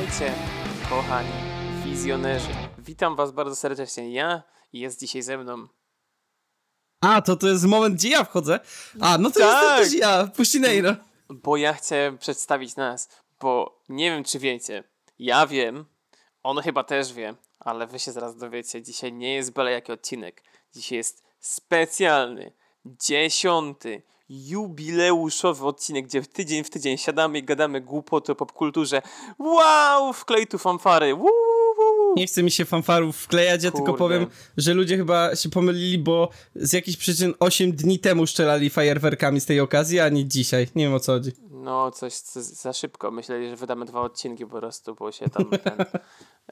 Witajcie, kochani wizjonerzy. Witam was bardzo serdecznie. Ja i jest dzisiaj ze mną. A, to to jest moment, gdzie ja wchodzę. A, no to Tak. jestem też ja, Puścineiro. Bo ja chcę przedstawić nas, bo nie wiem czy wiecie. Ja wiem, on chyba też wie, ale wy się zaraz dowiecie. Dzisiaj nie jest byle jaki odcinek. Dzisiaj jest specjalny, dziesiąty, jubileuszowy odcinek, gdzie w tydzień w tydzień siadamy i gadamy głupoty o popkulturze. Wow, wklej tu fanfary. Woo. Nie chce mi się fanfarów wklejać, ja tylko Kurde. powiem, że ludzie chyba się pomylili, bo z jakichś przyczyn 8 dni temu strzelali fajerwerkami z tej okazji, a nie dzisiaj. Nie wiem o co chodzi. No, coś co za szybko. Myśleli, że wydamy dwa odcinki po prostu, bo się tam ten.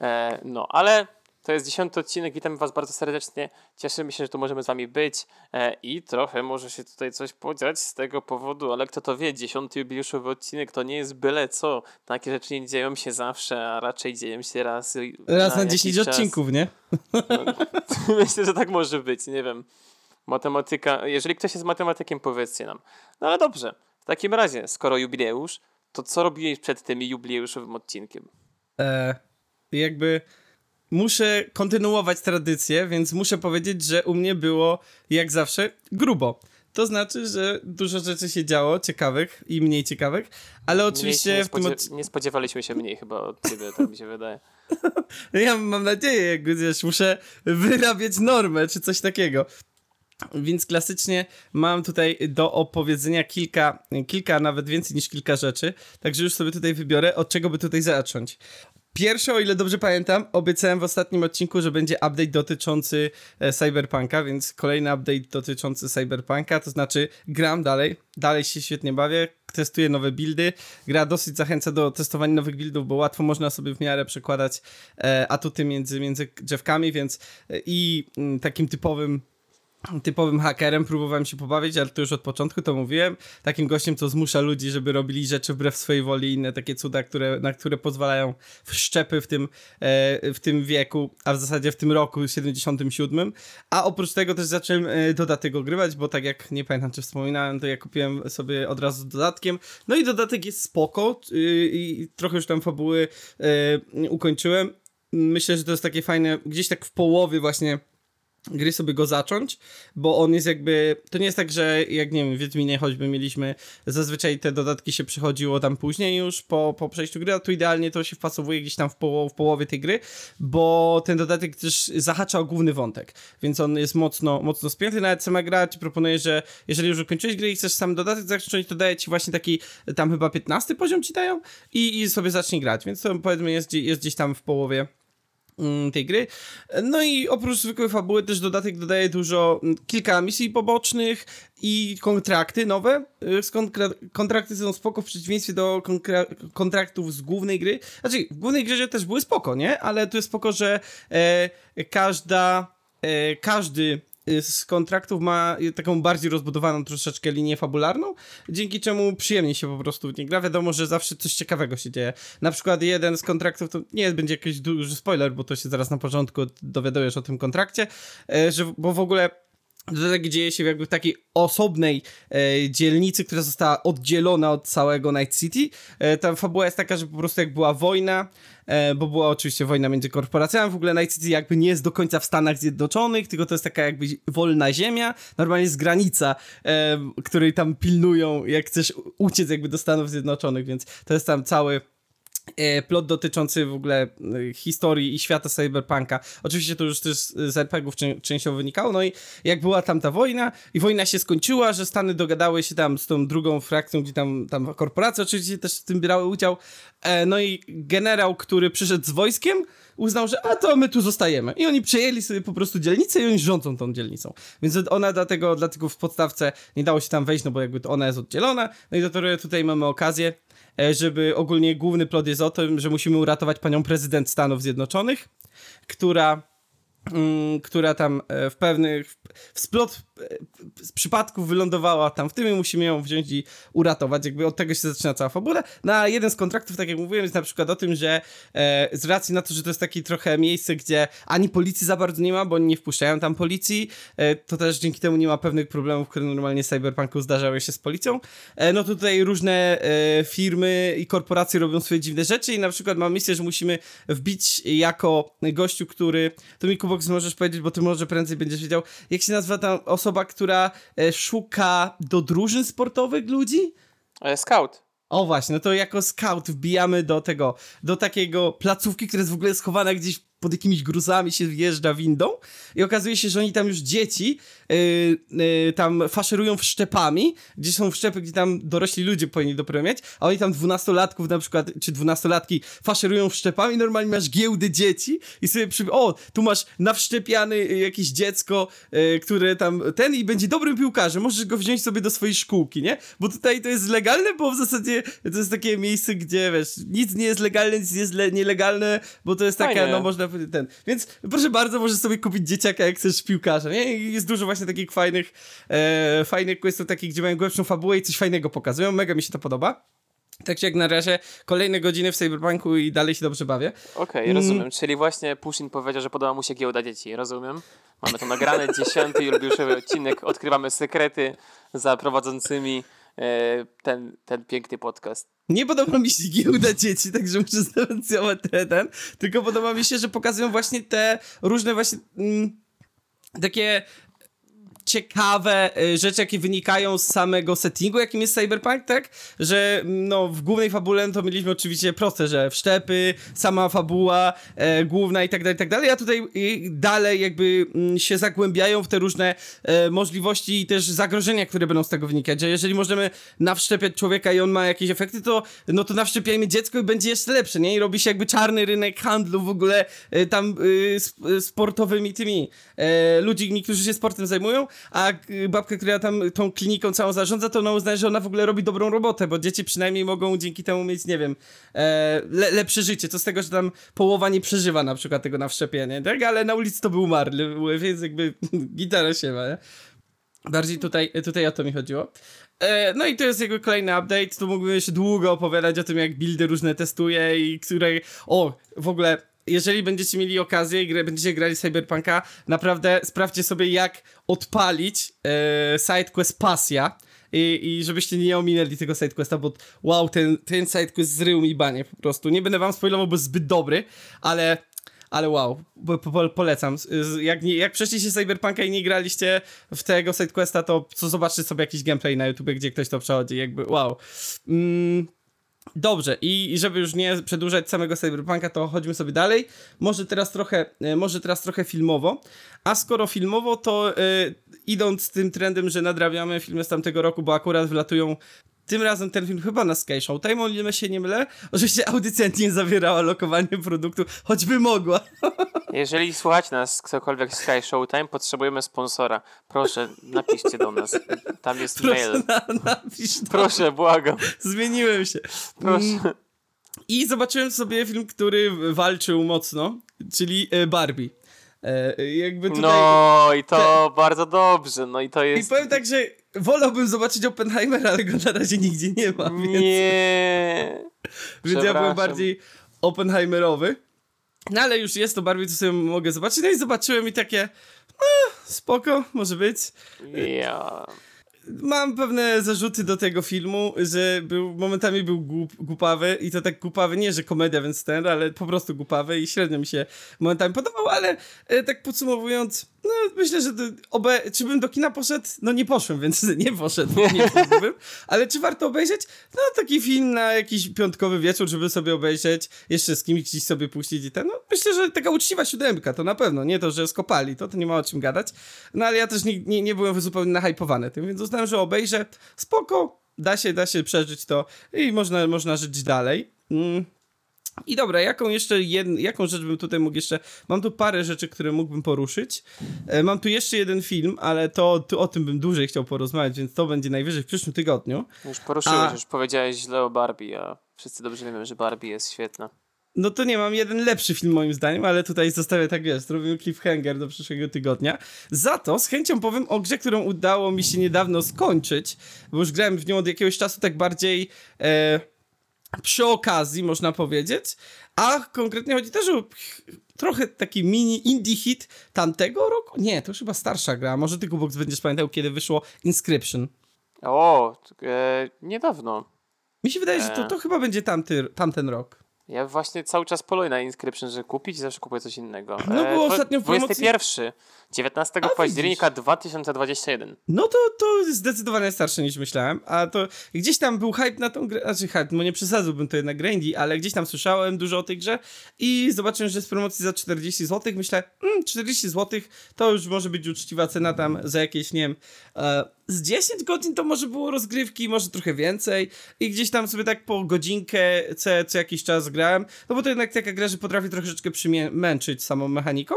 E, no, ale to jest dziesiąty odcinek. Witamy Was bardzo serdecznie. Cieszymy się, że tu możemy z Wami być e, i trochę może się tutaj coś podziać z tego powodu, ale kto to wie, dziesiąty jubileuszowy odcinek to nie jest byle co. Takie rzeczy nie dzieją się zawsze, a raczej dzieją się raz. Raz na jakiś 10 czas. odcinków, nie? Myślę, że tak może być, nie wiem. Matematyka, jeżeli ktoś jest matematykiem, powiedzcie nam. No ale dobrze, w takim razie, skoro jubileusz, to co robiłeś przed tym jubileuszowym odcinkiem? E, jakby muszę kontynuować tradycję, więc muszę powiedzieć, że u mnie było jak zawsze grubo. To znaczy, że dużo rzeczy się działo, ciekawych i mniej ciekawych, ale oczywiście się w tym nie, spodzie- nie spodziewaliśmy się mniej chyba od ciebie, tak mi się wydaje. Ja mam nadzieję, jakby wiesz, muszę wyrabiać normę czy coś takiego. Więc klasycznie mam tutaj do opowiedzenia kilka, kilka, nawet więcej niż kilka rzeczy. Także już sobie tutaj wybiorę, od czego by tutaj zacząć. Pierwsze, o ile dobrze pamiętam, obiecałem w ostatnim odcinku, że będzie update dotyczący e, Cyberpunka, więc kolejny update dotyczący Cyberpunka, to znaczy gram dalej, dalej się świetnie bawię, testuję nowe buildy, gra dosyć zachęca do testowania nowych buildów, bo łatwo można sobie w miarę przekładać e, atuty między, między drzewkami, więc e, i mm, takim typowym typowym hakerem próbowałem się pobawić, ale to już od początku to mówiłem. Takim gościem, co zmusza ludzi, żeby robili rzeczy wbrew swojej woli i inne takie cuda, które, na które pozwalają wszczepy w tym, e, w tym wieku, a w zasadzie w tym roku 77. A oprócz tego też zacząłem e, dodatek ogrywać, bo tak jak nie pamiętam, czy wspominałem, to ja kupiłem sobie od razu z dodatkiem. No i dodatek jest spoko y, i trochę już tam fabuły e, ukończyłem. Myślę, że to jest takie fajne, gdzieś tak w połowie właśnie gry sobie go zacząć, bo on jest jakby, to nie jest tak, że jak nie wiem, w Wiedźminie choćby mieliśmy, zazwyczaj te dodatki się przychodziło tam później już po, po przejściu gry, a tu idealnie to się wpasowuje gdzieś tam w, poło, w połowie tej gry, bo ten dodatek też zahacza o główny wątek, więc on jest mocno, mocno spięty, nawet sama gra ci proponuje, że jeżeli już ukończyłeś grę i chcesz sam dodatek zacząć, to daje ci właśnie taki, tam chyba 15 poziom ci dają i, i sobie zacznij grać, więc to powiedzmy jest, jest gdzieś tam w połowie tej gry. No i oprócz zwykłej fabuły też dodatek dodaje dużo, mm, kilka misji pobocznych i kontrakty nowe. Y, kontrakty są spoko w przeciwieństwie do kontraktów z głównej gry. Znaczy, w głównej grze też były spoko, nie? Ale tu jest spoko, że e, każda, e, każdy z kontraktów ma taką bardziej rozbudowaną troszeczkę linię fabularną, dzięki czemu przyjemnie się po prostu w nie gra. Wiadomo, że zawsze coś ciekawego się dzieje. Na przykład jeden z kontraktów, to nie będzie jakiś duży spoiler, bo to się zaraz na początku dowiadujesz o tym kontrakcie, e, że, bo w ogóle Dodatek dzieje się jakby w takiej osobnej e, dzielnicy, która została oddzielona od całego Night City. E, ta fabuła jest taka, że po prostu jak była wojna, e, bo była oczywiście wojna między korporacjami, w ogóle Night City jakby nie jest do końca w Stanach Zjednoczonych, tylko to jest taka jakby wolna ziemia, normalnie jest granica, e, której tam pilnują, jak chcesz uciec jakby do Stanów Zjednoczonych, więc to jest tam cały plot dotyczący w ogóle e, historii i świata cyberpunka. Oczywiście to już też z RPGów czę- częściowo wynikało, no i jak była tam ta wojna i wojna się skończyła, że Stany dogadały się tam z tą drugą frakcją, gdzie tam, tam korporacje oczywiście też w tym brały udział, e, no i generał, który przyszedł z wojskiem, uznał, że a to my tu zostajemy. I oni przejęli sobie po prostu dzielnicę i oni rządzą tą dzielnicą. Więc ona dlatego, dlatego w podstawce nie dało się tam wejść, no bo jakby to ona jest oddzielona. No i dopiero tutaj mamy okazję, e, żeby ogólnie główny plot jest o tym, że musimy uratować panią prezydent Stanów Zjednoczonych, która która tam e, w pewnych, w splot e, przypadków wylądowała tam w tym i musimy ją wziąć i uratować. Jakby od tego się zaczyna cała fabuła. Na jeden z kontraktów, tak jak mówiłem, jest na przykład o tym, że e, z racji na to, że to jest takie trochę miejsce, gdzie ani policji za bardzo nie ma, bo oni nie wpuszczają tam policji, to też dzięki temu nie ma pewnych problemów, które normalnie w Cyberpunku zdarzały się z policją. No to tutaj różne firmy i korporacje robią swoje dziwne rzeczy i na przykład mam misję, że musimy wbić jako gościu, który, to mi Kubox możesz powiedzieć, bo ty może prędzej będziesz wiedział, jak się nazywa ta osoba, która e, szuka do drużyn sportowych ludzi? E, Scout. O właśnie, no to jako scout wbijamy do tego, do takiego placówki, która jest w ogóle schowana gdzieś pod jakimiś gruzami się wjeżdża windą i okazuje się, że oni tam już dzieci yy, yy, tam faszerują wszczepami, gdzie są wszczepy, gdzie tam dorośli ludzie powinni doprawiać, a oni tam dwunastolatków na przykład, czy dwunastolatki faszerują wszczepami, normalnie masz giełdy dzieci i sobie przy... o, tu masz nawszczepiany jakieś dziecko, yy, które tam, ten i będzie dobrym piłkarzem, możesz go wziąć sobie do swojej szkółki, nie? Bo tutaj to jest legalne, bo w zasadzie to jest takie miejsce, gdzie, wiesz, nic nie jest legalne, nic nie jest nielegalne, bo to jest taka, Fajnie. no można ten. Więc proszę bardzo, możesz sobie kupić dzieciaka, jak chcesz piłkarza, nie? Jest dużo właśnie takich fajnych, e, fajnych questów, takich, gdzie mają głębszą fabułę i coś fajnego pokazują. Mega mi się to podoba. Tak jak na razie kolejne godziny w Cyberpunku i dalej się dobrze bawię. Okej, okay, rozumiem. Mm. Czyli właśnie Pushin powiedział, że podoba mu się giełda dzieci. Rozumiem. Mamy to nagrane, dziesiąty jubileuszowy odcinek. Odkrywamy sekrety za prowadzącymi ten, ten piękny podcast. Nie podoba mi się giełda dzieci, także muszę ten, ten, tylko podoba mi się, że pokazują właśnie te różne właśnie mm, takie ciekawe y, rzeczy, jakie wynikają z samego settingu, jakim jest Cyberpunk, tak? Że mm, no, w głównej fabule to mieliśmy oczywiście proste, że wszczepy, sama fabuła e, główna i tak dalej, i tak dalej, a tutaj dalej jakby m, mm, się zagłębiają w te różne e, możliwości i też zagrożenia, które będą z tego wynikać, że jeżeli możemy nawszczepiać człowieka i on ma jakieś efekty, to no to nawszczepiajmy dziecko i będzie jeszcze lepsze, nie? I robi się jakby czarny rynek handlu w ogóle e, tam e, sportowymi tymi e, ludźmi, którzy się sportem zajmują, a babka, która tam tą kliniką całą zarządza, to ona uznaje, że ona w ogóle robi dobrą robotę, bo dzieci przynajmniej mogą dzięki temu mieć, nie wiem, e, le lepsze życie. Co z tego, że tam połowa nie przeżywa na przykład tego na wszczepienie, tak? Ale na ulicy to był umarły, więc jakby gitara się ma, nie? Bardziej tutaj, tutaj o to mi chodziło. E, no i to jest jakby kolejny update. Tu mógłbym jeszcze długo opowiadać o tym, jak buildy różne testuje i której. O, w ogóle jeżeli będziecie mieli okazję i będziecie grali Cyberpunka, naprawdę sprawdźcie sobie jak odpalić e, sidequest Pasja i, i żebyście nie ominęli tego sidequesta, bo wow, ten, ten sidequest zrył mi banie po prostu. Nie będę wam spoilował, bo jest zbyt dobry, ale ale wow, po, po, polecam. Jak, nie, jak przeszliście Cyberpunka i nie graliście w tego sidequesta, to zobaczcie sobie jakiś gameplay na YouTube, gdzie ktoś to przechodzi, jakby wow. Mm, Dobrze, i żeby już nie przedłużać samego Cyberpunka, to chodźmy sobie dalej. Może teraz trochę, e, może teraz trochę filmowo. A skoro filmowo, to yy, idąc tym trendem, że nadrabiamy filmy z tamtego roku, bo akurat wlatują tym razem ten film chyba na Sky Showtime, o ile się nie mylę. Oczywiście audycja nie zawierała lokowania produktu, choćby mogła. Jeżeli słuchać nas ktokolwiek z Sky Showtime, potrzebujemy sponsora. Proszę, napiszcie do nas. Tam jest Proszę mail. Na, napisz Proszę, błagam. Zmieniłem się. Proszę. Mm. I zobaczyłem sobie film, który walczył mocno, czyli e, Barbie. E, jakby tutaj, no i to te... bardzo dobrze, no i to jest... I powiem tak, że wolałbym zobaczyć Oppenheimer, ale go na razie nigdzie nie ma, więc... Nie. więc ja byłem bardziej Oppenheimerowy. No ale już jest to Barbie, co sobie mogę zobaczyć. No i zobaczyłem i takie, no, spoko, może być. Ja... Yeah mam pewne zarzuty do tego filmu, że był, momentami był głup, głupawy i to tak głupawy, nie że komedia, więc ten, ale po prostu głupawy i średnio mi się momentami podobał, ale e, tak podsumowując, no myślę, że to obe... czy bym do kina poszedł? No nie poszłem, więc nie poszedł, nie poszedłbym, ale czy warto obejrzeć? No taki film na jakiś piątkowy wieczór, żeby sobie obejrzeć, jeszcze z kimś gdzieś sobie puścić i ten, no myślę, że taka uczciwa siódemka, to na pewno, nie to, że skopali, to, to nie ma o czym gadać, no ale ja też nie, nie, nie byłem zupełnie nahypowany tym, więc uznałem, że obejrzę, spoko, da się, da się przeżyć to i można, można żyć dalej. Mm. I dobra, jaką jeszcze jed... jaką rzecz bym tutaj mógł jeszcze. Mam tu parę rzeczy, które mógłbym poruszyć. E, mam tu jeszcze jeden film, ale to, to o tym bym dłużej chciał porozmawiać, więc to będzie najwyżej w przyszłym tygodniu. Już poruszyłeś, a... już powiedziałeś źle o Barbie, a wszyscy dobrze wiemy, że Barbie jest świetna. no to nie mam jeden lepszy film moim zdaniem, ale tutaj zostawię tak wiesz, robimy cliffhanger do przyszłego tygodnia. Za to z chęcią powiem o grze, którą udało mi się niedawno skończyć, bo już grałem w nią od jakiegoś czasu tak bardziej e, przy okazji, można powiedzieć, a konkretnie chodzi też o trochę taki mini indie hit tamtego roku? Nie, to już chyba starsza gra, może ty Kubox będziesz pamiętał, kiedy wyszło Inscription. O, e, niedawno. Mi się wydaje, że to, to chyba będzie tamty, tamten rok. Ja właśnie cały czas poluję na Inscription, żeby kupić i zawsze kupuję coś innego. No było ostatnio w promocji... 21. 19 a, października widzisz. 2021. No to, to zdecydowanie starsze niż myślałem, a to gdzieś tam był hype na tą grę, znaczy hype, no nie przesadzałbym to jednak Grandy, ale gdzieś tam słyszałem dużo o tej grze i zobaczyłem, że z promocji za 40 zł, myślę, mm, 40 zł to już może być uczciwa cena tam za jakieś, nie wiem, e, z 10 godzin to może było rozgrywki, może trochę więcej i gdzieś tam sobie tak po godzinkę co, co jakiś czas grałem, no bo to jednak taka gra, że potrafi troszeczkę przymęczyć samą mechaniką.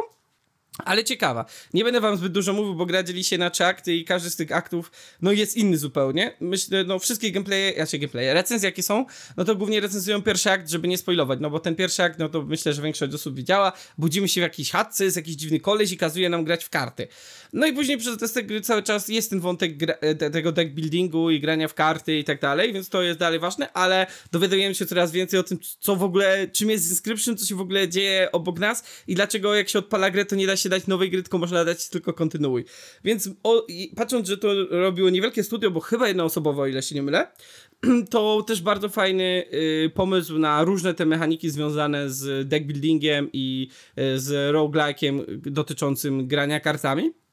Ale ciekawa. Nie będę wam zbyt dużo mówił, bo gra dzieli się na trzy akty i każdy z tych aktów, no jest inny zupełnie. Myślę, no wszystkie gameplaye, znaczy gameplaye, recenzje jakie są, no to głównie recenzują pierwszy akt, żeby nie spoilować, no bo ten pierwszy akt, no to myślę, że większość osób widziała. Budzimy się w jakiejś chatce, jest jakiś dziwny koleś i kazuje nam grać w karty. No i później przez testy gry cały czas jest ten wątek e, tego deck buildingu i grania w karty i tak dalej, więc to jest dalej ważne, ale dowiadujemy się coraz więcej o tym, co w ogóle, czym jest Inscription, co się w ogóle dzieje obok nas i dlaczego jak się odpala grę, to nie da się dać nowej gry, tylko można dać tylko kontynuuj. Więc o, patrząc, że to robiło niewielkie studio, bo chyba jednoosobowo, o ile się nie mylę, to też bardzo fajny y, pomysł na różne te mechaniki związane z deck buildingiem i y, z roguelike'iem dotyczącym grania kartami.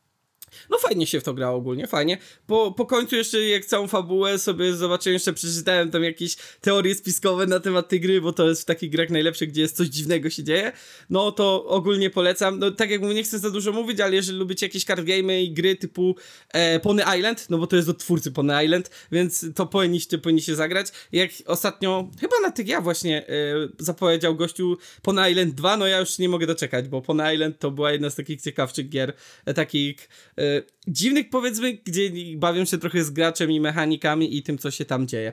No fajnie się w to grało ogólnie, fajnie. Po, po końcu jeszcze jak całą fabułę sobie zobaczyłem, jeszcze przeczytałem tam jakieś teorie spiskowe na temat tej gry, bo to jest w takich grach najlepszych, gdzie jest coś dziwnego się dzieje. No to ogólnie polecam. No tak jak mówię, nie chcę za dużo mówić, ale jeżeli lubicie jakieś card game i gry typu e, Pony Island, no bo to jest od twórcy Pony Island, więc to powinniście, powinniście zagrać. Jak ostatnio, chyba na tych ja właśnie e, zapowiedział gościu Pony Island 2, no ja już nie mogę doczekać, bo Pony Island to była jedna z takich ciekawszych gier, e, takich e, dziwnych powiedzmy, gdzie bawią się trochę z graczem i mechanikami i tym, co się tam dzieje.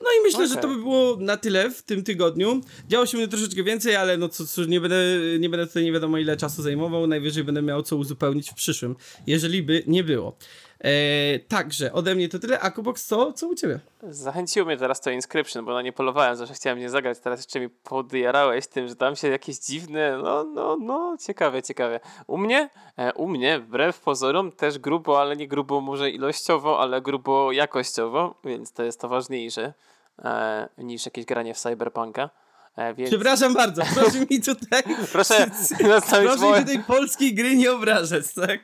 No i myślę, okay. że to by było na tyle w tym tygodniu. Działo się mnie troszeczkę więcej, ale no co, co nie, będę, nie będę tutaj nie wiadomo ile czasu zajmował. Najwyżej będę miał co uzupełnić w przyszłym, jeżeli by nie było. E, także ode mnie to tyle. A Kubox, co, co u ciebie? Zachęciło mnie teraz to Inscription, bo na nie polowałem, zawsze chciałem nie zagrać. Teraz jeszcze mi podjarałeś tym, że tam się jakieś dziwne, no, no, no, ciekawe, ciekawe. U mnie, e, u mnie, wbrew pozorom, też grubo, ale nie grubo może ilościowo, ale grubo jakościowo, więc to jest to ważniejsze e, niż jakieś granie w Cyberpunka. E, więc... Przepraszam bardzo, proszę mi tutaj. proszę proszę mi tutaj polskiej gry nie obrażać, tak?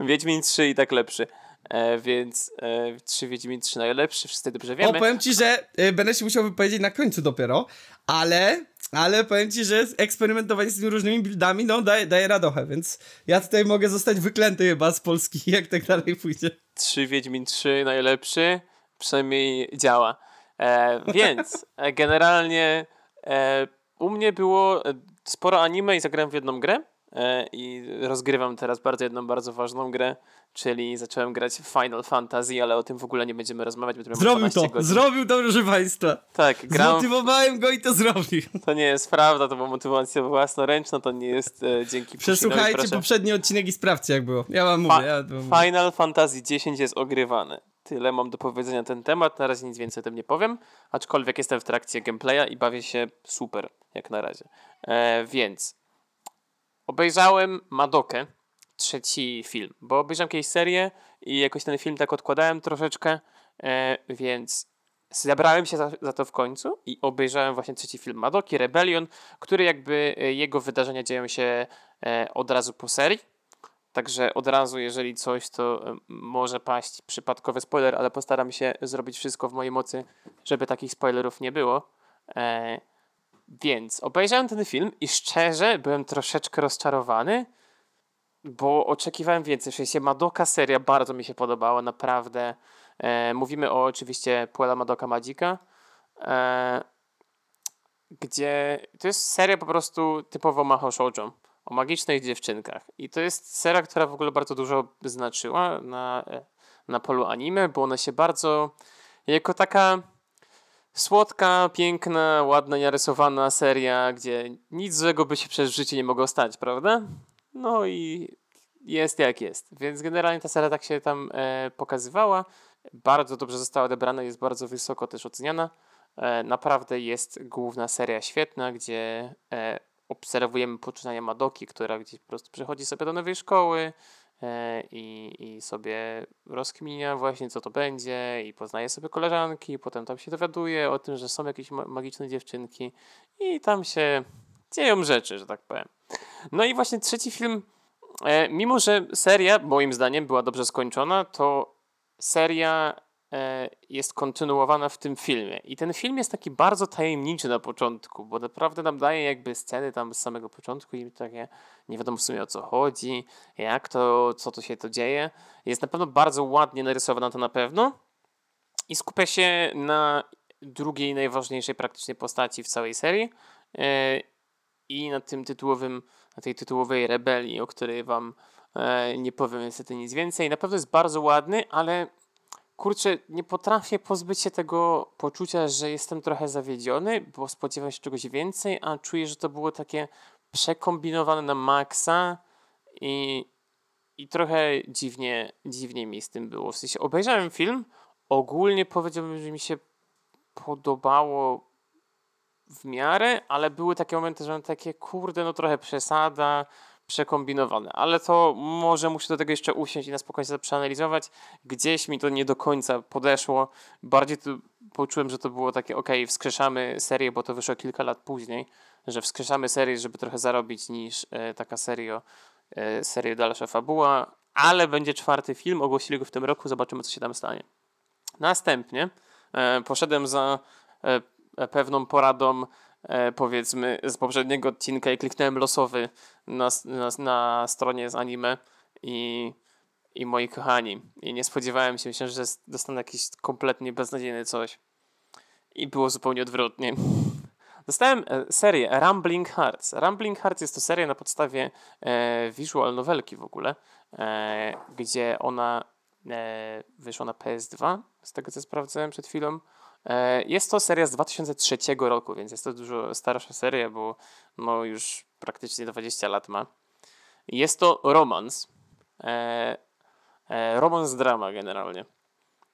Wiedźmin 3 i tak lepszy. E, więc e, 3 Wiedźmin 3 najlepszy, wszyscy dobrze wiemy. O, powiem ci, że e, będę się musiał wypowiedzieć na końcu dopiero, ale, ale powiem ci, że eksperymentowanie z tymi różnymi buildami, no daje, daje radochę, więc ja tutaj mogę zostać wyklęty chyba z Polski, jak tak dalej pójdzie. 3 Wiedźmin 3 najlepszy, przynajmniej działa. E, więc e, generalnie e, u mnie było e, sporo anime i zagrałem w jedną grę. I rozgrywam teraz bardzo jedną bardzo ważną grę, czyli zacząłem grać w Final Fantasy, ale o tym w ogóle nie będziemy rozmawiać. Bo zrobił to, godzin. zrobił to, proszę Państwa. Tak, gram... Zmotywowałem go i to zrobił. To nie jest prawda, to była motywacja własnoręczna, to nie jest e, dzięki Przesłuchajcie proszę. poprzedni odcinek i sprawdźcie jak było. Ja wam mówię. Fa ja Final Fantasy X jest ogrywane. Tyle mam do powiedzenia na ten temat, na razie nic więcej o tym nie powiem, aczkolwiek jestem w trakcie gameplaya i bawię się super, jak na razie. E, więc Obejrzałem Madokę, trzeci film, bo obejrzałem kiedyś serię i jakoś ten film tak odkładałem troszeczkę, e, więc zabrałem się za, za, to w końcu i obejrzałem właśnie trzeci film Madoki, Rebellion, który jakby e, jego wydarzenia dzieją się e, od razu po serii. Także od razu, jeżeli coś, to może paść przypadkowy spoiler, ale postaram się zrobić wszystko w mojej mocy, żeby takich spoilerów nie było. E, więc obejrzałem ten film i szczerze byłem troszeczkę rozczarowany, bo oczekiwałem więcej. W sensie Madoka seria bardzo mi się podobała, naprawdę. E, mówimy o oczywiście Puella Madoka Magica, e, gdzie to jest seria po prostu typowo Maho Shoujo, o magicznych dziewczynkach. I to jest seria, która w ogóle bardzo dużo znaczyła na, na polu anime, bo ona się bardzo jako taka słodka, piękna, ładna, narysowana seria, gdzie nic złego by się przez życie nie mogło stać, prawda? No i jest jak jest. Więc generalnie ta seria tak się tam e, pokazywała. Bardzo dobrze została odebrana, jest bardzo wysoko też oceniana. E, naprawdę jest główna seria świetna, gdzie e, obserwujemy poczynania Madoki, która gdzieś po prostu przychodzi sobie do nowej szkoły e, i, i sobie rozkminia właśnie co to będzie i poznaje sobie koleżanki, potem tam się dowiaduje o tym, że są jakieś magiczne dziewczynki i tam się dzieją rzeczy, że tak powiem. No i właśnie trzeci film, mimo że seria moim zdaniem była dobrze skończona, to seria E, jest kontynuowana w tym filmie. I ten film jest taki bardzo tajemniczy na początku, bo naprawdę nam daje jakby sceny tam z samego początku i takie nie wiadomo w sumie o co chodzi, jak to, co to się to dzieje. Jest na pewno bardzo ładnie narysowana to na pewno i skupia się na drugiej najważniejszej praktycznie postaci w całej serii e, i na tym tytułowym, na tej tytułowej rebelii, o której wam e, nie powiem niestety nic więcej. Na pewno jest bardzo ładny, ale kurczę, nie potrafię pozbyć się tego poczucia, że jestem trochę zawiedziony, bo spodziewam się czegoś więcej, a czuję, że to było takie przekombinowane na maksa i, i trochę dziwnie, dziwnie mi z tym było. W sensie obejrzałem film, ogólnie powiedziałbym, że mi się podobało w miarę, ale były takie momenty, że mam takie, kurde, no trochę przesada, przekombinowane, ale to może muszę do tego jeszcze usiąść i na spokojnie to przeanalizować. Gdzieś mi to nie do końca podeszło. Bardziej to poczułem, że to było takie, ok, wskrzeszamy serię, bo to wyszło kilka lat później, że wskrzeszamy serię, żeby trochę zarobić niż e, taka serio, e, serio dalsza fabuła, ale będzie czwarty film, ogłosili go w tym roku, zobaczymy co się tam stanie. Następnie e, poszedłem za e pewną poradą e, powiedzmy z poprzedniego odcinka i kliknąłem losowy na, na, na stronie z anime i, i moi kochani. I nie spodziewałem się, myślałem, że dostanę jakiś kompletnie beznadziejny coś. I było zupełnie odwrotnie. Dostałem e, serię Rambling Hearts. Rambling Hearts jest to seria na podstawie e, visual novelki w ogóle, e, gdzie ona e, wyszła na PS2, z tego co sprawdzałem przed chwilą. E, jest to seria z 2003 roku, więc jest to dużo starsza seria, bo no już praktycznie 20 lat ma. Jest to romans. E, e, romans drama generalnie.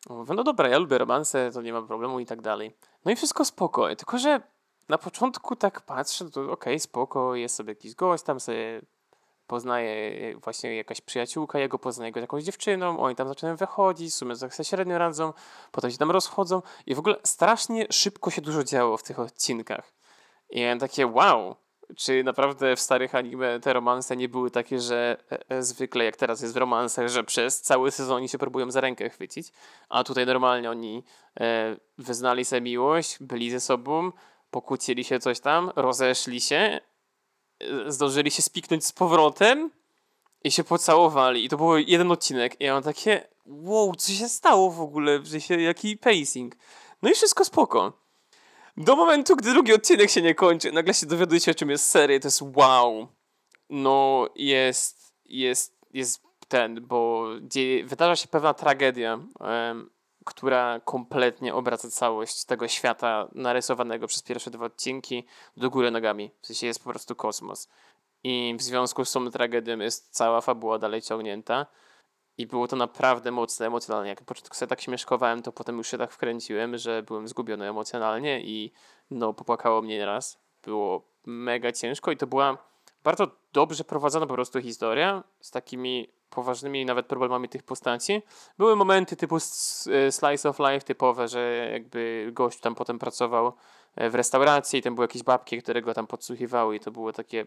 No dobra, ja lubię romanse, to nie ma problemu i tak dalej. No i wszystko spoko, tylko że na początku tak patrzę, to okej, okay, spoko, jest sobie jakiś gość, tam sobie poznaje e, właśnie jakaś przyjaciółka jego, poznaje go z jakąś dziewczyną, oni tam zaczynają wychodzić, w sumie się średnio radzą, potem się tam rozchodzą i w ogóle strasznie szybko się dużo działo w tych odcinkach. I ja takie wow, czy naprawdę w starych anime te romanse nie były takie, że e, e, zwykle jak teraz jest w romansach, że przez cały sezon oni się próbują za rękę chwycić, a tutaj normalnie oni wyznali sobie miłość, byli ze sobą, pokłócili się coś tam, rozeszli się zdążyli się spiknąć z powrotem i się pocałowali. I to był jeden odcinek. I ja mam takie, wow, co się stało w ogóle? W sensie, jaki pacing. No i wszystko spoko. Do momentu, gdy drugi odcinek się nie kończy, nagle się dowiadujecie, o czym jest seria. To jest wow. No, jest, jest, jest ten, bo dzieje, wydarza się pewna tragedia. Um, która kompletnie obraca całość tego świata narysowanego przez pierwsze dwa odcinki do góry nogami. W sensie jest po prostu kosmos. I w związku z tą tragedią jest cała fabuła dalej ciągnięta. I było to naprawdę mocne emocjonalnie. Jak na początku sobie tak śmieszkowałem, to potem już się tak wkręciłem, że byłem zgubiony emocjonalnie i no popłakało mnie raz. Było mega ciężko i to była bardzo dobrze prowadzona po prostu historia z takimi poważnymi nawet problemami tych postaci. Były momenty typu e, slice of life typowe, że jakby gość tam potem pracował e, w restauracji i tam były jakieś babki, które go tam podsłuchiwały i to było takie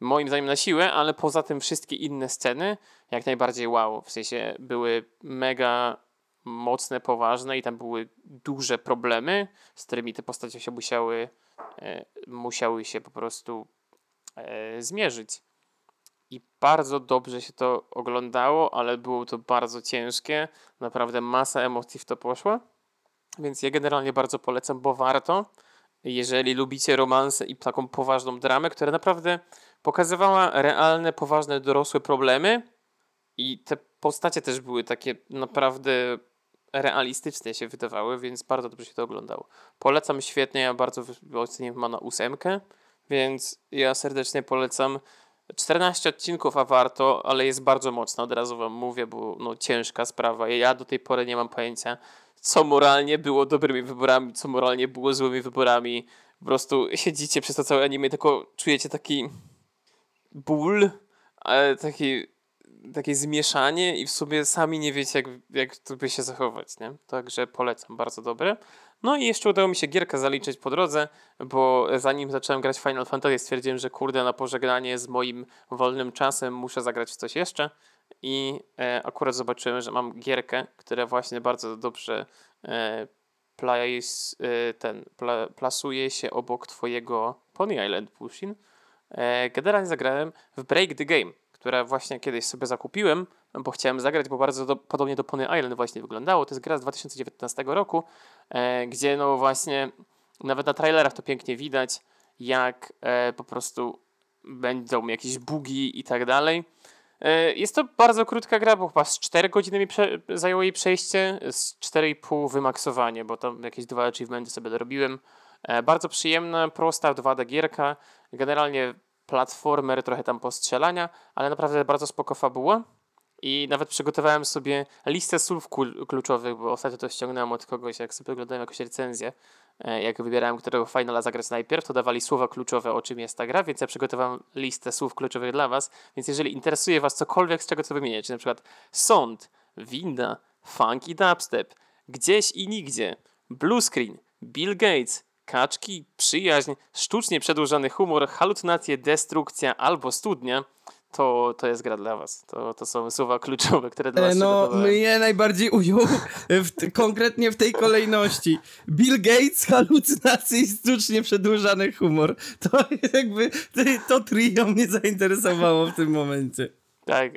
moim zdaniem na siłę, ale poza tym wszystkie inne sceny jak najbardziej wow, w sensie były mega mocne, poważne i tam były duże problemy, z którymi te postacie się musiały, e, musiały się po prostu zmierzyć i bardzo dobrze się to oglądało, ale było to bardzo ciężkie. Naprawdę masa emocji w to poszła. Więc ja generalnie bardzo polecam, bo warto. Jeżeli lubicie romanse i taką poważną dramę, która naprawdę pokazywała realne, poważne, dorosłe problemy i te postacie też były takie naprawdę realistyczne się wydawały, więc bardzo dobrze się to oglądało. Polecam świetnie, ja bardzo oceniam ma na ósemkę, więc ja serdecznie polecam. 14 odcinków, a warto, ale jest bardzo mocno, od razu wam mówię, bo no, ciężka sprawa. Ja do tej pory nie mam pojęcia, co moralnie było dobrymi wyborami, co moralnie było złymi wyborami. Po prostu siedzicie przez to całe anime, tylko czujecie taki ból, ale taki, takie zmieszanie i w sumie sami nie wiecie, jak, jak tu by się zachować, nie? Także polecam, bardzo dobre. No i jeszcze udało mi się gierkę zaliczyć po drodze, bo zanim zacząłem grać Final Fantasy stwierdziłem, że kurde na pożegnanie z moim wolnym czasem muszę zagrać w coś jeszcze i e, akurat zobaczyłem, że mam gierkę, która właśnie bardzo dobrze e, place, e, ten, pla, plasuje się obok twojego Pony Island Pushin. E, generalnie zagrałem w Break the Game, które właśnie kiedyś sobie zakupiłem, bo chciałem zagrać, bo bardzo do, podobnie do Pony Island właśnie wyglądało. To jest gra z 2019 roku, e, gdzie no właśnie nawet na trailerach to pięknie widać, jak e, po prostu będą jakieś bugi i tak dalej. E, jest to bardzo krótka gra, bo chyba z 4 godziny mi zajęło jej przejście, z 4,5 wymaksowanie, bo tam jakieś dwa achievementy sobie dorobiłem. E, bardzo przyjemna, prosta 2D gierka. Generalnie platformer, trochę tam postrzelania, ale naprawdę bardzo spoko fabuła. I nawet przygotowałem sobie listę słów kluczowych, bo ostatnio to ściągnąłem od kogoś, jak sobie oglądałem jakąś recenzję. E, jak wybierałem, którego finala zagrać najpierw, to dawali słowa kluczowe, o czym jest ta gra, więc ja przygotowałem listę słów kluczowych dla Was. Więc jeżeli interesuje Was cokolwiek, z czego co wymienię, czyli na przykład sąd, winda, funk i dubstep, gdzieś i nigdzie, blue screen, Bill Gates, kaczki, przyjaźń, sztucznie przedłużony humor, halucynacje, destrukcja albo studnia, to, to jest gra dla was. To, to są słowa kluczowe, które dla was No, mnie najbardziej ujął w, konkretnie w tej kolejności. Bill Gates, halucynacje i sztucznie przedłużany humor. To jakby, to, to trio mnie zainteresowało w tym momencie. Tak,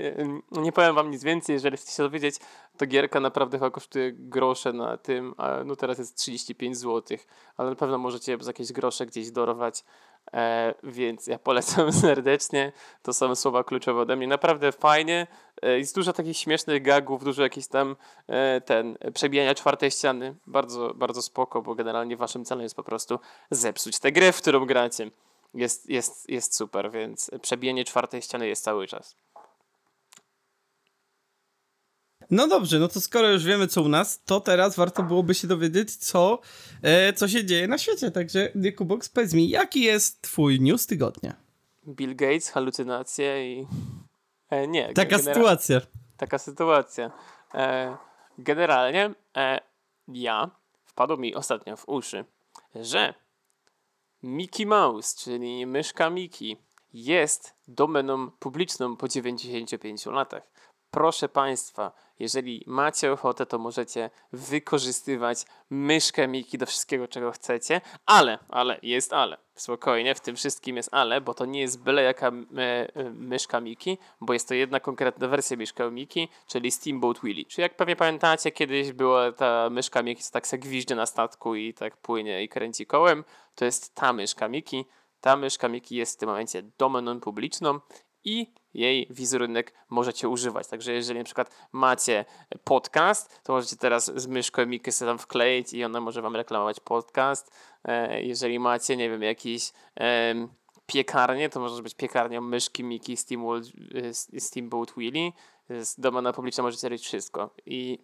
nie powiem wam nic więcej, jeżeli chcecie się dowiedzieć, to gierka naprawdę chyba kosztuje grosze na tym, a no teraz jest 35 zł, ale na pewno możecie za jakieś grosze gdzieś dorować, e, więc ja polecam serdecznie, to są słowa kluczowe ode mnie, naprawdę fajnie, e, jest dużo takich śmiesznych gagów, dużo jakichś tam e, ten, przebijania czwartej ściany, bardzo, bardzo spoko, bo generalnie waszym celem jest po prostu zepsuć tę grę, w którą gracie jest, jest, jest super, więc przebijanie czwartej ściany jest cały czas. No dobrze, no to skoro już wiemy co u nas, to teraz warto byłoby się dowiedzieć, co, e, co się dzieje na świecie. Także, Kubox, powiedz mi, jaki jest twój news tygodnia? Bill Gates, halucynacje i... E, nie. Taka sytuacja. Taka sytuacja. E, generalnie e, ja, wpadło mi ostatnio w uszy, że Mickey Mouse, czyli myszka Mickey, jest domeną publiczną po 95 latach. Proszę Państwa, jeżeli macie ochotę, to możecie wykorzystywać myszkę Miki do wszystkiego, czego chcecie, ale, ale, jest ale. Spokojnie, w tym wszystkim jest ale, bo to nie jest byle jaka e, e, myszka Miki, bo jest to jedna konkretna wersja myszka Miki, czyli Steamboat Willie. Czyli jak pewnie pamiętacie, kiedyś była ta myszka Miki, co tak se gwiździe na statku i tak płynie i kręci kołem, to jest ta myszka Miki. Ta myszka Miki jest w tym momencie domeną publiczną i jej wizerunek możecie używać. Także jeżeli na przykład macie podcast, to możecie teraz z myszką Mikę sobie tam wkleić i ona może wam reklamować podcast. E, jeżeli macie, nie wiem, jakiś piekarnię, to może być piekarnią myszki Miki Steamboat, Steamboat Willy. Z domena publiczna możecie robić wszystko. I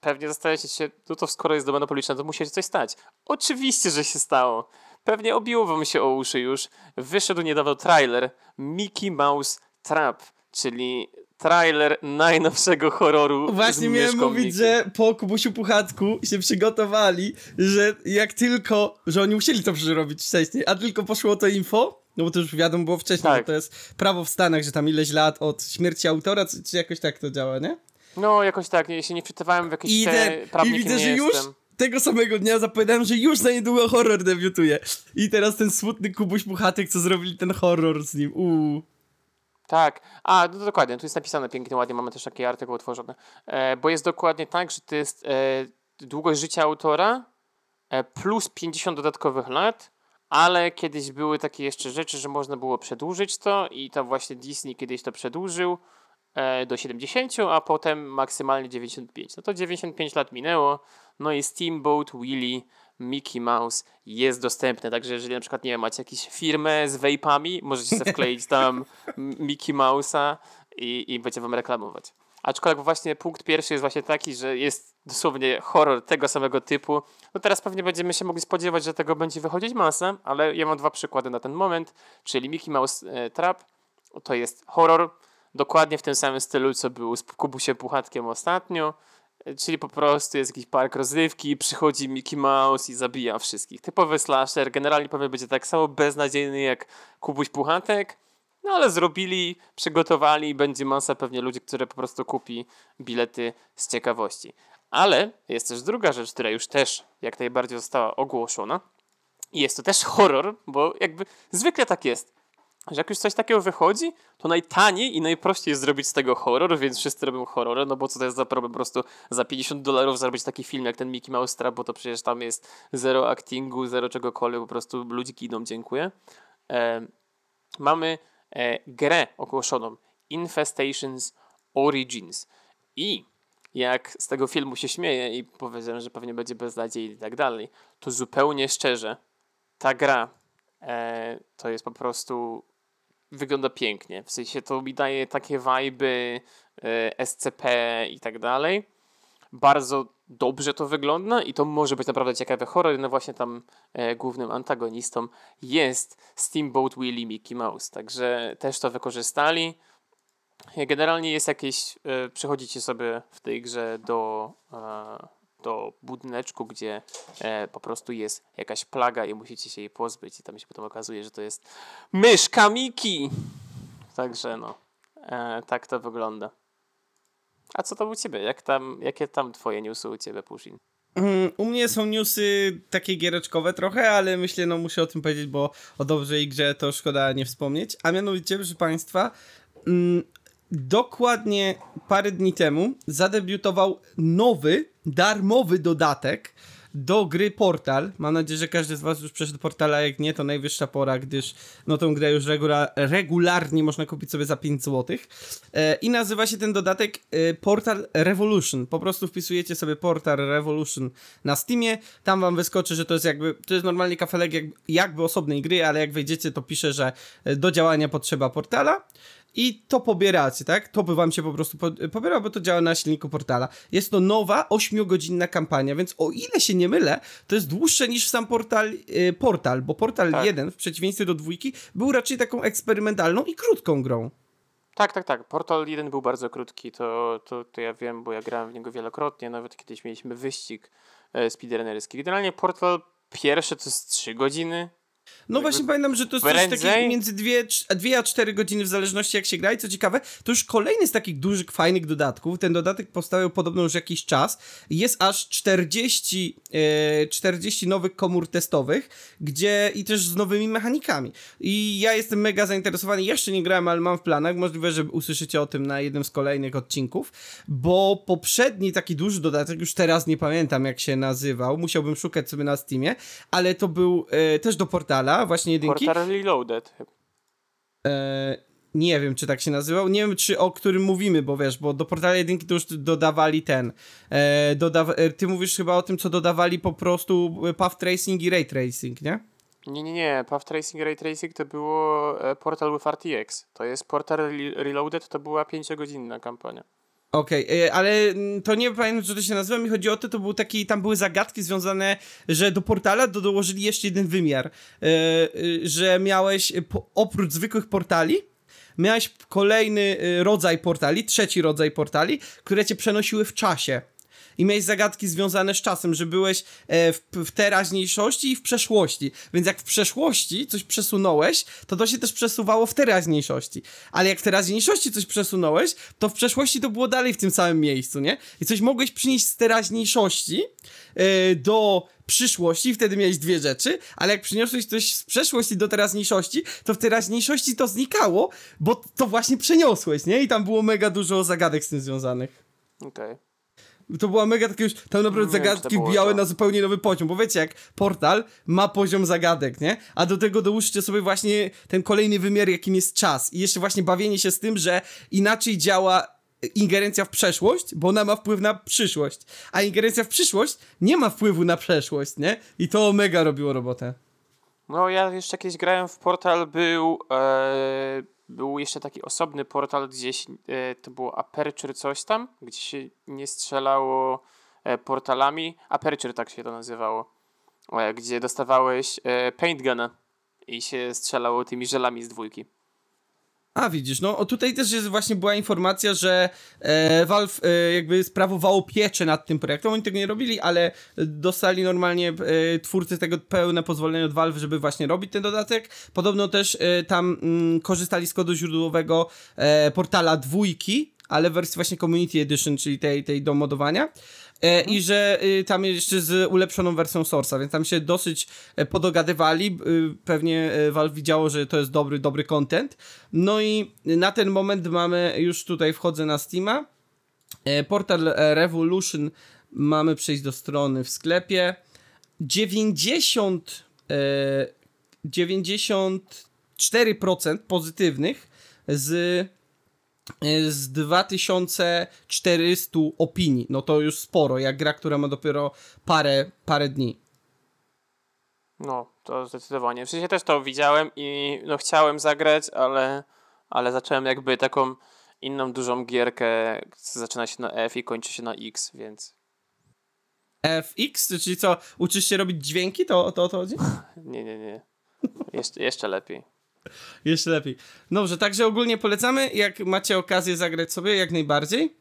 pewnie zastanawiacie się, no to skoro jest domena publiczna, to musi się coś stać. Oczywiście, że się stało. Pewnie obiło wam się o uszy już. Wyszedł niedawno trailer Mickey Mouse Trap, czyli trailer najnowszego horroru. Właśnie miałem mówić, Mickey. że po Kubusiu Puchatku się przygotowali, że jak tylko, że oni musieli to przerobić wcześniej, a tylko poszło to info, no bo to już wiadomo było wcześniej, tak. że to jest prawo w Stanach, że tam ileś lat od śmierci autora, czy, czy jakoś tak to działa, nie? No, jakoś tak, ja się nie wczytywałem w jakieś I, te, i widzę, że już jestem tego samego dnia zapowiadałem, że już za niedługo horror debiutuje. I teraz ten smutny Kubuś Puchatek, co zrobili ten horror z nim. Uuu. Tak, a no dokładnie, tu jest napisane pięknie, ładnie, mamy też taki artykuł utworzony. E, bo jest dokładnie tak, że to jest e, długość życia autora e, plus 50 dodatkowych lat, ale kiedyś były takie jeszcze rzeczy, że można było przedłużyć to i tam właśnie Disney kiedyś to przedłużył do 70, a potem maksymalnie 95. No to 95 lat minęło, no i Steamboat Willie Mickey Mouse jest dostępny, także jeżeli na przykład, nie wiem, macie jakąś firmę z vape'ami, możecie sobie wkleić tam Mickey Mouse'a i, i będzie wam reklamować. Aczkolwiek właśnie punkt pierwszy jest właśnie taki, że jest dosłownie horror tego samego typu. No teraz pewnie będziemy się mogli spodziewać, że tego będzie wychodzić masę, ale ja mam dwa przykłady na ten moment, czyli Mickey Mouse e, Trap, to jest horror, dokładnie w tym samym stylu, co był z Kubusiem Puchatkiem ostatnio, czyli po prostu jest jakiś park rozrywki, przychodzi Mickey Mouse i zabija wszystkich. Typowy slasher, generalnie pewnie będzie tak samo beznadziejny jak Kubuś Puchatek, no ale zrobili, przygotowali, będzie masa pewnie ludzi, które po prostu kupi bilety z ciekawości. Ale jest też druga rzecz, która już też jak najbardziej została ogłoszona. I jest to też horror, bo jakby zwykle tak jest, że jak już coś takiego wychodzi, to najtaniej i najprościej jest zrobić z tego horror, więc wszyscy robią horrory, no bo co to jest za problem po prostu za 50 dolarów zrobić taki film jak ten Mickey Mouse Trap, bo to przecież tam jest zero actingu, zero czegokolwiek, po prostu ludziki idą, dziękuję. E, mamy e, grę ogłoszoną Infestations Origins i jak z tego filmu się śmieję i powiedziałem, że pewnie będzie beznadziejny i tak dalej, to zupełnie szczerze, ta gra e, to jest po prostu wygląda pięknie. W sensie to mi daje takie viby e, SCP i tak dalej. Bardzo dobrze to wygląda i to może być naprawdę ciekawy horror. No właśnie tam e, głównym antagonistą jest Steamboat Willie Mickey Mouse. Także też to wykorzystali. Generalnie jest jakieś, e, przechodzicie sobie w tej grze do, e, do budyneczku, gdzie e, po prostu jest jakaś plaga i musicie się jej pozbyć i tam się potem okazuje, że to jest myszka Miki. Także no, e, tak to wygląda. A co to u ciebie? Jak tam, jakie tam twoje newsy u ciebie, Pushin? Mm, U mnie są newsy takie giereczkowe trochę, ale myślę, no muszę o tym powiedzieć, bo o dobrej grze to szkoda nie wspomnieć. A mianowicie, proszę Państwa, mm, dokładnie parę dni temu zadebiutował nowy, darmowy dodatek do gry Portal. Mam nadzieję, że każdy z Was już przeszedł Portala, jak nie, to najwyższa pora, gdyż no tą grę już regula regularnie można kupić sobie za 5 zł. E, I nazywa się ten dodatek e, Portal Revolution. Po prostu wpisujecie sobie Portal Revolution na Steamie, tam Wam wyskoczy, że to jest jakby, to jest normalnie kafelek jakby, jakby osobnej gry, ale jak wejdziecie, to pisze, że e, do działania potrzeba Portala i to pobieracie, tak? To by wam się po prostu po, pobiera, bo to działa na silniku portala. Jest to nowa, 8-godzinna kampania, więc o ile się nie mylę, to jest dłuższe niż sam portal, y, portal bo portal Tak. 1 w przeciwieństwie do dwójki był raczej taką eksperymentalną i krótką grą. Tak, tak, tak. Portal 1 był bardzo krótki, to, to, to ja wiem, bo ja grałem w niego wielokrotnie, nawet kiedyś mieliśmy wyścig e, speedrunnerski. Generalnie Portal pierwszy to jest 3 godziny. No właśnie pamiętam, że to jest coś takiego między 2 a 4 godziny w zależności jak się gra. I co ciekawe, to już kolejny z takich dużych, fajnych dodatków. Ten dodatek powstał podobno już jakiś czas. Jest aż 40, e, 40 nowych komór testowych, gdzie i też z nowymi mechanikami. I ja jestem mega zainteresowany, jeszcze nie grałem, ale mam w planach, możliwe, że usłyszycie o tym na jednym z kolejnych odcinków, bo poprzedni taki duży dodatek, już teraz nie pamiętam jak się nazywał, musiałbym szukać sobie na Steamie, ale to był e, też do portala, właśnie jedynki. Portal Reloaded. E, nie wiem, czy tak się nazywał. Nie wiem, czy o którym mówimy, bo wiesz, bo do portala jedynki to już dodawali ten. E, dodaw e, ty mówisz chyba o tym, co dodawali po prostu path tracing i ray tracing, nie? Nie, nie, nie. Path Tracing Ray Tracing to było e, Portal with RTX. To jest Portal Re- Reloaded, to była 5-godzinna kampania. Okej, e, ale mm, to nie pamiętam, co to się nazywa. Mi chodzi o to, to był taki, tam były zagadki związane, że do portala do, dołożyli jeszcze jeden wymiar. E, e, że miałeś oprócz zwykłych portali, miałeś kolejny rodzaj portali, trzeci rodzaj portali, które cię przenosiły w czasie. I miałeś zagadki związane z czasem, że byłeś e, w, w teraźniejszości i w przeszłości. Więc jak w przeszłości coś przesunąłeś, to to się też przesuwało w teraźniejszości. Ale jak w teraźniejszości coś przesunąłeś, to w przeszłości to było dalej w tym samym miejscu, nie? I coś mogłeś przynieść z teraźniejszości e, do przyszłości, wtedy miałeś dwie rzeczy, ale jak przyniosłeś coś z przeszłości do teraźniejszości, to w teraźniejszości to znikało, bo to właśnie przeniosłeś, nie? I tam było mega dużo zagadek z tym związanych. Okej. To była mega takie już, tam naprawdę Nie wiem, to zagadki było wbijały to. na zupełnie nowy poziom, bo wiecie, jak portal ma poziom zagadek, nie? A do tego dołóżcie sobie właśnie ten kolejny wymiar, jakim jest czas. I jeszcze właśnie bawienie się z tym, że inaczej działa ingerencja w przeszłość, bo ona ma wpływ na przyszłość. A ingerencja w przyszłość nie ma wpływu na przeszłość, nie? I to mega robiło robotę. No ja jeszcze kiedyś grałem w portal, był, e, był jeszcze taki osobny portal gdzieś, e, to było Aperture coś tam, gdzie się nie strzelało e, portalami, Aperture tak się to nazywało, e, gdzie dostawałeś e, paint guna i się strzelało tymi żelami z dwójki. A widzisz, no tutaj też jest właśnie była informacja, że e, Valve e, jakby sprawowało pieczę nad tym projektem. Oni tego nie robili, ale dostali normalnie e, twórcy tego pełne pozwolenie od Valve, żeby właśnie robić ten dodatek. Podobno też e, tam mm, korzystali z kodu źródłowego e, portala dwójki, ale wersji właśnie Community Edition, czyli tej, tej do modowania. E, I że y, tam jeszcze z ulepszoną wersją Source'a, więc tam się dosyć e, podogadywali. Y, pewnie e, Valve widziało, że to jest dobry, dobry content. No i na ten moment mamy, już tutaj wchodzę na Steama. Portal Revolution mamy przejść do strony w sklepie. 90 e, 94% pozytywnych z z 2400 opinii. No to już sporo, jak gra, która ma dopiero parę, parę dni. No, to zdecydowanie. W sensie też to widziałem i no chciałem zagrać, ale, ale zacząłem jakby taką inną dużą gierkę, zaczyna się na F i kończy się na X, więc FX, czyli co, uczysz się robić dźwięki? To, to o to chodzi? nie, nie, nie. Jeszcze, jeszcze lepiej. Jeszcze lepiej. Dobrze, także ogólnie polecamy, jak macie okazję zagrać sobie, jak najbardziej.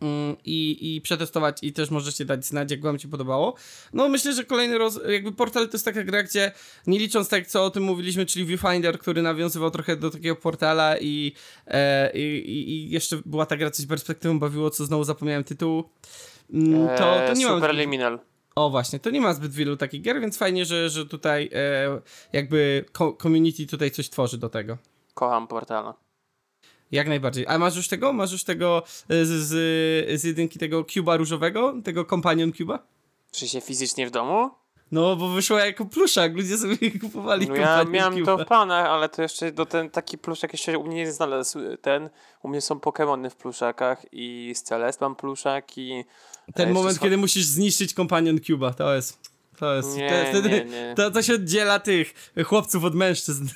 Mm, I, I przetestować i też możecie dać znać, jak wam się podobało. No myślę, że kolejny roz... jakby portal to jest taka gra, gdzie nie licząc tak, co o tym mówiliśmy, czyli Viewfinder, który nawiązywał trochę do takiego portala i, e, i, i, jeszcze była ta gra coś perspektywą bawiło, co znowu zapomniałem tytułu. Mm, To, to Eee, nie mam... Superliminal. O właśnie, to nie ma zbyt wielu takich gier, więc fajnie, że, że tutaj e, jakby co- community tutaj coś tworzy do tego. Kocham portala. Jak najbardziej. A masz już tego? Masz już tego e, z, z, z jedynki tego cuba różowego? Tego companion cuba? Czy się fizycznie w domu? No, bo wyszło jako pluszak, ludzie sobie kupowali No ja miałem to w planach, ale to jeszcze do ten taki pluszak jeszcze u mnie nie znalazł. Ten, u mnie są Pokemony w pluszakach i z Celest mam pluszak i... Ten jeszcze moment, kiedy musisz zniszczyć companion cuba, to jest... To jest... Nie, to, wtedy, nie, nie. To, to się oddziela tych chłopców od mężczyzn.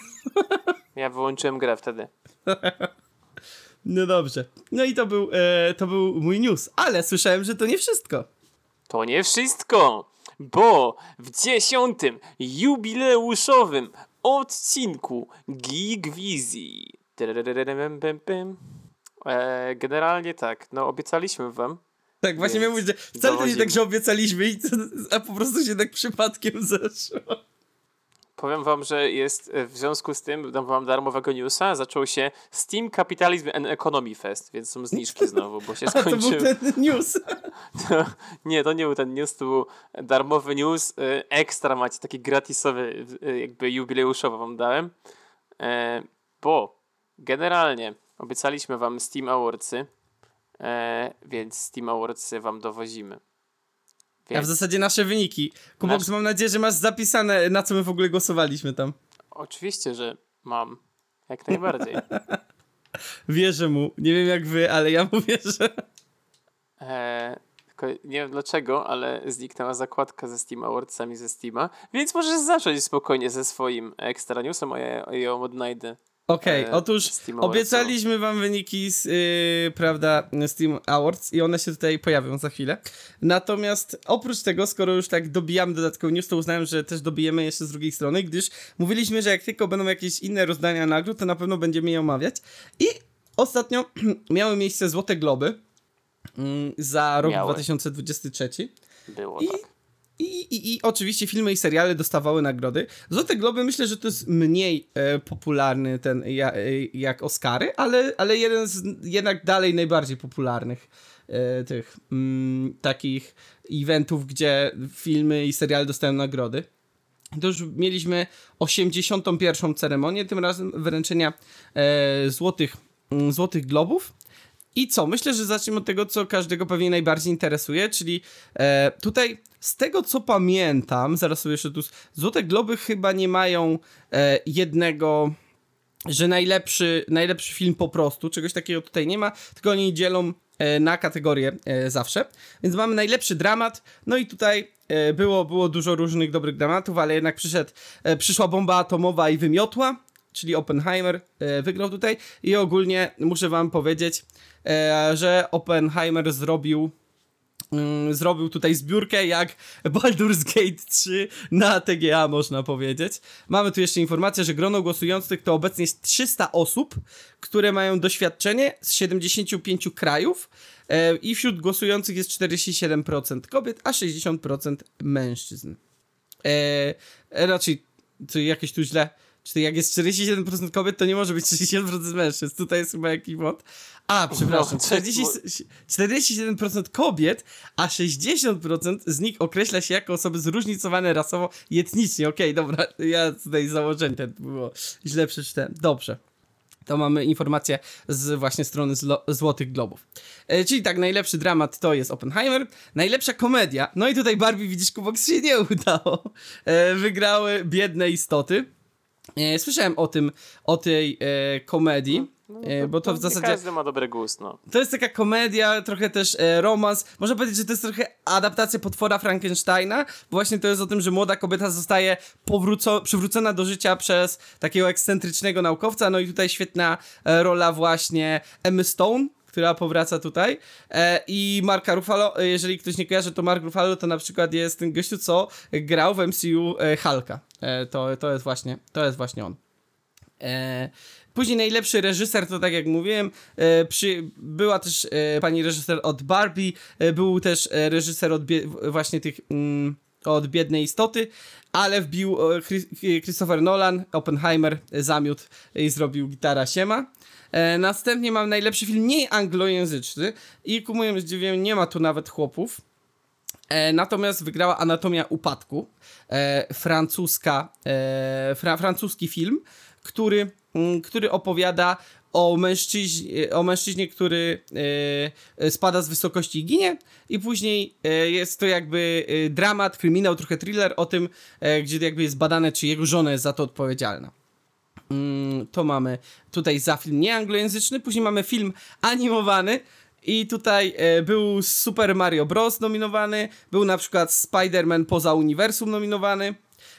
Ja wyłączyłem grę wtedy. No dobrze. No i to był, e, to był mój news, ale słyszałem, że to nie wszystko. To nie wszystko, bo w dziesiątym jubileuszowym odcinku Geek Wizji e, generalnie tak, no obiecaliśmy wam, Tak, właśnie miałem mówić, że wcale to nie tak, że obiecaliśmy, a po prostu się tak przypadkiem zeszło. Powiem wam, że jest e, w związku z tym, dam wam darmowego newsa, zaczął się Steam Capitalism and Economy Fest, więc są zniżki znowu, bo się A to był ten news. To, nie, to nie był ten news, to był darmowy news. e, Ekstra macie taki gratisowy, e, jakby jubileuszowo wam dałem. Bo generalnie obiecaliśmy wam Steam Awardsy, więc Steam Awardsy wam dowozimy. A w Więc zasadzie nasze wyniki. Kubox, Nasz- mam nadzieję, że masz zapisane, na co my w ogóle głosowaliśmy tam. oczywiście, że mam. Jak najbardziej. Wierzę mu. Nie wiem jak wy, ale ja mu wierzę. E, tylko nie wiem dlaczego, ale zniknęła zakładka ze Steam Awardsami ze Steama, więc możesz zacząć spokojnie ze swoim ekstra newsem, a ja ją odnajdę. Okej, E, otóż Awards obiecaliśmy wam wyniki z, yy, prawda, Steam Awards i one się tutaj pojawią za chwilę. Natomiast oprócz tego, skoro już tak dobijamy dodatkowy news, to uznałem, że też dobijemy jeszcze z drugiej strony, gdyż mówiliśmy, że jak tylko będą jakieś inne rozdania nagród, to na pewno będziemy je omawiać. I ostatnio miały miejsce Złote Globy mm, za rok Miały. 2023. Było I- tak. I, i, I oczywiście filmy i seriale dostawały nagrody. Złote Globy myślę, że to jest mniej e, popularny ten ja, e, jak Oscary, ale, ale jeden z jednak dalej najbardziej popularnych e, tych mm, takich eventów, gdzie filmy i seriale dostają nagrody. To już mieliśmy 81. ceremonię, tym razem wręczenia e, złotych, mm, złotych globów. I co? Myślę, że zacznijmy od tego, co każdego pewnie najbardziej interesuje, czyli e, tutaj z tego, co pamiętam, zaraz sobie jeszcze tu... Złote Globy chyba nie mają e, jednego że najlepszy, najlepszy film po prostu, czegoś takiego tutaj nie ma, tylko oni dzielą e, na kategorie e, zawsze. Więc mamy najlepszy dramat, no i tutaj e, było, było dużo różnych dobrych dramatów, ale jednak przyszedł, przyszła bomba atomowa i wymiotła, czyli Oppenheimer wygrał tutaj i ogólnie muszę wam powiedzieć, że Oppenheimer zrobił Mm, zrobił tutaj zbiórkę jak Baldur's Gate 3 na TGA, można powiedzieć. Mamy tu jeszcze informację, że grono głosujących to obecnie jest 300 osób, które mają doświadczenie z 75 krajów e, i wśród głosujących jest 47% kobiet, a 60% mężczyzn. E, raczej, to jakieś tu źle Czyli jak jest 47% kobiet, to nie może być 60% mężczyzn. Tutaj jest chyba jakiś błąd. A, przepraszam, 40, 47% kobiet, a 60% z nich określa się jako osoby zróżnicowane rasowo i etnicznie. Okej, okay, dobra, ja tutaj założenie było źle przeczytałem. Dobrze. To mamy informację z właśnie strony Złotych Globów. E, czyli tak, najlepszy dramat to jest Oppenheimer, najlepsza komedia, no i tutaj Barbie, widzisz, Kubok się nie udało. E, wygrały Biedne Istoty. E, słyszałem o tym, o tej e, komedii. No, no e, bo to w zasadzie. Każdy ma dobry gust, no. To jest taka komedia, trochę też e, romans. Można powiedzieć, że to jest trochę adaptacja potwora Frankensteina, bo właśnie to jest o tym, że młoda kobieta zostaje powróco- przywrócona do życia przez takiego ekscentrycznego naukowca. No i tutaj świetna e, rola właśnie Emmy Stone, która powraca tutaj. E, I Marka Ruffalo, e, jeżeli ktoś nie kojarzy, to Mark Ruffalo to na przykład jest ten gościu, co grał w MCU e, Hulka. E, to, to, jest właśnie, to jest właśnie on. E, Później najlepszy reżyser, to tak jak mówiłem, e, przy, była też pani reżyser od Barbie, był też reżyser od właśnie tych mm, od Biednej Istoty, ale wbił Christopher Nolan, Oppenheimer, zamiótł i zrobił Gitara Siema. E, następnie mam najlepszy film nie anglojęzyczny i ku mojemu zdziwieniu nie ma tu nawet chłopów. E, natomiast wygrała Anatomia Upadku, e, francuska, fra, francuski film, który, mm, który opowiada o mężczyźnie, o mężczyźnie który spada z wysokości i ginie i później jest to jakby dramat, kryminał, trochę thriller o tym, gdzie jakby jest badane, czy jego żona jest za to odpowiedzialna. Mm, to mamy tutaj za film nieanglojęzyczny, później mamy film animowany, i tutaj e, był Super Mario Bros. nominowany, był na przykład Spider-Man poza uniwersum nominowany.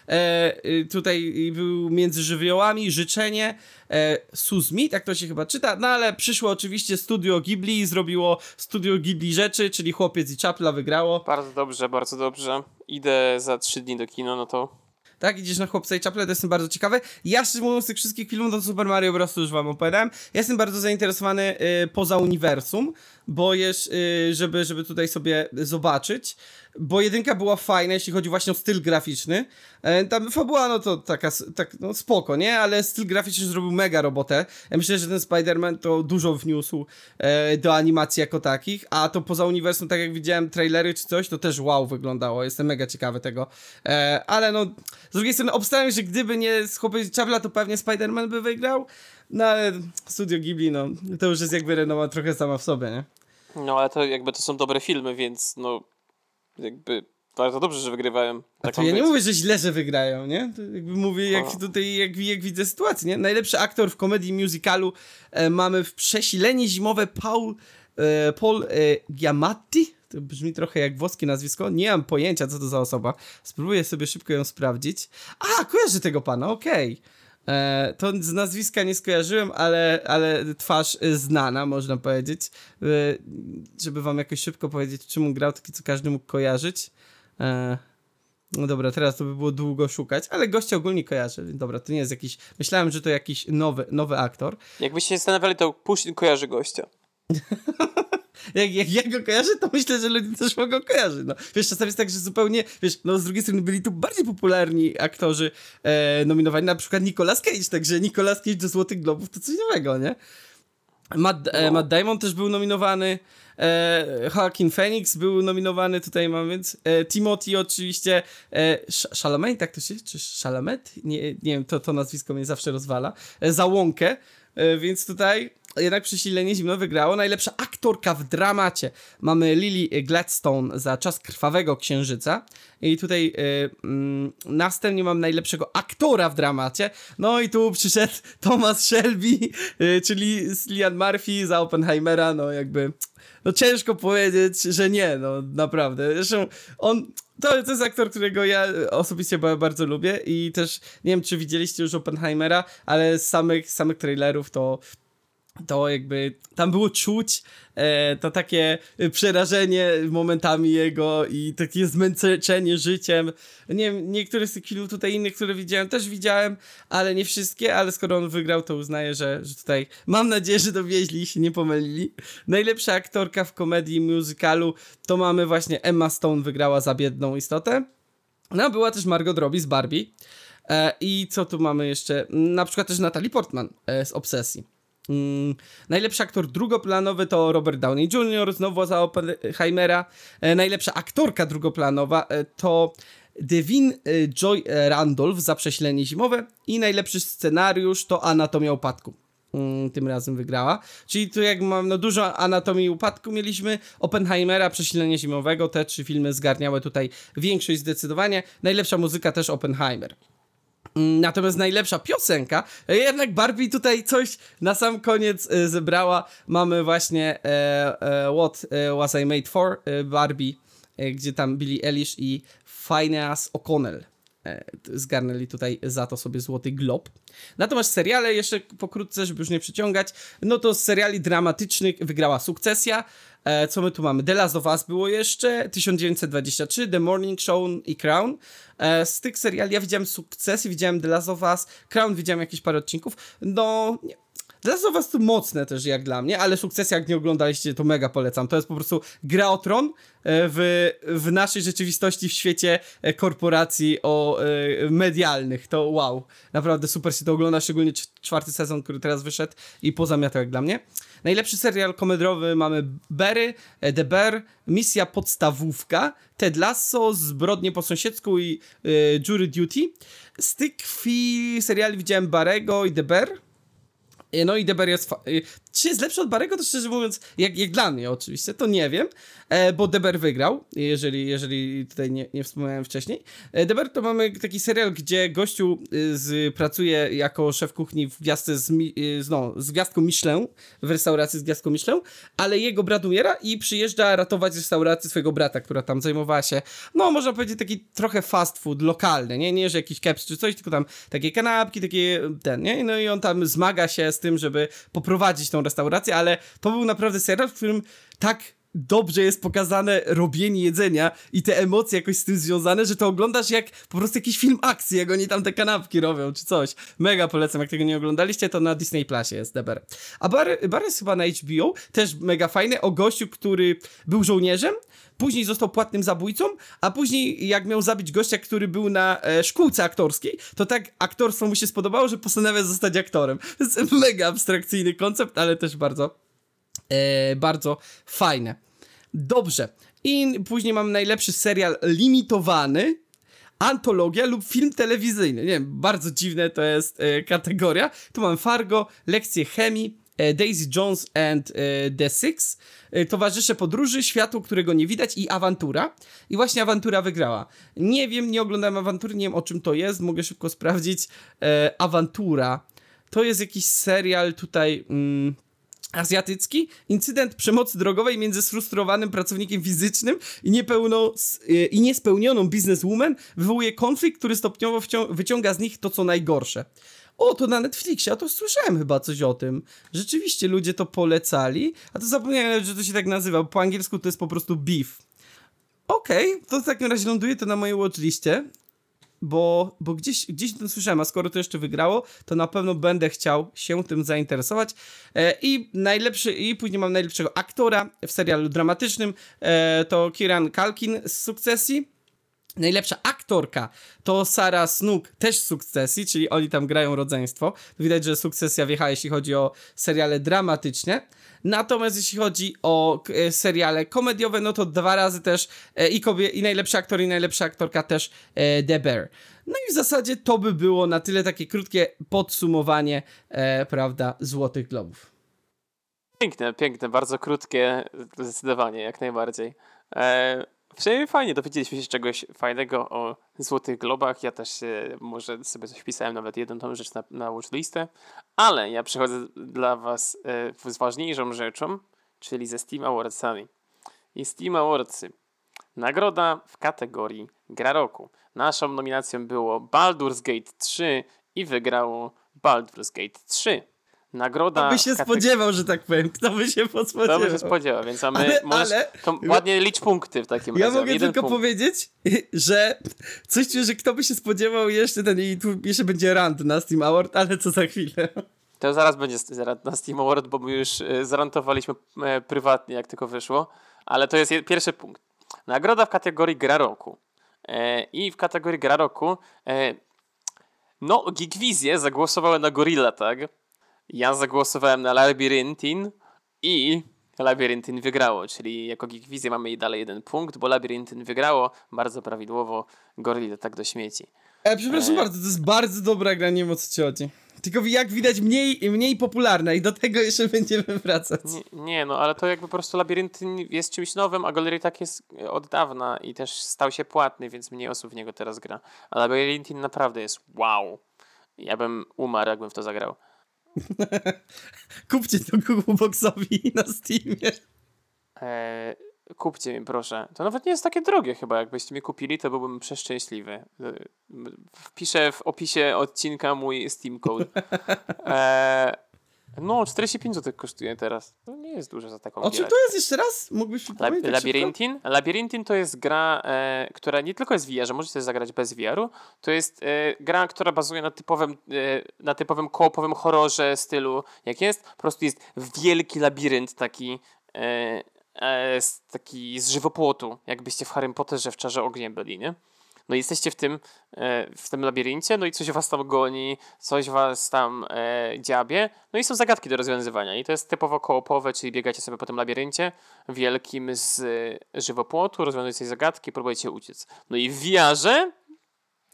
E, y, tutaj był między żywiołami, życzenie, e, Suzmi, tak to się chyba czyta, no ale przyszło oczywiście Studio Ghibli i zrobiło Studio Ghibli rzeczy, czyli Chłopiec i Czapla wygrało. Bardzo dobrze, bardzo dobrze. Idę za trzy dni do kino, no to tak? Idziesz na Chłopca i Czaple, to jestem bardzo ciekawy. Ja szczerze mówiąc tych wszystkich filmów do Super Mario Bros. już wam opowiadałem. Ja jestem bardzo zainteresowany y, poza uniwersum, bo jest, y, żeby, żeby tutaj sobie zobaczyć bo jedynka była fajna, jeśli chodzi właśnie o styl graficzny. E, tam fabuła, no to taka, tak, no spoko, nie? Ale styl graficzny zrobił mega robotę. Ja myślę, że ten Spider-Man to dużo wniósł e, do animacji jako takich, a to poza uniwersum, tak jak widziałem trailery czy coś, to też wow wyglądało. Jestem mega ciekawy tego. E, ale no, z drugiej strony obstawiam, że gdyby nie Chłopiec Czapla, to pewnie Spider-Man by wygrał. No ale Studio Ghibli, no, to już jest jakby renoma trochę sama w sobie, nie? No ale to jakby to są dobre filmy, więc no jakby bardzo dobrze, że wygrywają. A to ja nie mówię, że źle, że wygrają, nie? To jakby mówię, jak o. tutaj, jak, jak widzę sytuację, nie? Najlepszy aktor w komedii musicalu e, mamy w Przesilenie zimowe Paul, e, Paul e, Giamatti. To brzmi trochę jak włoskie nazwisko. Nie mam pojęcia, co to za osoba. Spróbuję sobie szybko ją sprawdzić. A, kojarzę tego pana, okej. Okay. E, to z nazwiska nie skojarzyłem, ale, ale twarz znana, można powiedzieć. E, żeby wam jakoś szybko powiedzieć, czym grał, taki co każdy mógł kojarzyć. E, no dobra, teraz to by było długo szukać, ale gościa ogólnie kojarzę. Dobra, to nie jest jakiś. Myślałem, że to jakiś nowy, nowy aktor. Jakbyście się zastanawiali, to Pushkin kojarzy gościa. jak, jak ja go kojarzę, to myślę, że ludzie też mogą kojarzyć. No. Wiesz, czasami jest tak, że zupełnie, wiesz, no z drugiej strony byli tu bardziej popularni aktorzy e, nominowani, na przykład Nicolas Cage, także Nicolas Cage do Złotych Globów to coś nowego, nie? Matt, e, no. Matt Damon też był nominowany, e, Joaquin Phoenix był nominowany, tutaj mam więc, e, Timothy oczywiście, e, Chalamet, tak to się, czy Chalamet? Nie, nie wiem, to, to nazwisko mnie zawsze rozwala, e, za Łąkę, więc tutaj jednak przesilenie zimno wygrało. Najlepsza aktorka w dramacie mamy Lily Gladstone za Czas Krwawego Księżyca. I tutaj y, następnie mam najlepszego aktora w dramacie. No i tu przyszedł Thomas Shelby, y, czyli Cillian Murphy za Oppenheimera. No jakby, no ciężko powiedzieć, że nie, no naprawdę. Zresztą on, to, to jest aktor, którego ja osobiście bardzo lubię i też nie wiem, czy widzieliście już Oppenheimera, ale z samych, samych trailerów to to jakby tam było czuć e, to takie przerażenie momentami jego i takie zmęczenie życiem. Nie wiem, niektóre z tych filmów tutaj innych, które widziałem, też widziałem, ale nie wszystkie, ale skoro on wygrał, to uznaję, że, że tutaj mam nadzieję, że dowieźli się nie pomylili. Najlepsza aktorka w komedii musicalu to mamy właśnie Emma Stone wygrała za biedną istotę. No, była też Margot Robbie z Barbie. E, I co tu mamy jeszcze? Na przykład też Natalie Portman e, z Obsesji. Mm, najlepszy aktor drugoplanowy to Robert Downey Jr., znowu za Oppenheimera. E, najlepsza aktorka drugoplanowa e, to Devin e, Joy e, Randolph za Przesilenie Zimowe i najlepszy scenariusz to Anatomia Upadku. Mm, tym razem wygrała. Czyli tu jak mam no dużo anatomii upadku mieliśmy, Oppenheimera, Przesilenie Zimowego, te trzy filmy zgarniały tutaj większość zdecydowanie. Najlepsza muzyka też Oppenheimer. Natomiast najlepsza piosenka, jednak Barbie tutaj coś na sam koniec e, zebrała. Mamy właśnie e, e, What Was I Made For Barbie, gdzie tam Billie Eilish i Phineas O'Connell zgarnęli tutaj za to sobie Złoty Glob. Natomiast seriale, jeszcze pokrótce, żeby już nie przyciągać, no to z seriali dramatycznych wygrała Sukcesja, E, co my tu mamy? The Last of Us było jeszcze, 1923, The Morning Show i Crown. E, z tych seriali ja widziałem Sukcesy, widziałem The Last of Us, Crown widziałem jakieś parę odcinków. No, nie. The Last of Us to mocne też jak dla mnie, ale Sukcesy jak nie oglądaliście to mega polecam. To jest po prostu gra o tron e, w, w naszej rzeczywistości, w świecie e, korporacji o e, medialnych. To wow, naprawdę super się to ogląda, szczególnie czwarty sezon, który teraz wyszedł i pozamiatał jak dla mnie. Najlepszy serial komediowy mamy Berry, e, The Bear, Misja Podstawówka, Ted Lasso, Zbrodnie po sąsiedzku i y, Jury Duty. Z tych seriali widziałem Barego i The Bear. No i Deber jest. Czy jest lepszy od Barego? To szczerze mówiąc, jak, jak dla mnie oczywiście, to nie wiem, e, bo Deber wygrał, jeżeli, jeżeli tutaj nie, nie wspomniałem wcześniej. E, Deber to mamy taki serial, gdzie gościu y, z, pracuje jako szef kuchni w gwiazdce z, y, z, no, z gwiazdką Michelin, w restauracji z gwiazdką Michelin, ale jego brat umiera i przyjeżdża ratować restaurację swojego brata, która tam zajmowała się, no można powiedzieć taki trochę fast food lokalny, nie, nie że jakiś keps czy coś, tylko tam takie kanapki, takie ten, nie, no i on tam zmaga się z tym, żeby poprowadzić tą restaurację, ale to był naprawdę serial, w którym tak dobrze jest pokazane robienie jedzenia i te emocje jakoś z tym związane, że to oglądasz jak po prostu jakiś film akcji, jak oni tam te kanapki robią, czy coś. Mega polecam, jak tego nie oglądaliście, to na Disney Plusie jest Deber. A Bar, Bar jest chyba na HBO, też mega fajny, o gościu, który był żołnierzem, później został płatnym zabójcą, a później jak miał zabić gościa, który był na e, szkółce aktorskiej, to tak aktorstwo mu się spodobało, że postanawia zostać aktorem. To jest mega abstrakcyjny koncept, ale też bardzo, e, bardzo fajne. Dobrze. I później mam najlepszy serial limitowany, antologia lub film telewizyjny. Nie wiem, bardzo dziwne to jest e, kategoria. Tu mam Fargo, lekcje chemii, e, Daisy Jones and e, The Six, e, Towarzysze Podróży, Światło, którego nie widać i Awantura. I właśnie Awantura wygrała. Nie wiem, nie oglądałem Awantury, nie wiem o czym to jest, mogę szybko sprawdzić. E, Awantura. To jest jakiś serial tutaj... Mm, azjatycki, incydent przemocy drogowej między sfrustrowanym pracownikiem fizycznym i, niepełno, e, i niespełnioną bizneswoman wywołuje konflikt, który stopniowo wyciąga z nich to, co najgorsze. O, to na Netflixie, a to słyszałem chyba coś o tym. Rzeczywiście ludzie to polecali, a to zapomniałem, że to się tak nazywa, po angielsku to jest po prostu beef. Okej, okay, to w takim razie ląduje to na mojej watchliście bo, bo gdzieś, gdzieś to słyszałem, a skoro to jeszcze wygrało, to na pewno będę chciał się tym zainteresować. E, I najlepszy, i później mam najlepszego aktora w serialu dramatycznym, e, to Kieran Kalkin z Sukcesji. Najlepsza aktorka to Sara Snook, też z sukcesji, czyli oni tam grają rodzeństwo. Widać, że sukcesja wjechała, jeśli chodzi o seriale dramatyczne. Natomiast jeśli chodzi o e, seriale komediowe, no to dwa razy też e, i, kobie, i najlepszy aktor, i najlepsza aktorka też e, The Bear. No i w zasadzie to by było na tyle takie krótkie podsumowanie, prawda, Złotych Globów. Piękne, piękne, bardzo krótkie, zdecydowanie, jak najbardziej. Przynajmniej fajnie, dowiedzieliśmy się czegoś fajnego o Złotych Globach. Ja też e, może sobie coś pisałem, nawet jedną tą rzecz na, na watchlistę, ale ja przychodzę dla Was e, z ważniejszą rzeczą, czyli ze Steam Awardsami. I Steam Awardsy. Nagroda w kategorii Gra Roku. Naszą nominacją było Baldur's Gate 3 i wygrało Baldur's Gate 3. Nagroda. Kto by się kategorii... spodziewał, że tak powiem? Kto by się spodziewał? Kto by się spodziewał, więc mamy. Ale- możesz, ale- to ładnie licz punkty w takim Ja razie. mogę Jeden tylko punkt. powiedzieć, że coś czuję, że kto by się spodziewał jeszcze ten i tu jeszcze będzie rant na Steam Award, ale co za chwilę. To zaraz będzie zaraz na Steam Award, bo my już e, zarantowaliśmy e, prywatnie, jak tylko wyszło. Ale to jest je- pierwszy punkt. Nagroda w kategorii Gra Roku. E, I w kategorii Gra Roku no, Geekwizje zagłosowały na Gorilla, tak? Ja zagłosowałem na Labyrinthin i Labyrinthin wygrało, czyli jako Geekwizję mamy i dalej jeden punkt, bo Labyrinthin wygrało bardzo prawidłowo, Gorilla tak do śmieci. E, przepraszam E. bardzo, to jest bardzo dobra gra, nie wiem o co ci chodzi. Tylko jak widać mniej, mniej popularna i do tego jeszcze będziemy wracać. Nie, nie, no ale to jakby po prostu Labirynty jest czymś nowym, a Gallery tak jest od dawna i też stał się płatny, więc mniej osób w niego teraz gra. A Labiryntin naprawdę jest wow. Ja bym umarł, jakbym w to zagrał. Kupcie to Google Boxowi na Steamie. Eee, kupcie mi proszę. To nawet nie jest takie drogie chyba. Jakbyście mi kupili, to byłbym przeszczęśliwy. E, Wpiszę w opisie odcinka mój Steam Code. Eee, no, 45 zł kosztuje teraz. Jest dużo za taką O czym to jest jeszcze raz? Mógłbyś Lab-? Labiryntin? Labiryntin to jest gra, e, która nie tylko jest w VR-ze, możecie zagrać bez VR-u. To jest e, gra, która bazuje na typowym, e, na typowym koopowym horrorze stylu, jak jest. Po prostu jest wielki labirynt taki, e, e, z, taki z żywopłotu, jakbyście w Harry Potterze w Czarze Ogniem byli, nie? No jesteście w tym, e, w tym labiryncie, no i coś was tam goni, coś was tam e, dziabie, no i są zagadki do rozwiązywania i to jest typowo koopowe, czyli biegacie sobie po tym labiryncie wielkim z e, żywopłotu, rozwiązujecie zagadki, próbujecie uciec. No i w wiarze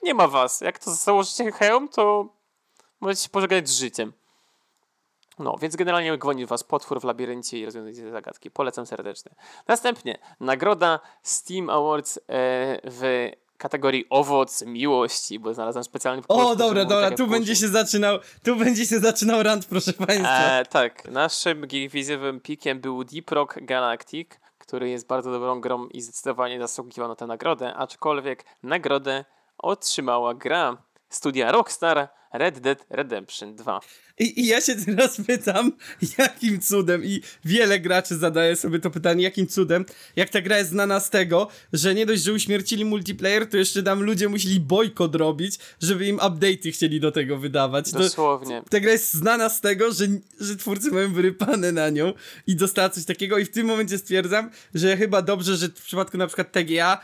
nie ma was. Jak to założycie hełm, to możecie się pożegnać z życiem. No, więc generalnie goni was potwór w labiryncie i rozwiązujecie zagadki. Polecam serdecznie. Następnie nagroda Steam Awards w kategorii owoc miłości, bo znalazłem specjalny O, dobra, dobra, tu jak będzie później. się zaczynał, tu będzie się zaczynał rant, proszę państwa. E, tak, naszym geekwizjowym pikiem był Deep Rock Galactic, który jest bardzo dobrą grą i zdecydowanie zasługiwał na tę nagrodę, aczkolwiek nagrodę otrzymała gra studia Rockstar Red Dead Redemption 2. I, I ja się teraz pytam, jakim cudem, i wiele graczy zadaje sobie to pytanie, jakim cudem, jak ta gra jest znana z tego, że nie dość, że uśmiercili multiplayer, to jeszcze tam ludzie musieli bojkot robić, żeby im update'y chcieli do tego wydawać. To, Dosłownie. ta gra jest znana z tego, że, że twórcy mają wyrypane na nią i dostała coś takiego i w tym momencie stwierdzam, że chyba dobrze, że w przypadku na przykład TGA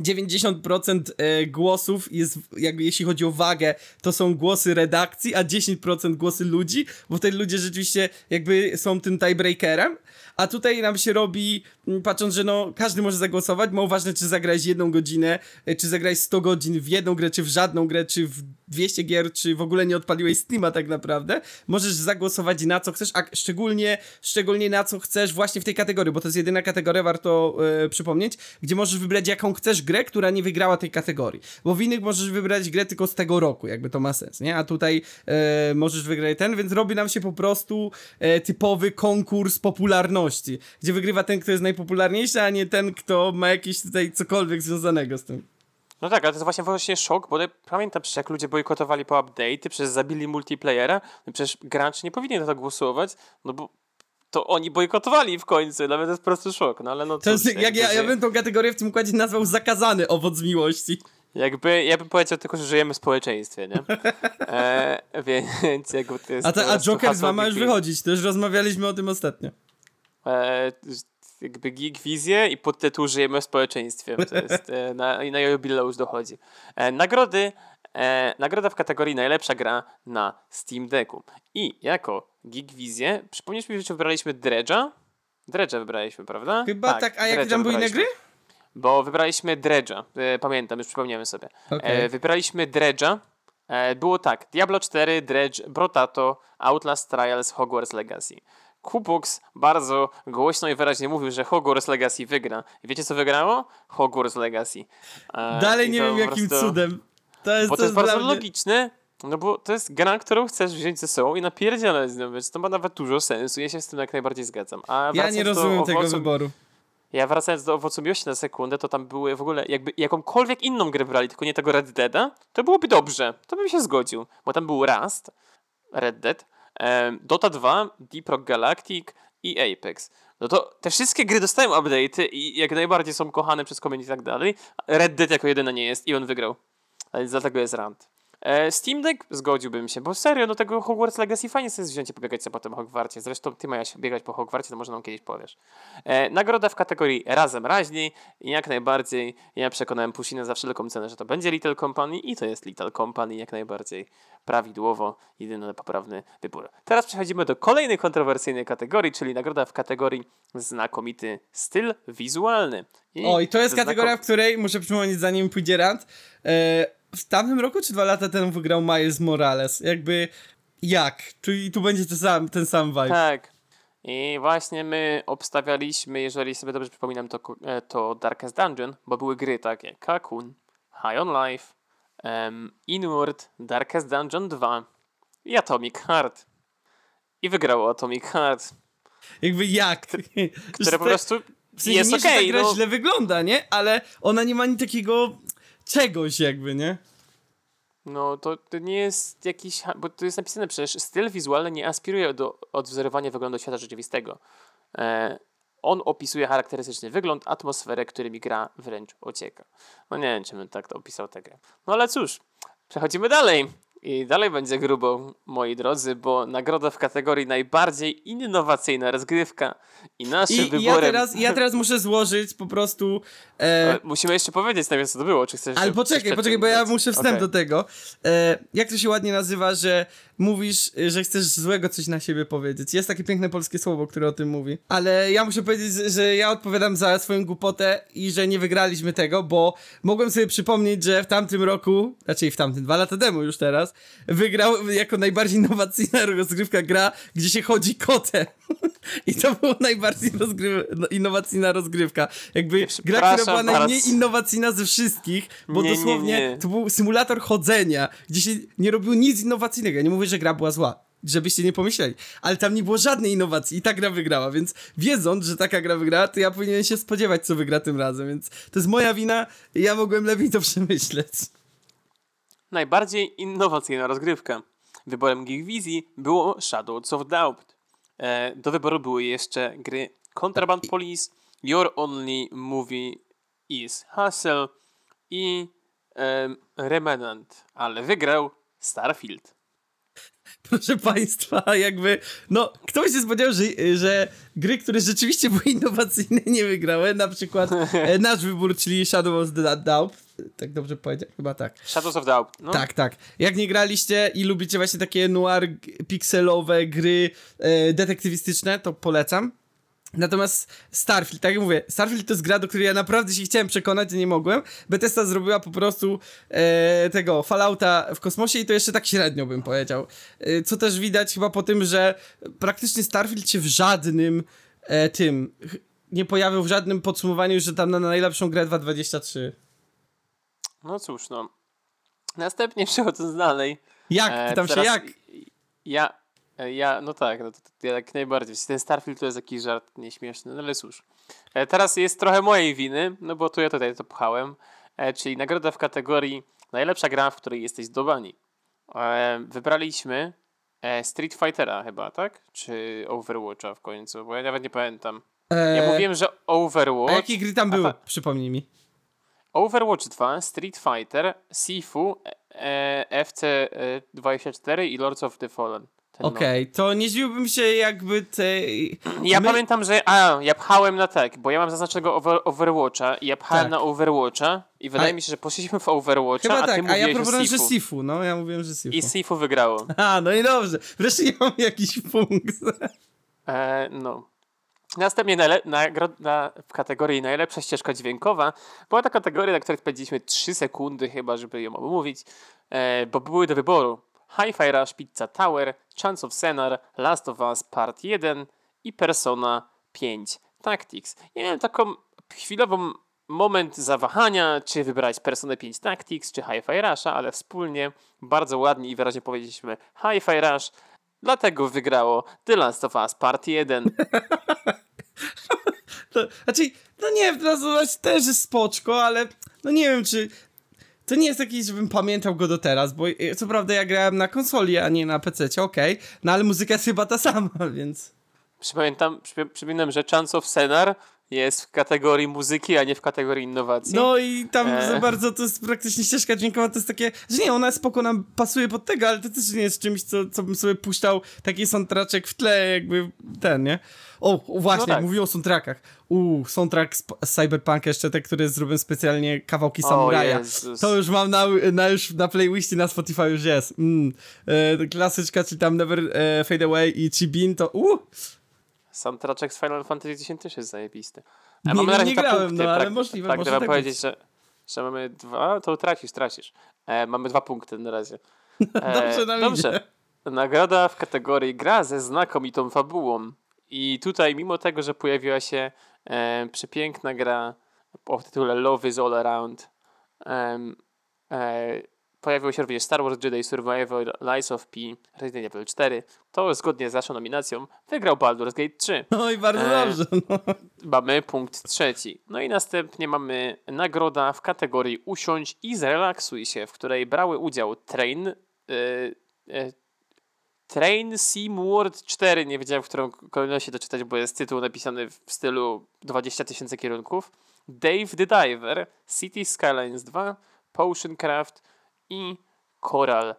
90% e, głosów jest, jakby jeśli chodzi o wagę, to są głosy redakcji, a 10% głosy ludzi, bo wtedy ludzie rzeczywiście jakby są tym tiebreakerem, a tutaj nam się robi, m, patrząc, że no każdy może zagłosować, mało ważne, czy zagrałeś jedną godzinę, e, czy zagrałeś 100 godzin w jedną grę, czy w żadną grę, czy w 200 gier, czy w ogóle nie odpaliłeś Steama tak naprawdę, możesz zagłosować na co chcesz, a szczególnie, szczególnie na co chcesz właśnie w tej kategorii, bo to jest jedyna kategoria, warto e, przypomnieć, gdzie możesz wybrać jaką chcesz grę, która nie wygrała tej kategorii, bo w innych możesz wybrać grę tylko z tego roku, jakby to ma sens, nie? A tutaj e, możesz wygrać ten, więc robi nam się po prostu e, typowy konkurs popularności, gdzie wygrywa ten, kto jest najpopularniejszy, a nie ten, kto ma jakieś tutaj cokolwiek związanego z tym. No tak, ale to jest właśnie właśnie szok, bo pamiętam przecież jak ludzie bojkotowali po update'y, przecież zabili multiplayera, no przecież gracz nie powinien na to głosować, no bo to oni bojkotowali w końcu, nawet to jest po prostu szok, no ale no To jest, jak ja, ja bym tą kategorię w tym układzie nazwał zakazany owoc miłości. Jakby, ja bym powiedział tylko, że żyjemy w społeczeństwie, nie? E, więc jakby to jest... A, ta, a Joker z wama już wychodzić, to już rozmawialiśmy o tym ostatnio. E, jakby geek wizję i podtytuł Żyjemy w społeczeństwie. To jest, e, na, na jubileusz dochodzi. E, nagrody, e, nagroda w kategorii najlepsza gra na Steam Decku. I jako geek wizję, przypomnisz mi, że wybraliśmy Dredge'a? Dredge'a wybraliśmy, prawda? Chyba tak, a jakie Dredge'a tam były inne gry? Bo wybraliśmy Dredge'a, pamiętam, już przypomniałem sobie. E, wybraliśmy Dredge'a. Było tak, Diablo 4, Dredge, Brotato, Outlast Trials, Hogwarts Legacy. Kubux bardzo głośno i wyraźnie mówił, że Hogwarts Legacy wygra. I wiecie co wygrało? Hogwarts Legacy. E, Dalej nie wiem jakim prostu- cudem. To jest, Bo to jest bardzo mnie- logiczne, no bo to jest gra, którą chcesz wziąć ze sobą i napierdzielać z nią, więc to ma nawet dużo sensu. Ja się z tym jak najbardziej zgadzam. A Ja nie rozumiem tego owoców- wyboru. ja wracając do owocu miłości na sekundę, to tam były w ogóle jakby jakąkolwiek inną grę brali, tylko nie tego Red Deada, to byłoby dobrze. To bym się zgodził. Bo tam był Rust, Red Dead, Dota 2, Deep Rock Galactic i Apex. No to te wszystkie gry dostają update'y i jak najbardziej są kochane przez community i tak dalej. Red Dead jako jedyna nie jest i on wygrał. Więc dlatego jest rant. E, Steam Deck zgodziłbym się, bo serio, do tego Hogwarts Legacy fajnie sobie wziąć i pobiegać sobie po tym Hogwarcie. Zresztą ty masz biegać po Hogwarcie, to może nam kiedyś powiesz. E, nagroda w kategorii razem raźniej i jak najbardziej ja przekonałem Pusina za wszelką cenę, że to będzie Little Company i to jest Little Company jak najbardziej prawidłowo, jedyny poprawny wybór. Teraz przechodzimy do kolejnej kontrowersyjnej kategorii, czyli nagroda w kategorii znakomity styl wizualny. O, i to jest kategoria, w której, muszę przypomnieć, zanim pójdzie rant, e, w tamtym roku czy dwa lata temu wygrał Miles Morales. Jakby, jak? Czyli tu będzie ten sam, ten sam vibe. Tak. I właśnie my obstawialiśmy, jeżeli sobie dobrze przypominam, to, e, to Darkest Dungeon, bo były gry takie jak Cocoon, High on Life, em, Inward, Darkest Dungeon 2 i Atomic Heart. I wygrało Atomic Heart, Jakby jak? które po prostu W sensie jest nie, że okej. ta gra no, źle wygląda, nie? Ale ona nie ma ani takiego czegoś jakby, nie? no to, to nie jest jakiś, bo tu jest napisane przecież, styl wizualny nie aspiruje do odwzorowania wyglądu świata rzeczywistego. E, on opisuje charakterystyczny wygląd, atmosferę, którymi gra wręcz ocieka. No nie wiem, czy bym tak to opisał tę grę. No ale cóż, przechodzimy dalej. I dalej będzie grubo, moi drodzy, bo nagroda w kategorii najbardziej innowacyjna rozgrywka i naszym I, wyborem... ja, teraz, ja teraz muszę złożyć po prostu... E, Musimy jeszcze powiedzieć najpierw, co to było, czy chcesz... Ale poczekaj, poczekaj, bo ja muszę wstęp Okej. do tego. E, jak to się ładnie nazywa, że mówisz, że chcesz złego coś na siebie powiedzieć. Jest takie piękne polskie słowo, które o tym mówi. Ale ja muszę powiedzieć, że ja odpowiadam za swoją głupotę i że nie wygraliśmy tego, bo mogłem sobie przypomnieć, że w tamtym roku, raczej w tamtym, dwa lata temu już teraz, wygrał jako najbardziej innowacyjna rozgrywka gra, gdzie się chodzi kotem. I to była najbardziej rozgry- no, innowacyjna rozgrywka. Jakby gra, która była najmniej bardzo. innowacyjna ze wszystkich, bo Nie, nie, dosłownie nie. to był symulator chodzenia, gdzie się nie robiło nic innowacyjnego. Ja nie mówię, że gra była zła, żebyście nie pomyśleli, ale tam nie było żadnej innowacji i ta gra wygrała, więc wiedząc, że taka gra wygrała, to ja powinienem się spodziewać, co wygra tym razem, więc to jest moja wina i ja mogłem lepiej to przemyśleć. Najbardziej innowacyjna rozgrywka. Wyborem Geekwizji było Shadows of Doubt. E, do wyboru były jeszcze gry Contraband Police, Your Only Movie is Hustle i em, Remnant, ale wygrał Starfield. Proszę państwa, jakby, no, kto by się spodziewał, że, że gry, które rzeczywiście były innowacyjne, nie wygrały, na przykład e, nasz wybór, czyli Shadow of the Doubt, tak dobrze powiedział? Chyba tak. Shadows of Doubt. No, Tak, tak. Jak nie graliście i lubicie właśnie takie noir pikselowe gry e, detektywistyczne, to polecam. Natomiast Starfield, tak jak mówię, Starfield to jest gra, do której ja naprawdę się chciałem przekonać, a nie mogłem. Bethesda zrobiła po prostu e, tego Fallouta w kosmosie i to jeszcze tak średnio bym powiedział. E, co też widać chyba po tym, że praktycznie Starfield się w żadnym e, tym nie pojawił w żadnym podsumowaniu, że tam na najlepszą grę 2.23. no cóż, no. Następnie przechodząc dalej. Jak? e, Pytam się teraz jak? Ja, e, ja, no tak, no to, to jak najbardziej. Ten Starfield to jest jakiś żart nieśmieszny, no ale cóż. E, teraz jest trochę mojej winy, no bo tu ja tutaj to pchałem, e, czyli nagroda w kategorii najlepsza gra, w której jesteś zdobani. E, wybraliśmy e, Street Fightera chyba, tak? Czy Overwatcha w końcu, bo ja nawet nie pamiętam. Ja E, mówiłem, że Overwatch... A jakie gry tam były? ta- Przypomnij mi. Overwatch 2, Street Fighter, Sifu, e, FC24 i Lords of the Fallen. Okej, to nie zdziwiłbym się jakby te... Ja My- pamiętam, że a, ja pchałem na tak, bo ja mam zaznaczonego over, Overwatcha i ja pchałem Tak. na Overwatcha i wydaje A- mi się, że poszliśmy w Overwatcha, Chyba a ty tak, a ja proponowałem, że Sifu. No ja mówiłem, że Sifu. I Sifu wygrało. A, no i dobrze, wreszcie nie mam jakiś punkt. E, no. Następnie na, w kategorii najlepsza ścieżka dźwiękowa była ta kategoria, na której spędziliśmy 3 sekundy chyba, żeby ją omówić, e, bo były do wyboru Hi-Fi Rush, Pizza Tower, Chance of Senar, Last of Us Part 1 i Persona 5 Tactics. Ja miałem taką chwilową moment zawahania, czy wybrać Persona 5 Tactics, czy Hi-Fi Rusha, ale wspólnie bardzo ładnie i wyraźnie powiedzieliśmy Hi-Fi Rush, dlatego wygrało The Last of Us Part 1. To, znaczy, no nie, teraz też jest spoczko, ale no nie wiem, czy... To nie jest taki, żebym pamiętał go do teraz, bo e, co prawda ja grałem na konsoli, a nie na PC, okej, no ale muzyka jest chyba ta sama, więc... Przypamiętam, przyp- przypominam, że Chance of Senar jest w kategorii muzyki, a nie w kategorii innowacji. No i tam E. za bardzo to jest praktycznie ścieżka dźwiękowa, to jest takie, że nie, ona spoko nam pasuje pod tego, ale to też nie jest czymś, co, co bym sobie puszczał taki soundtraczek w tle, jakby ten, nie? O, właśnie, No tak. mówił o soundtrackach. Uuu, soundtrack z, z Cyberpunka jeszcze, te, które zrobiłem specjalnie, kawałki O samuraja. Jezus. To już mam na, na, już na playlistie na Spotify już jest. Mm. E, klasyczka, czyli tam Never e, Fade Away i Chibin, to uuu, Soundtrack z Final Fantasy X też jest zajebisty. Nie- mamy na razie nie dwa grałem, punkty, no, ale możliwe, Tak, trzeba tak powiedzieć, że, że mamy dwa, to tracisz, tracisz. E, mamy dwa punkty na razie. E, Dobrze nam idzie. Nagroda w kategorii gra ze znakomitą fabułą. I tutaj, mimo tego, że pojawiła się e, przepiękna gra o tytule Love is All Around, e, pojawiło się również Star Wars Jedi Survivor, Lies of P, Resident Evil 4, to zgodnie z naszą nominacją wygrał Baldur's Gate 3. no i bardzo E, dobrze, no. Mamy punkt trzeci. No i następnie mamy nagroda w kategorii Usiądź i zrelaksuj się, w której brały udział Train, e, e, Train Sim World 4, nie wiedziałem w którą kolejności to czytać, bo jest tytuł napisany w stylu 20 tysięcy kierunków, Dave the Diver, City Skylines 2, Potion Craft i Coral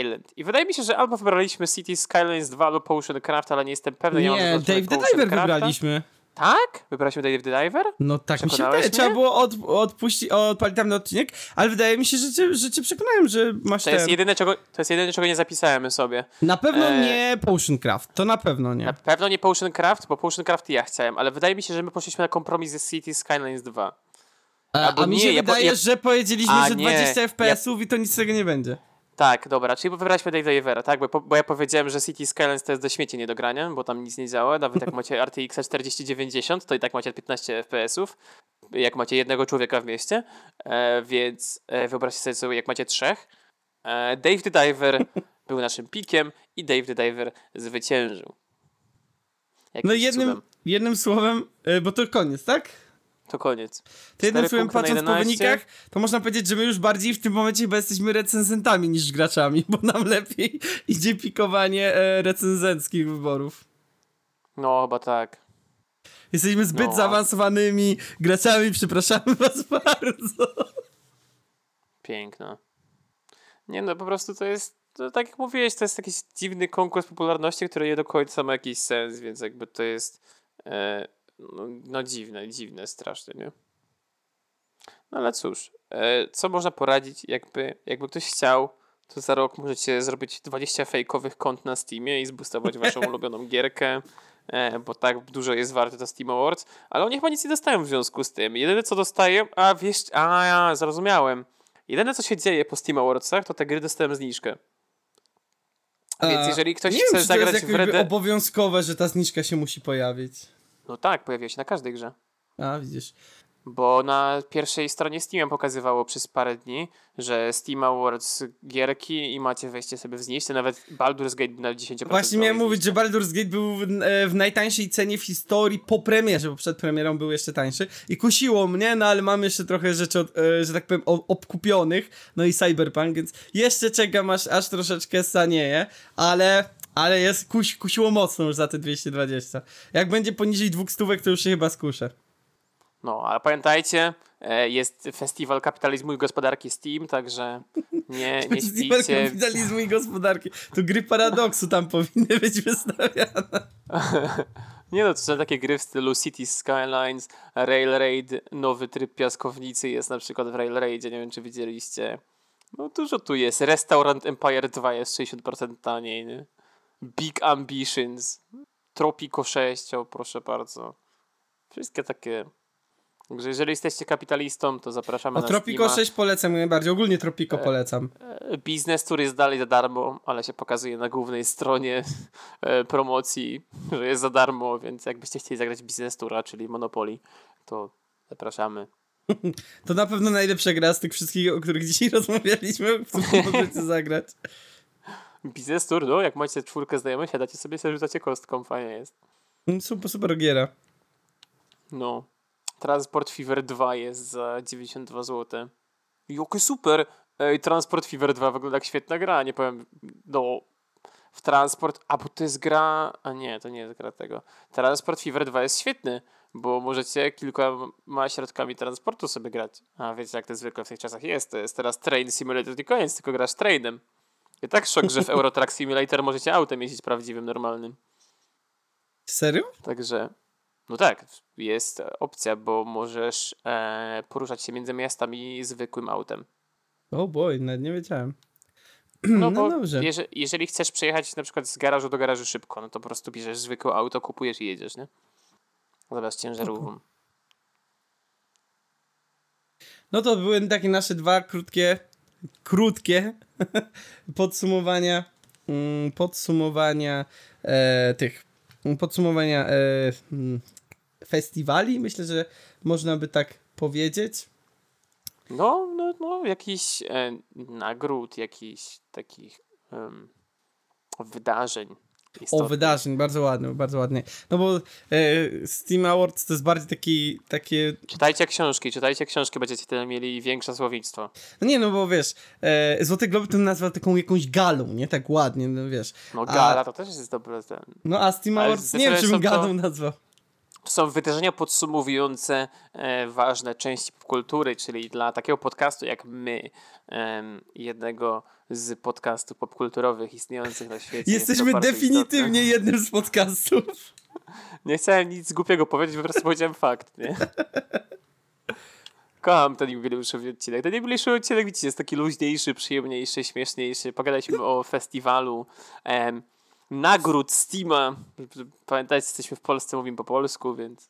Island. I wydaje mi się, że albo wybraliśmy City Skylines 2 albo Potion Craft, ale nie jestem pewny. ja Nie, zaznaczone Dave the Diver Crafta. wybraliśmy. Tak? Wybraliśmy Dave the Diver? No tak mi się wydaje. Trzeba było od, odpuścić, odpalić tam odcinek, ale wydaje mi się, że cię, że cię przekonałem, że masz To ten... jest, jedyne, czego, to jest jedyne, czego nie zapisałem sobie. Na pewno E, nie Potion Craft, to na pewno nie. Na pewno nie Potion Craft, bo Potion Craft ja chciałem, ale wydaje mi się, że my poszliśmy na kompromis ze City Skylines 2. A, albo a mi nie, się ja po- wydaje, ja- że powiedzieliśmy, A, że nie, 20 ja- FPS-ów i to nic z tego nie będzie. Tak, dobra, czyli wybraliśmy Dave Divera, tak? Bo, bo ja powiedziałem, że City Skylines to jest do śmieci nie do grania, bo tam nic nie działa. Nawet jak macie RTX 4090, to i tak macie 15 FPS-ów, jak macie jednego człowieka w mieście, e, więc e, wyobraźcie sobie, jak macie trzech. E, Dave the Diver był naszym pikiem i Dave the Diver zwyciężył. No jednym, cudem. jednym słowem, y, bo to koniec, tak? To koniec. To jednym słowem, patrząc po 11. wynikach, to można powiedzieć, że my już bardziej w tym momencie chyba jesteśmy recenzentami niż graczami, bo nam lepiej idzie pikowanie e, recenzenckich wyborów. No, chyba tak. Jesteśmy zbyt No. zaawansowanymi graczami, przepraszamy was bardzo. Piękno. Nie no, po prostu to jest, tak jak mówiłeś, to jest jakiś dziwny konkurs popularności, który nie do końca ma jakiś sens, więc jakby to jest e, no, no dziwne, dziwne strasznie, nie? No ale cóż, e, co można poradzić, jakby, jakby ktoś chciał, to za rok możecie zrobić 20 fejkowych kont na Steamie i zboostować waszą ulubioną gierkę, e, bo tak dużo jest warte to Steam Awards, ale oni chyba nic nie dostają w związku z tym. Jedyne co dostają, a wiesz, a ja zrozumiałem. Jedyne co się dzieje po Steam Awardsach, to te gry dostają zniżkę. Więc A, jeżeli ktoś nie chce wiem, zagrać jest w Red Dead... obowiązkowe, że ta zniżka się musi pojawić. No tak, pojawia się na każdej grze. A, widzisz. Bo na pierwszej stronie Steam pokazywało przez parę dni, że Steam Awards gierki i macie wejście sobie w zniżce, nawet Baldur's Gate na 10%. Właśnie miałem mówić, że Baldur's Gate był w, e, w najtańszej cenie w historii po premierze, bo przed premierą był jeszcze tańszy. I kusiło mnie, no ale mam jeszcze trochę rzeczy, od, e, że tak powiem, obkupionych. No i Cyberpunk, więc jeszcze czekam, aż, aż troszeczkę stanieje, ale... Ale jest, kuś, kusiło mocno już za te 220. Jak będzie poniżej dwóch stówek, to już się chyba skuszę. No, ale pamiętajcie, e, jest festiwal kapitalizmu i gospodarki Steam, także nie, nie Festiwal śpijcie. kapitalizmu i gospodarki. To gry paradoksu tam powinny być wystawiane. Nie no, to są takie gry w stylu City Skylines, Rail Raid, nowy tryb piaskownicy jest na przykład w Rail Raidzie, nie wiem czy widzieliście. No dużo tu jest. Restaurant Empire 2 jest 60% taniej, nie? Big Ambitions, Tropico 6, o proszę bardzo. Wszystkie takie... Także jeżeli jesteście kapitalistą, to zapraszamy O na Tropico Steama. 6 polecam najbardziej. Ogólnie Tropico polecam. E, Biznes, który jest dalej za darmo, ale się pokazuje na głównej stronie e, promocji, że jest za darmo, więc jakbyście chcieli zagrać Biznes Tura, czyli Monopoly, to zapraszamy. To na pewno najlepsza gra z tych wszystkich, o których dzisiaj rozmawialiśmy, w których możecie zagrać. Biznes Tour, no jak macie czwórkę znajomych, siadacie sobie, sobie rzucacie kostką, fajnie jest. Mm, Super, super giera. No. Transport Fever 2 jest za 92 zł. Jakie super! Ej, Transport Fever 2 wygląda jak świetna gra, nie powiem, no... W Transport, a bo to jest gra, a nie, to nie jest gra tego. Transport Fever 2 jest świetny, bo możecie kilkoma środkami transportu sobie grać. A wiecie, jak to zwykle w tych czasach jest, to jest teraz Train Simulator i koniec, tylko grasz trainem. I tak szok, że w Euro Truck Simulator możecie autem jeździć prawdziwym, normalnym. Serio? Także, no tak, jest opcja, bo możesz e, poruszać się między miastami zwykłym autem. Oh boy, nawet nie wiedziałem. No, No bo dobrze. Jeże, jeżeli chcesz przejechać na przykład z garażu do garażu szybko, no to po prostu bierzesz zwykłe auto, kupujesz i jedziesz, nie? Zamiast ciężarówką. No to były takie nasze dwa krótkie, krótkie podsumowania, mm, podsumowania e, tych, podsumowania e, mm, festiwali. Myślę, że można by tak powiedzieć. No, no, no, jakiś e, nagród, jakichś takich em, wydarzeń. O, wydarzeń, bardzo ładnie, bardzo ładnie. No bo e, Steam Awards to jest bardziej taki, takie Czytajcie książki, czytajcie książki, będziecie wtedy mieli większe słownictwo. No nie, no bo wiesz, e, Złote Globy to nazwał taką jakąś galą, nie? Tak ładnie, no wiesz. No A- gala to też jest dobre. Ten. No a Steam Awards, nie wiem, czy bym są to- galą nazwał. To są wydarzenia podsumowujące e, ważne części popkultury, czyli dla takiego podcastu jak my, em, jednego z podcastów popkulturowych istniejących na świecie. Jesteśmy definitywnie jednym z podcastów. istotne. Nie chciałem nic głupiego powiedzieć, po prostu powiedziałem fakt, nie? Kocham ten jubileuszowy odcinek. Ten jubileuszowy odcinek, widzicie, jest taki luźniejszy, przyjemniejszy, śmieszniejszy. Pogadaliśmy o festiwalu em, nagród Steama. Pamiętajcie, jesteśmy w Polsce, mówimy po polsku, więc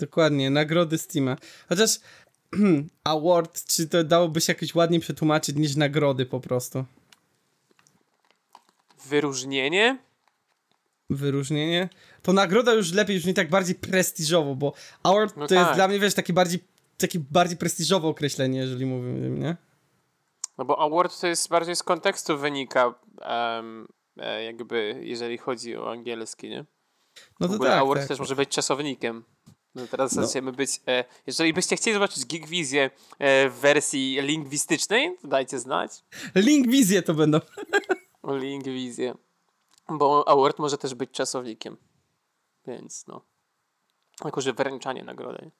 Dokładnie, nagrody Steama. Chociaż award, czy to dałoby się jakoś ładniej przetłumaczyć niż nagrody po prostu? wyróżnienie Wyróżnienie? To nagroda już lepiej, już nie tak bardziej prestiżowo, bo award No to jest tak. dla mnie, wiesz, takie bardziej, takie bardziej prestiżowe określenie, jeżeli mówimy, nie? No bo award to jest bardziej z kontekstu wynika, e, jakby jeżeli chodzi o angielski, nie? No W to ogóle tak, award tak. też może być czasownikiem. No teraz No. zaczniemy być. E, jeżeli byście chcieli zobaczyć Geekwizję e, w wersji lingwistycznej, to dajcie znać. Link wizje to będą. Lingwizję. Bo award może też być czasownikiem. Więc no. Jako, że wręczanie nagrody.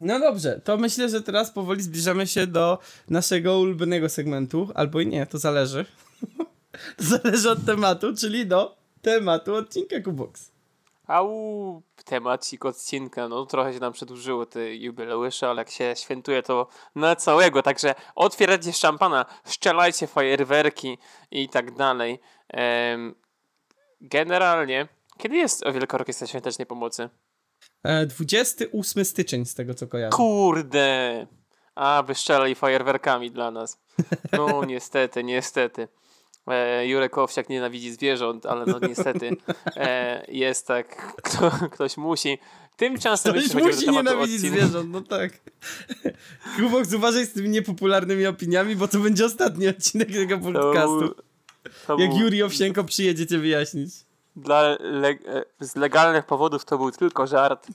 No dobrze, to myślę, że teraz powoli zbliżamy się do naszego ulubionego segmentu, albo i nie, to zależy. zależy od tematu, czyli do tematu odcinka Kubox. Au, temacik odcinka, no trochę się nam przedłużyło te jubileusze, ale jak się świętuje to na całego, także otwierajcie szampana, strzelajcie fajerwerki i tak dalej. Em, generalnie, kiedy jest Wielka Orkiestra Świątecznej Pomocy? E, 28 styczeń, z tego co kojarzę. Kurde! A, wystrzelali fajerwerkami dla nas. No niestety, niestety. E, Jurek Owsiak nienawidzi zwierząt, ale no niestety e, jest tak, kto, ktoś musi. Tymczasem Ktoś musi nienawidzić zwierząt, no tak. Kubox, uważaj z tymi niepopularnymi opiniami, bo to będzie ostatni odcinek tego to podcastu. był- to Jak był- Juri Owsienko przyjedzie cię wyjaśnić. Dla le, e, z legalnych powodów to był tylko żart.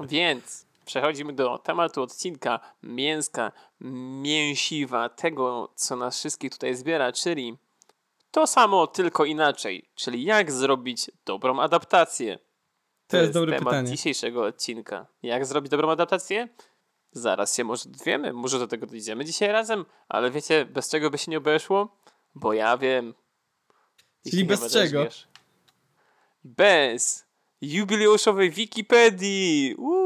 Więc przechodzimy do tematu odcinka mięska, mięsiwa, tego co nas wszystkich tutaj zbiera, czyli to samo, tylko inaczej, czyli jak zrobić dobrą adaptację. To jest dobre temat pytanie. dzisiejszego odcinka. Jak zrobić dobrą adaptację? Zaraz się może dowiemy, może do tego dojdziemy dzisiaj razem, ale wiecie, bez czego by się nie obeszło? Bo ja wiem. Czyli bez czego? wiesz. Bez jubileuszowej Wikipedii! Uuu.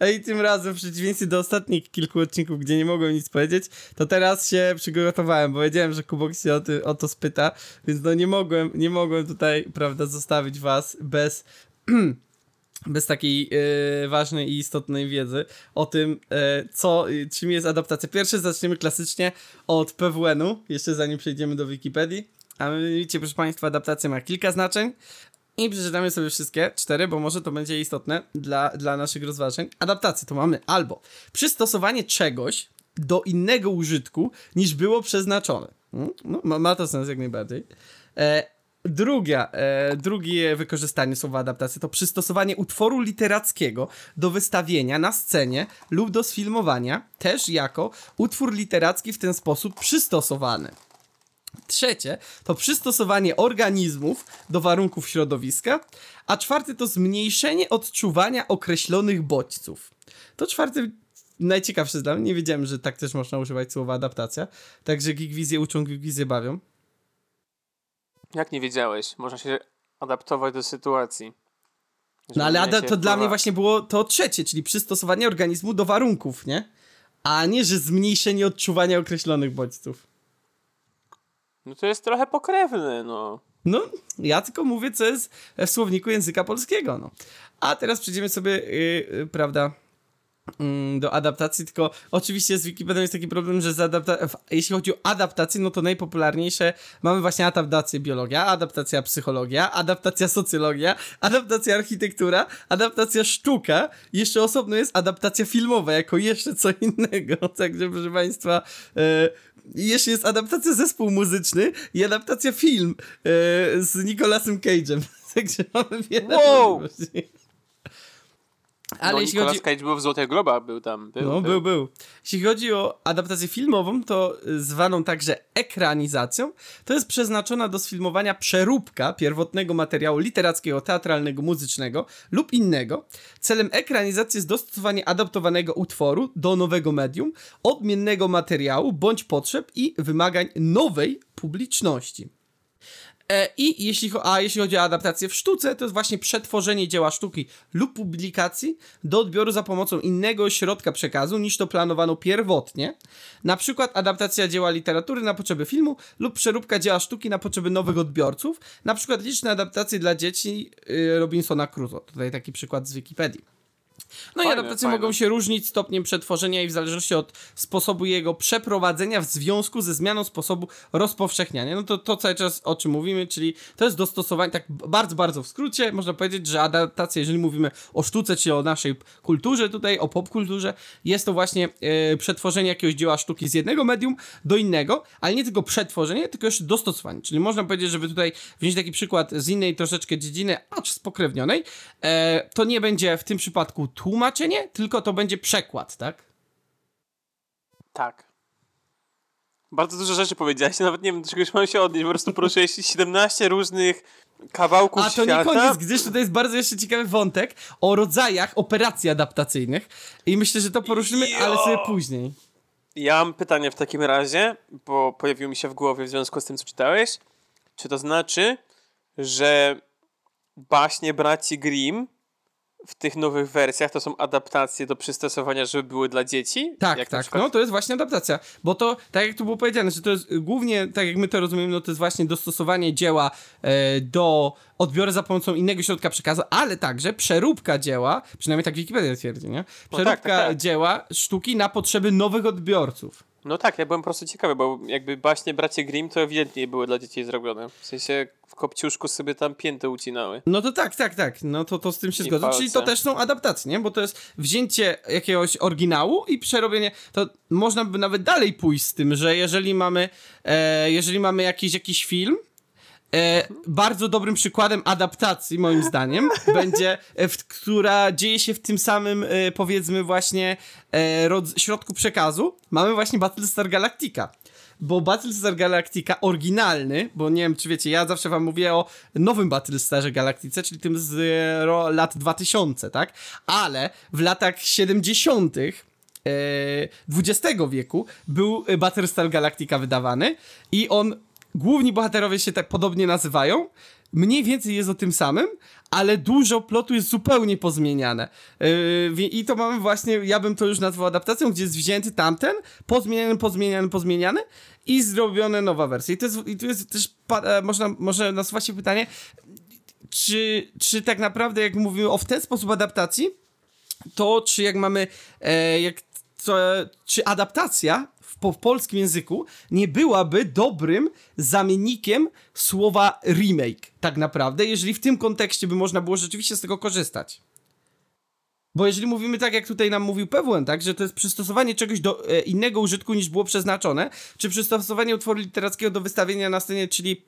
Ej, tym razem, w przeciwieństwie do ostatnich kilku odcinków, gdzie nie mogłem nic powiedzieć, to teraz się przygotowałem, bo wiedziałem, że Kubok się o, ty, o to spyta, więc no nie mogłem, nie mogłem tutaj, prawda, zostawić was bez... bez takiej e, ważnej i istotnej wiedzy o tym, e, co, e, czym jest adaptacja. Pierwsze zaczniemy klasycznie od PWN-u, jeszcze zanim przejdziemy do Wikipedii. A mianowicie, proszę Państwa, adaptacja ma kilka znaczeń i przeczytamy sobie wszystkie, cztery, bo może to będzie istotne dla, dla naszych rozważań. Adaptację to mamy albo przystosowanie czegoś do innego użytku niż było przeznaczone. Mm, No, ma, ma to sens jak najbardziej. E, Druga, e, drugie wykorzystanie słowa adaptacja to przystosowanie utworu literackiego do wystawienia na scenie lub do sfilmowania, też jako utwór literacki w ten sposób przystosowany. Trzecie to przystosowanie organizmów do warunków środowiska, a czwarte to zmniejszenie odczuwania określonych bodźców. To czwarte najciekawsze dla mnie. Nie wiedziałem, że tak też można używać słowa adaptacja. Także Geekwizje uczą, Geekwizje bawią. Jak nie wiedziałeś? Można się adaptować do sytuacji. No ale to dla mnie wpływa- właśnie było to trzecie, czyli przystosowanie organizmu do warunków, nie? A nie, że zmniejszenie odczuwania określonych bodźców. No to jest trochę pokrewne, no. No, ja tylko mówię, co jest w słowniku języka polskiego, no. A teraz przejdziemy sobie, yy, yy, prawda, mm, do adaptacji, tylko oczywiście z Wikipedią jest taki problem, że jeśli chodzi o adaptację, no to najpopularniejsze mamy właśnie adaptację biologia, adaptacja psychologia, adaptacja socjologia, adaptacja architektura, adaptacja sztuka, jeszcze osobno jest adaptacja filmowa, jako jeszcze co innego, także proszę Państwa, e, jeszcze jest adaptacja zespół muzyczny i adaptacja film e, z Nicolasem Cage'em, także mamy wiele Wow! możliwości. Ale no, jeśli Nicolas chodzi... Cage był w Złotych Globach, był tam. Był, No, był, był. Jeśli chodzi o adaptację filmową, to y, zwaną także ekranizacją, to jest przeznaczona do sfilmowania przeróbka pierwotnego materiału literackiego, teatralnego, muzycznego lub innego. Celem ekranizacji jest dostosowanie adaptowanego utworu do nowego medium, odmiennego materiału bądź potrzeb i wymagań nowej publiczności. E, I jeśli, a jeśli chodzi o adaptację w sztuce, to jest właśnie przetworzenie dzieła sztuki lub publikacji do odbioru za pomocą innego środka przekazu niż to planowano pierwotnie. Na przykład adaptacja dzieła literatury na potrzeby filmu lub przeróbka dzieła sztuki na potrzeby nowych odbiorców. Na przykład liczne adaptacje dla dzieci y, Robinsona Crusoe. Tutaj taki przykład z Wikipedii. No i Fajne, adaptacje fajne. mogą się różnić stopniem przetworzenia i w zależności od sposobu jego przeprowadzenia w związku ze zmianą sposobu rozpowszechniania. No to to cały czas o czym mówimy, czyli to jest dostosowanie, tak bardzo, bardzo w skrócie, można powiedzieć, że adaptacja, jeżeli mówimy o sztuce, czy o naszej kulturze tutaj, o popkulturze, jest to właśnie e, przetworzenie jakiegoś dzieła sztuki z jednego medium do innego, ale nie tylko przetworzenie, tylko jeszcze dostosowanie. Czyli można powiedzieć, żeby tutaj wziąć taki przykład z innej troszeczkę dziedziny, acz spokrewnionej, e, to nie będzie w tym przypadku tłumaczenie, tylko to będzie przekład, tak? Tak. Bardzo dużo rzeczy powiedziałeś, nawet nie wiem, do czegoś mam się odnieść. Po prostu poruszyłeś 17 różnych kawałków A to świata. nie koniec, gdyż tutaj jest bardzo jeszcze ciekawy wątek o rodzajach operacji adaptacyjnych i myślę, że to poruszymy, ale sobie później. Ja mam pytanie w takim razie, bo pojawiło mi się w głowie w związku z tym, co czytałeś. Czy to znaczy, że baśnie braci Grimm w tych nowych wersjach to są adaptacje do przystosowania, żeby były dla dzieci? Tak, Jak tak, przykład- no to jest właśnie adaptacja, bo to, tak jak tu było powiedziane, że to jest głównie, tak jak my to rozumiemy, no to jest właśnie dostosowanie dzieła e, do odbioru za pomocą innego środka przekazu, ale także przeróbka dzieła, przynajmniej tak Wikipedia twierdzi, nie? Przeróbka tak, tak, tak. dzieła sztuki na potrzeby nowych odbiorców. No tak, ja byłem po prostu ciekawy, bo jakby baśnie bracie Grimm to ewidentnie były dla dzieci zrobione. W sensie w kopciuszku sobie tam pięty ucinały. No to tak, tak, tak. No to, to z tym się zgodzę. Czyli to też są adaptacje, nie? Bo to jest wzięcie jakiegoś oryginału i przerobienie. To można by nawet dalej pójść z tym, że jeżeli mamy, e, jeżeli mamy jakiś, jakiś film, E, bardzo dobrym przykładem adaptacji, moim zdaniem, będzie, e, w, która dzieje się w tym samym, e, powiedzmy, właśnie e, rod, środku przekazu. Mamy właśnie Battlestar Galactica. bo Battlestar Galactica oryginalny, bo nie wiem czy wiecie, ja zawsze wam mówię o nowym Battlestarze Galactice, czyli tym z e, lat 2000, tak? Ale w latach 70 XX e, wieku był Battlestar Galactica wydawany i on, główni bohaterowie się tak podobnie nazywają, mniej więcej jest o tym samym, ale dużo plotu jest zupełnie pozmieniane. Yy, I to mamy właśnie, ja bym to już nazwał adaptacją, gdzie jest wzięty tamten, pozmieniany, pozmieniany, pozmieniany i zrobione nowa wersja. I to jest, i tu jest też, e, można, może nasuwa się pytanie, czy, czy tak naprawdę jak mówimy o w ten sposób adaptacji, to czy jak mamy, e, jak co, czy adaptacja w, w polskim języku nie byłaby dobrym zamiennikiem słowa remake, tak naprawdę, jeżeli w tym kontekście by można było rzeczywiście z tego korzystać. Bo jeżeli mówimy tak, jak tutaj nam mówił PWN, tak, że to jest przystosowanie czegoś do e, innego użytku niż było przeznaczone, czy przystosowanie utworu literackiego do wystawienia na scenie, czyli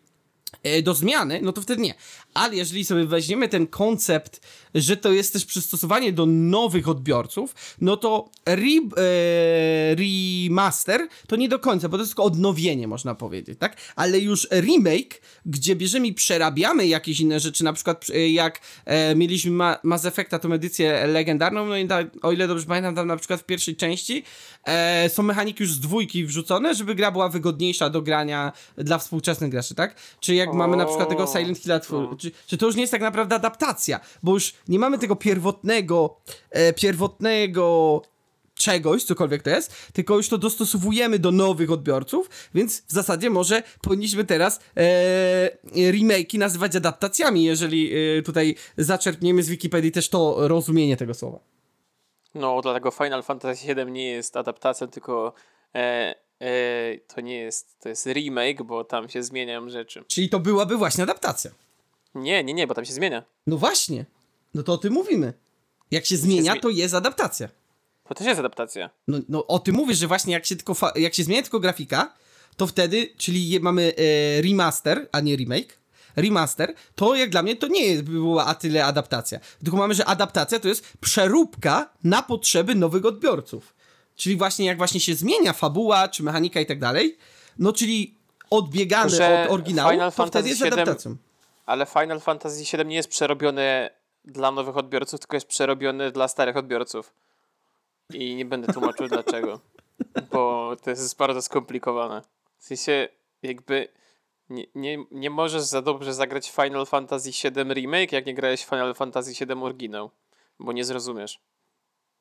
do zmiany, no to wtedy nie. Ale jeżeli sobie weźmiemy ten koncept, że to jest też przystosowanie do nowych odbiorców, no to re, e, remaster to nie do końca, bo to jest tylko odnowienie, można powiedzieć, tak? Ale już remake, gdzie bierzemy i przerabiamy jakieś inne rzeczy, na przykład e, jak e, mieliśmy Ma Mass Effecta, tą edycję legendarną, no i da, o ile dobrze pamiętam, tam na przykład w pierwszej części e, są mechaniki już z dwójki wrzucone, żeby gra była wygodniejsza do grania dla współczesnych graczy, tak? Czy jak o... mamy na przykład tego Silent Hill, no. czy, czy to już nie jest tak naprawdę adaptacja, bo już nie mamy tego pierwotnego, e, pierwotnego czegoś, cokolwiek to jest, tylko już to dostosowujemy do nowych odbiorców, więc w zasadzie może powinniśmy teraz e, remake'i nazywać adaptacjami, jeżeli e, tutaj zaczerpniemy z Wikipedii też to rozumienie tego słowa. No, dlatego Final Fantasy VII nie jest adaptacją, tylko e, to nie jest, to jest remake, bo tam się zmieniają rzeczy. Czyli to byłaby właśnie adaptacja. Nie, nie, nie, bo tam się zmienia. No właśnie. No to o tym mówimy. Jak się zmienia, się to jest adaptacja. To też jest adaptacja. No, no o tym mówisz, że właśnie jak się tylko jak się zmienia tylko grafika, to wtedy, czyli mamy e, remaster, a nie remake, remaster, to jak dla mnie to nie jest, była a tyle adaptacja. Tylko mamy, że adaptacja to jest przeróbka na potrzeby nowych odbiorców. Czyli właśnie jak właśnie się zmienia fabuła, czy mechanika i tak dalej, no czyli odbiegamy że od oryginału, Final to Fantasy wtedy jest 7, adaptacją. Ale Final Fantasy VII nie jest przerobione dla nowych odbiorców, tylko jest przerobione dla starych odbiorców. I nie będę tłumaczył dlaczego. Bo to jest bardzo skomplikowane. W sensie, jakby nie, nie, nie możesz za dobrze zagrać Final Fantasy VII Remake, jak nie grałeś Final Fantasy VII Oryginał. Bo nie zrozumiesz.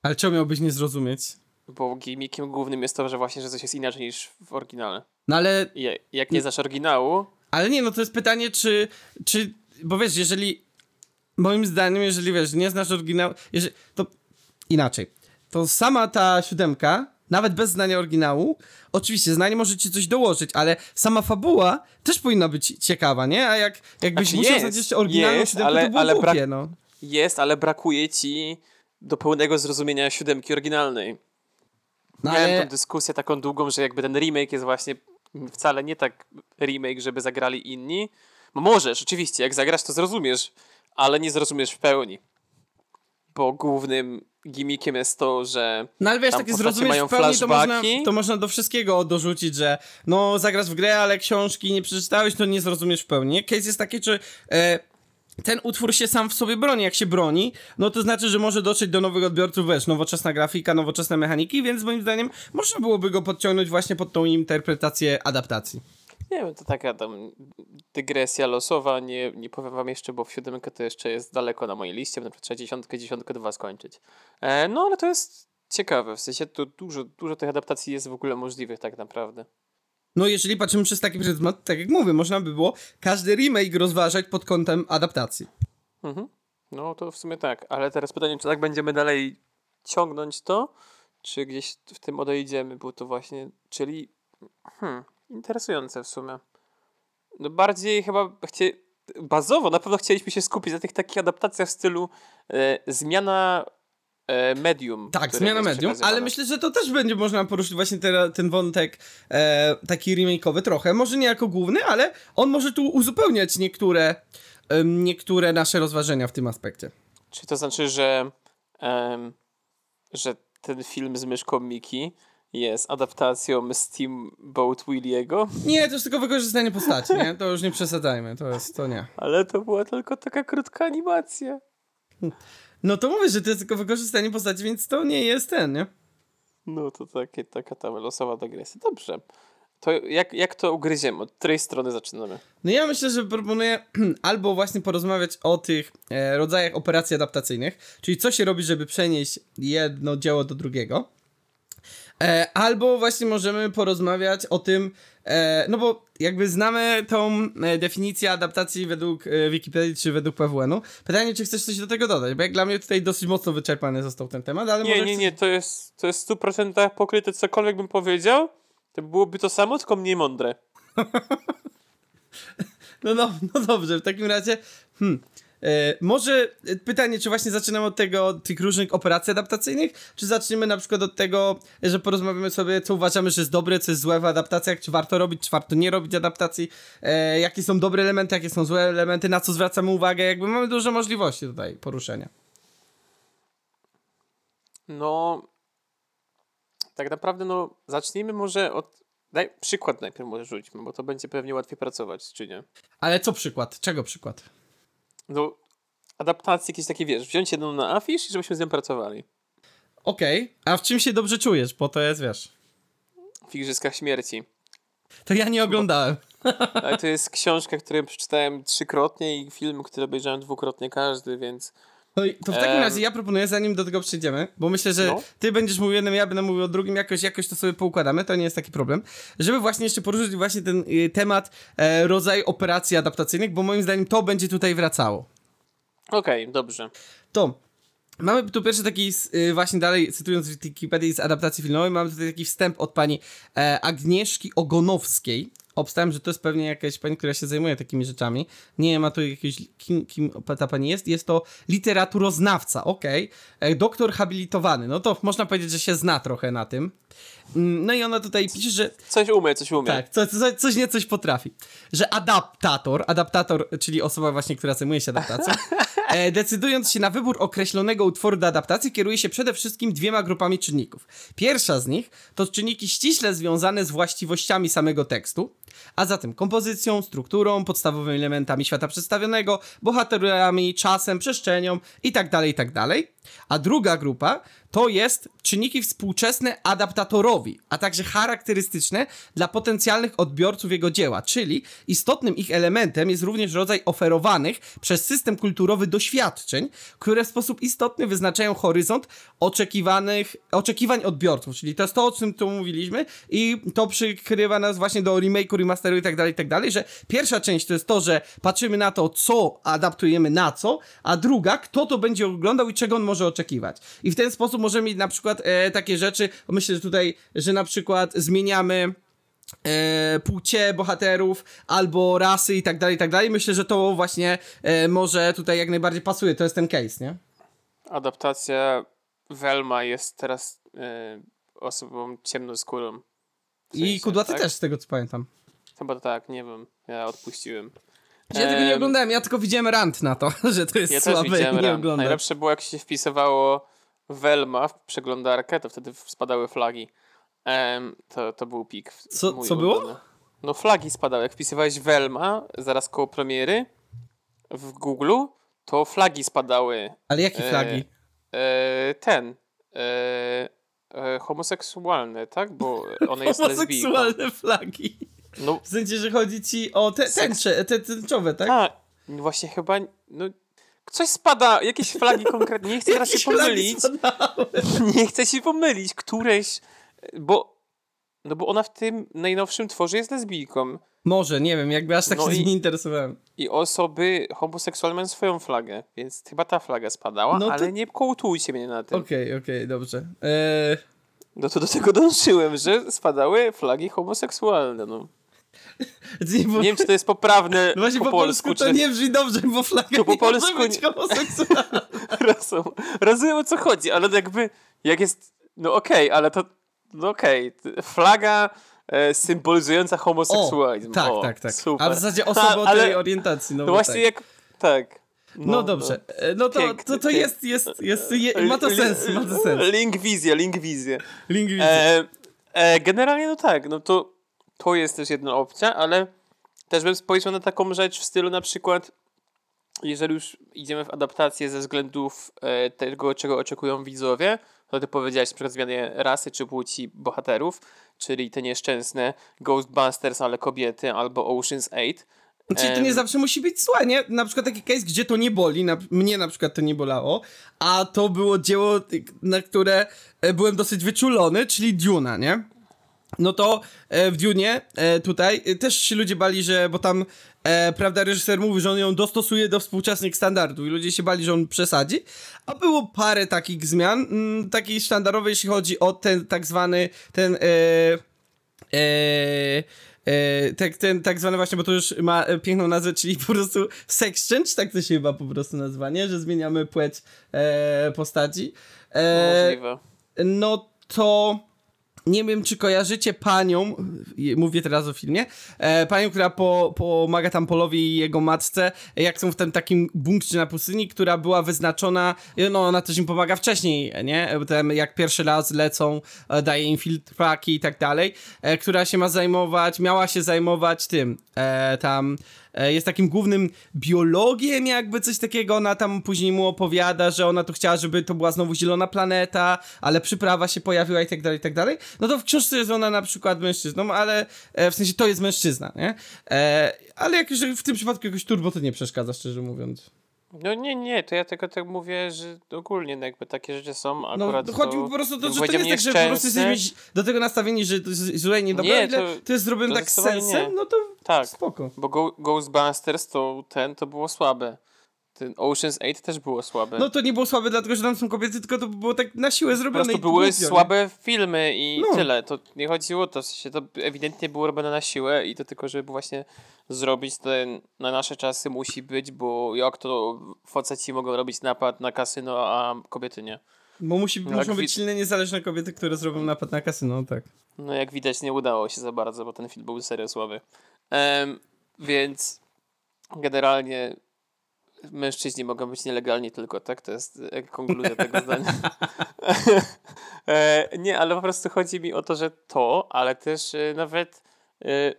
Ale czego miałbyś nie zrozumieć? Bo gimmickiem głównym jest to, że właśnie, że coś jest inaczej niż w oryginale. No ale... I jak nie znasz oryginału... Ale nie, no to jest pytanie, czy... czy bo wiesz, jeżeli... Moim zdaniem, jeżeli wiesz, nie znasz oryginału... Jeżeli, to inaczej to sama ta siódemka, nawet bez znania oryginału, oczywiście znanie może ci coś dołożyć, ale sama fabuła też powinna być ciekawa, nie? A jak, jakbyś znaczy musiał znać jeszcze oryginalną jest, siódemkę, ale, to było ale głupie, no. Jest, ale brakuje ci do pełnego zrozumienia siódemki oryginalnej. No, Miałem ale... tą dyskusję taką długą, że jakby ten remake jest właśnie wcale nie tak remake, żeby zagrali inni. No możesz, oczywiście, jak zagrasz to zrozumiesz, ale nie zrozumiesz w pełni. Bo głównym gimmickiem jest to, że No ale wiesz, takie zrozumieć w pełni to można, to można do wszystkiego dorzucić, że no zagrasz w grę, ale książki nie przeczytałeś, to nie zrozumiesz w pełni. Case jest taki, czy e, ten utwór się sam w sobie broni. Jak się broni, no to znaczy, że może dotrzeć do nowych odbiorców, wiesz, nowoczesna grafika, nowoczesne mechaniki, więc moim zdaniem można byłoby go podciągnąć właśnie pod tą interpretację adaptacji. Nie wiem, to taka tam dygresja losowa, nie, nie powiem wam jeszcze, bo w siódemkę to jeszcze jest daleko na mojej liście, na przykład trzeba dziesiątkę, dziesiątkę dwa skończyć. E, no ale to jest ciekawe, w sensie to dużo, dużo tych adaptacji jest w ogóle możliwych tak naprawdę. No jeżeli patrzymy przez taki pryzmat, tak jak mówię, można by było każdy remake rozważać pod kątem adaptacji. Mhm. No to w sumie tak, ale teraz pytanie, czy tak będziemy dalej ciągnąć to, czy gdzieś w tym odejdziemy, bo to właśnie, czyli hmm, Interesujące w sumie. No bardziej chyba chcie... bazowo na pewno chcieliśmy się skupić na tych takich adaptacjach w stylu e, zmiana medium. Tak, zmiana medium, ale myślę, że to też będzie można poruszyć właśnie te, ten wątek e, taki remake'owy trochę. Może nie jako główny, ale on może tu uzupełniać niektóre, e, niektóre nasze rozważenia w tym aspekcie. Czy to znaczy, że, że ten film z myszką Miki jest adaptacją Steamboat Williego. Nie, to już tylko wykorzystanie postaci, nie? To już nie przesadzajmy, to jest, to nie. Ale to była tylko taka krótka animacja. No to mówię, że to jest tylko wykorzystanie postaci, więc to nie jest ten, nie? No to takie, taka tam losowa dygresja. Dobrze. To jak, jak to ugryziemy? Od której strony zaczynamy? No ja myślę, że proponuję albo właśnie porozmawiać o tych e, rodzajach operacji adaptacyjnych, czyli co się robi, żeby przenieść jedno dzieło do drugiego. E, albo właśnie możemy porozmawiać o tym, e, no bo jakby znamy tą e, definicję adaptacji według Wikipedii czy według PWN-u. Pytanie, czy chcesz coś do tego dodać, bo jak dla mnie tutaj dosyć mocno wyczerpany został ten temat, ale Nie, nie, chcesz- nie, to jest, to jest w 100% pokryte. Cokolwiek bym powiedział, to byłoby to samo, tylko mniej mądre. No, no, no dobrze, w takim razie. Hmm. E, może pytanie, czy właśnie zaczynamy od tego, od tych różnych operacji adaptacyjnych, czy zaczniemy na przykład od tego, że porozmawiamy sobie, co uważamy, że jest dobre, co jest złe w adaptacjach, czy warto robić, czy warto nie robić adaptacji, e, jakie są dobre elementy, jakie są złe elementy, na co zwracamy uwagę, jakby mamy dużo możliwości tutaj poruszenia. No, tak naprawdę, no, zacznijmy może od. Daj przykład najpierw może rzućmy, bo to będzie pewnie łatwiej pracować, czy nie? Ale co przykład? Czego przykład? No, adaptacje jakieś takie, wiesz, wziąć jedną na afisz i żebyśmy z nią pracowali. Okej, a w czym się dobrze czujesz, bo to jest, wiesz... W Igrzyskach Śmierci. To ja nie oglądałem. Ale to jest książka, którą przeczytałem trzykrotnie i film, który obejrzałem dwukrotnie każdy, więc No i to w takim razie ja proponuję, zanim do tego przejdziemy, bo myślę, że No. ty będziesz mówił jednym, ja będę mówił o drugim, jakoś, jakoś to sobie poukładamy, to nie jest taki problem, żeby właśnie jeszcze poruszyć właśnie ten y, temat e, rodzaju operacji adaptacyjnych, bo moim zdaniem to będzie tutaj wracało. okej, dobrze. To mamy tu pierwszy taki, y, właśnie dalej cytując z Wikipedii z adaptacji filmowej, mamy tutaj taki wstęp od pani e, Agnieszki Ogonowskiej. Obstałem, że to jest pewnie jakaś pani, która się zajmuje takimi rzeczami. Nie ma tu jakiegoś, kim, kim ta pani jest. Jest to literaturoznawca, okej. E, Doktor habilitowany, no to można powiedzieć, że się zna trochę na tym. Mm, No i ona tutaj pisze, że Coś umie, coś umie. tak, co, co, coś nie coś potrafi. Że adaptator, adaptator, czyli osoba właśnie, która zajmuje się adaptacją, e, decydując się na wybór określonego utworu do adaptacji, kieruje się przede wszystkim dwiema grupami czynników. Pierwsza z nich to czynniki ściśle związane z właściwościami samego tekstu, a zatem kompozycją, strukturą, podstawowymi elementami świata przedstawionego, bohaterami, czasem, przestrzenią itd., itd. A druga grupa to jest czynniki współczesne adaptatorowi, a także charakterystyczne dla potencjalnych odbiorców jego dzieła, czyli istotnym ich elementem jest również rodzaj oferowanych przez system kulturowy doświadczeń, które w sposób istotny wyznaczają horyzont oczekiwanych, oczekiwań odbiorców, czyli to jest to, o czym tu mówiliśmy i to przykrywa nas właśnie do remake'u, remasteru i tak dalej, i tak dalej, że pierwsza część to jest to, że patrzymy na to, co adaptujemy na co, a druga, kto to będzie oglądał i czego on może oczekiwać. I w ten sposób możemy mieć na przykład e, takie rzeczy, myślę, że tutaj, że na przykład zmieniamy e, płcie bohaterów albo rasy i tak dalej, i tak dalej. Myślę, że to właśnie e, może tutaj jak najbardziej pasuje. To jest ten case, nie? Adaptacja Velma jest teraz e, osobą ciemnoskórą. W I sensie, Kudłaty tak? też, z tego co pamiętam. Chyba tak, nie wiem. Ja odpuściłem. Ja tego nie Em, oglądałem, ja tylko widziałem rant na to, że to jest Ja też słabe widziałem i nie oglądam. Najlepsze było, jak się wpisywało Velma w przeglądarkę, to wtedy spadały flagi. To, to był pik. Co- co było? No flagi spadały. Jak wpisywałeś Velma zaraz koło premiery w Google, to flagi spadały. Ale jakie E, flagi? E, ten. E, e, homoseksualny, tak? Bo ona jest lesbijką. Homoseksualne flagi. No W sensie, że chodzi ci o te, tęcze, te tęczowe, tak? tak. No właśnie chyba, no coś spada, jakieś flagi konkretnie, nie chcę teraz się pomylić. Nie chcę się pomylić, któreś, bo, no bo ona w tym najnowszym tworze jest lesbijką Może, nie wiem, jakby aż tak No się i- nie interesowałem. i osoby homoseksualne mają swoją flagę, więc chyba ta flaga spadała, No to- ale nie kołtujcie mnie na tym. Okej, okej, dobrze. Eee, No to do tego dążyłem, że spadały flagi homoseksualne, no. Nie, bo, Nie wiem, czy to jest poprawne no właśnie po, po polsku, to czy... nie brzmi dobrze, bo flaga To po nie polsku może być homoseksualna. Rozum, rozumiem o co chodzi, ale jakby, jak jest, no okej, ale to, no okej, t- flaga e, symbolizująca homoseksualizm. O, tak, o, tak, tak. Super. A w zasadzie osoba o tej orientacji, no, No właśnie tak. jak, tak. No, dobrze, E, no to, Piękny, to, to jest, jest, jest, je, ma to sens, ma to sens. Link wizja, link wizja. Lingwizja. E, E, generalnie no tak, no to, to jest też jedna opcja, ale też bym spojrzał na taką rzecz w stylu na przykład, jeżeli już idziemy w adaptację ze względów e, tego, czego oczekują widzowie, to ty powiedziałeś na przykład zmianie rasy czy płci bohaterów, czyli te nieszczęsne Ghostbusters, ale kobiety, albo Ocean's 8. Czyli to nie zawsze musi być złe, nie? Na przykład taki case, gdzie to nie boli, na, mnie na przykład to nie bolało, a to było dzieło, na które e, byłem dosyć wyczulony, czyli Duna, nie? No to e, w Dune e, tutaj e, też się ludzie bali, że, bo tam, e, prawda, reżyser mówi, że on ją dostosuje do współczesnych standardów i ludzie się bali, że on przesadzi, a było parę takich zmian, m, takiej sztandarowej, jeśli chodzi o ten tak zwany, ten, e, e, E, tak, ten tak zwany właśnie, bo to już ma piękną nazwę, czyli po prostu sex change, tak to się chyba po prostu nazywa, nie? Że zmieniamy płeć postaci. Możliwe. No to nie wiem, czy kojarzycie panią, mówię teraz o filmie, e, panią, która po, pomaga tam Polowi i jego matce, jak są w tym takim bunkrze na pustyni, która była wyznaczona, no ona też im pomaga wcześniej, nie? Potem jak pierwszy raz lecą, e, daje im filtraki i tak dalej, e, która się ma zajmować, miała się zajmować tym, e, tam jest takim głównym biologiem, jakby coś takiego. Ona tam później mu opowiada, że ona tu chciała, żeby to była znowu zielona planeta, ale przyprawa się pojawiła i tak dalej, i tak dalej. No to w książce jest ona na przykład mężczyzną, ale e, w sensie to jest mężczyzna, nie? E, ale jak już w tym przypadku jakoś turbo to nie przeszkadza, szczerze mówiąc. No nie, nie, to ja tylko tak mówię, że ogólnie no jakby takie rzeczy są no, akurat No chodzi po prostu, to, że to nie jest tak, że po prostu jesteśmy do tego nastawieni, że to jest źle nie dobra, nie, to, to jest zrobione tak z sensem, nie. no to tak, spoko. bo Go, Ghostbusters to ten, to było słabe. Ten Ocean's 8 też było słabe. No to nie było słabe, dlatego że tam są kobiety, tylko to było tak na siłę zrobione. Po prostu były głupio, słabe nie? filmy i no. tyle. To nie chodziło o to, w sensie to ewidentnie było robione na siłę i to tylko, żeby właśnie zrobić ten na nasze czasy musi być, bo jak to faceci mogą robić napad na kasyno, a kobiety nie. Bo musi, no muszą być silne, niezależne kobiety, które zrobią napad na kasyno, tak. No jak widać nie udało się za bardzo, bo ten film był serio słaby. Um, więc generalnie mężczyźni mogą być nielegalni tylko, tak? To jest konkluzja tego zdania. e, nie, ale po prostu chodzi mi o to, że to, ale też e, nawet e,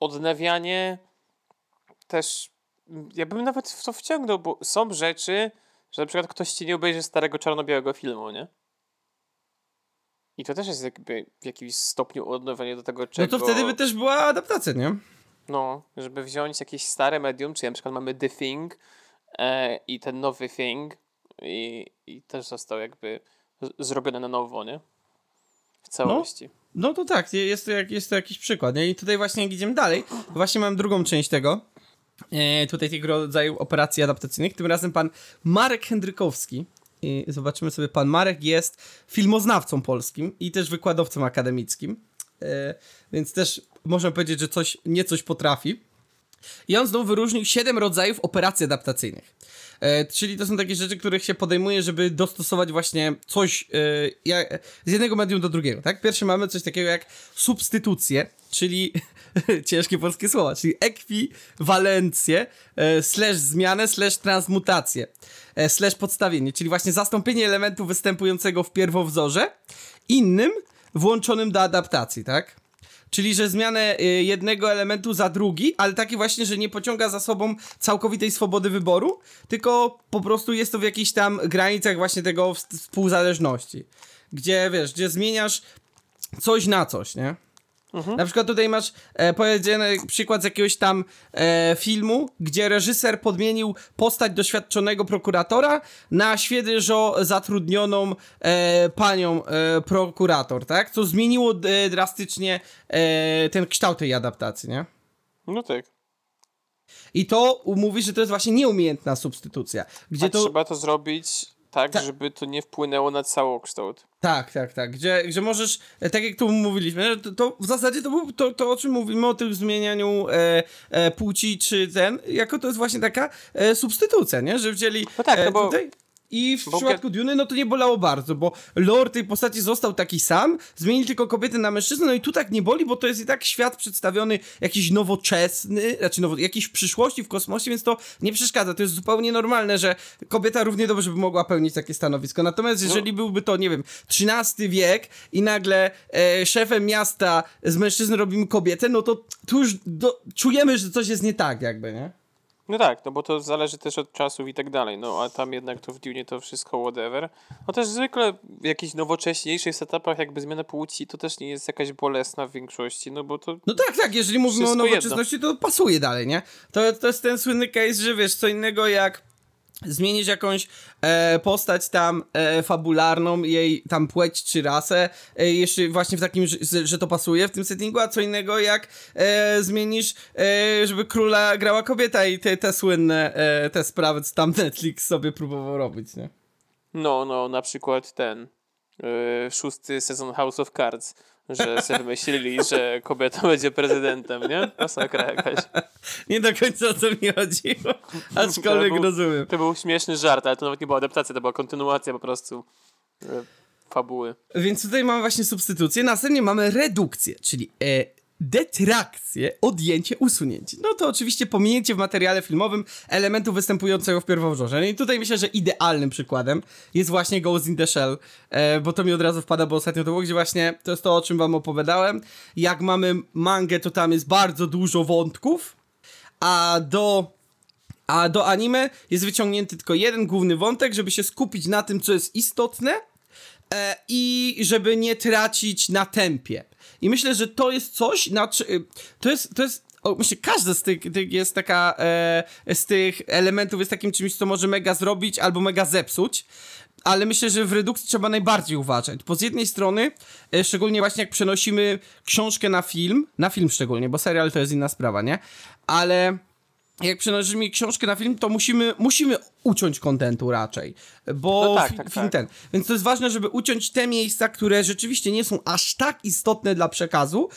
odnawianie też ja bym nawet w to wciągnął, bo są rzeczy, że na przykład ktoś ci nie obejrzy starego czarno-białego filmu, nie? I to też jest jakby w jakimś stopniu odnowienie do tego, czego... No to wtedy by też była adaptacja, nie? No, żeby wziąć jakieś stare medium, czyli na przykład mamy The Thing e, i ten nowy Thing i, i też został jakby zrobiony na nowo, nie? W całości. No, no to tak, jest to, jak, jest to jakiś przykład, nie? I tutaj właśnie jak idziemy dalej, właśnie mam drugą część tego, e, tutaj tego rodzaju operacji adaptacyjnych, tym razem pan Marek Hendrykowski, i zobaczymy sobie, pan Marek jest filmoznawcą polskim i też wykładowcą akademickim, e, więc też można powiedzieć, że coś, nie coś potrafi. I on znowu wyróżnił 7 rodzajów operacji adaptacyjnych. E, czyli to są takie rzeczy, których się podejmuje, żeby dostosować właśnie coś e, jak, z jednego medium do drugiego, tak? Pierwszy mamy coś takiego jak substytucje, czyli ciężkie polskie słowa, czyli ekwiwalencję, e, slash zmianę, slash transmutację, e, slash podstawienie, czyli właśnie zastąpienie elementu występującego w pierwowzorze innym włączonym do adaptacji, tak? Czyli, że zmianę y, jednego elementu za drugi, ale taki właśnie, że nie pociąga za sobą całkowitej swobody wyboru, tylko po prostu jest to w jakichś tam granicach właśnie tego współzależności. Gdzie, wiesz, gdzie zmieniasz coś na coś, nie? Mhm. Na przykład tutaj masz e, powiedziany przykład z jakiegoś tam e, filmu, gdzie reżyser podmienił postać doświadczonego prokuratora na świeżo zatrudnioną e, panią e, prokurator, tak? Co zmieniło e, drastycznie e, ten kształt tej adaptacji, nie? No tak. I to mówi, że to jest właśnie nieumiejętna substytucja. Gdzie A to... trzeba to zrobić tak, Ta... żeby to nie wpłynęło na całokształt. Tak, tak, tak. Gdzie, gdzie możesz, e, tak jak tu mówiliśmy, to, to w zasadzie to, to, to, o czym mówimy, o tym zmienianiu e, e, płci czy ten, jako to jest właśnie taka e, substytucja, nie? Że wzięli no tak, no bo... tutaj I w Bo- przypadku Duny, no to nie bolało bardzo, bo lore tej postaci został taki sam, zmienili tylko kobiety na mężczyznę, no i tu tak nie boli, bo to jest i tak świat przedstawiony jakiś nowoczesny, znaczy nowo, jakiś w przyszłości, w kosmosie, więc to nie przeszkadza. To jest zupełnie normalne, że kobieta równie dobrze by mogła pełnić takie stanowisko. Natomiast jeżeli byłby to, nie wiem, XIII wiek i nagle e, szefem miasta z mężczyzny robimy kobietę, no to tu już do, czujemy, że coś jest nie tak jakby, nie? No tak, no bo to zależy też od czasów i tak dalej, no a tam jednak to w Dune to wszystko whatever. No też zwykle w jakichś nowocześniejszych setupach jakby zmiana płci to też nie jest jakaś bolesna w większości, no bo to... No tak, tak, jeżeli mówimy o nowoczesności, to pasuje dalej, nie? To, to jest ten słynny case, że wiesz, co innego jak zmienić jakąś e, postać tam e, fabularną, jej tam płeć czy rasę, e, jeszcze właśnie w takim, że, że to pasuje w tym settingu, a co innego jak e, zmienisz, e, żeby króla grała kobieta i te, te słynne e, te sprawy, co tam Netflix sobie próbował robić, nie? No, no, na przykład ten szósty sezon House of Cards, że sobie wymyślili, że kobieta będzie prezydentem, nie? Masakra jakaś. Nie do końca o co mi chodziło, aczkolwiek To był- rozumiem. To był śmieszny żart, ale to nawet nie była adaptacja, to była kontynuacja po prostu yy, fabuły. Więc tutaj mamy właśnie substytucję, następnie mamy redukcję, czyli e, detrakcję, odjęcie, usunięcie. No to oczywiście pominięcie w materiale filmowym elementu występującego w pierwowzorze. No i tutaj myślę, że idealnym przykładem jest właśnie Ghost in the Shell, e, bo to mi od razu wpada, bo ostatnio to było, gdzie właśnie to jest to, o czym wam opowiadałem. Jak mamy mangę, to tam jest bardzo dużo wątków, a do a do anime jest wyciągnięty tylko jeden główny wątek, żeby się skupić na tym, co jest istotne i żeby nie tracić na tempie. I myślę, że to jest coś, na czy, to jest, to jest o, myślę, każdy z tych, tych jest taka, e, z tych elementów jest takim czymś, co może mega zrobić albo mega zepsuć. Ale myślę, że w redukcji trzeba najbardziej uważać, bo z jednej strony, e, szczególnie właśnie jak przenosimy książkę na film, na film szczególnie, bo serial to jest inna sprawa, nie? Ale jak przenosimy książkę na film, to musimy, musimy uciąć kontentu raczej, bo No tak, fi- tak, film tak. ten. Więc to jest ważne, żeby uciąć te miejsca, które rzeczywiście nie są aż tak istotne dla przekazu,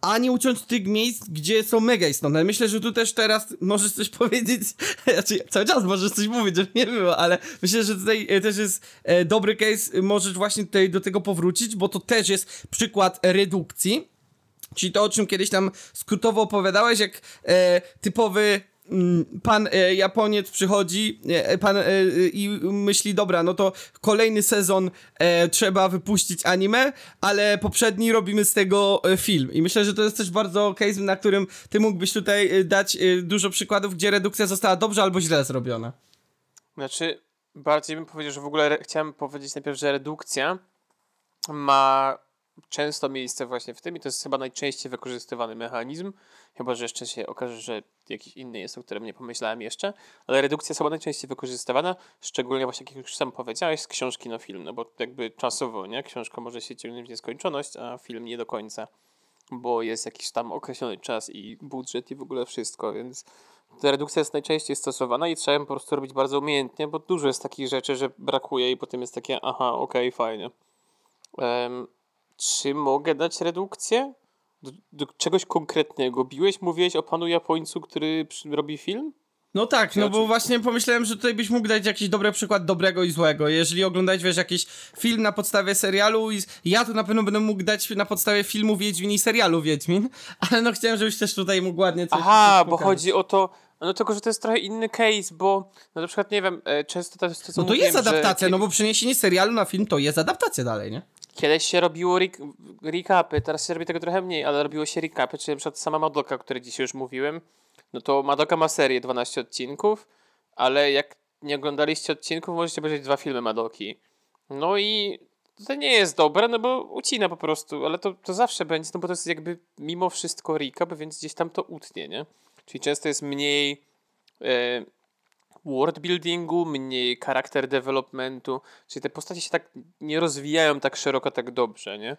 a nie uciąć tych miejsc, gdzie są mega istotne. Myślę, że tu też teraz możesz coś powiedzieć, znaczy cały czas możesz coś mówić, żeby nie było, ale myślę, że tutaj e, też jest e, dobry case, możesz właśnie tutaj do tego powrócić, bo to też jest przykład redukcji, Czyli to, o czym kiedyś tam skrótowo opowiadałeś, jak e, typowy pan e, Japoniec przychodzi e, pan, e, e, i myśli, dobra, no to kolejny sezon e, trzeba wypuścić anime, ale poprzedni robimy z tego e, film. I myślę, że to jest też bardzo case, na którym ty mógłbyś tutaj e, dać e, dużo przykładów, gdzie redukcja została dobrze albo źle zrobiona. Znaczy, bardziej bym powiedział, że w ogóle chciałem powiedzieć najpierw, że redukcja ma często miejsce właśnie w tym i to jest chyba najczęściej wykorzystywany mechanizm, chyba że jeszcze się okaże, że jakiś inny jest, o którym nie pomyślałem jeszcze, ale redukcja jest chyba najczęściej wykorzystywana, szczególnie właśnie jak już sam powiedziałeś, z książki na film, no bo jakby czasowo, nie? Książka może się ciągnąć w nieskończoność, a film nie do końca, bo jest jakiś tam określony czas i budżet i w ogóle wszystko, więc ta redukcja jest najczęściej stosowana i trzeba ją po prostu robić bardzo umiejętnie, bo dużo jest takich rzeczy, że brakuje i potem jest takie, aha, okej, fajnie. Em, czy mogę dać redukcję? Do, do czegoś konkretnego. Biłeś, mówiłeś o panu Japońcu, który robi film? No tak, no bo właśnie pomyślałem, że tutaj byś mógł dać jakiś dobry przykład dobrego i złego. Jeżeli oglądać, wiesz, jakiś film na podstawie serialu i ja tu na pewno będę mógł dać na podstawie filmu Wiedźmin i serialu Wiedźmin, ale no chciałem, żebyś też tutaj mógł ładnie coś Aha, coś bo pokazać. chodzi o to. No tylko, że to jest trochę inny case, bo no na przykład, nie wiem, e, często to, to No to jest że adaptacja, kie- no bo przeniesienie serialu na film to jest adaptacja dalej, nie? Kiedyś się robiło re recapy, teraz się robi tego trochę mniej, ale robiło się recapy, czyli na przykład sama Madoka, o której dzisiaj już mówiłem, no to Madoka ma serię 12 odcinków, ale jak nie oglądaliście odcinków, możecie obejrzeć dwa filmy Madoki. No i to nie jest dobre, no bo ucina po prostu, ale to, to zawsze będzie, no bo to jest jakby mimo wszystko recap, więc gdzieś tam to utnie, nie? Czyli często jest mniej e, world buildingu, mniej charakter developmentu, czyli te postacie się tak nie rozwijają tak szeroko, tak dobrze, nie?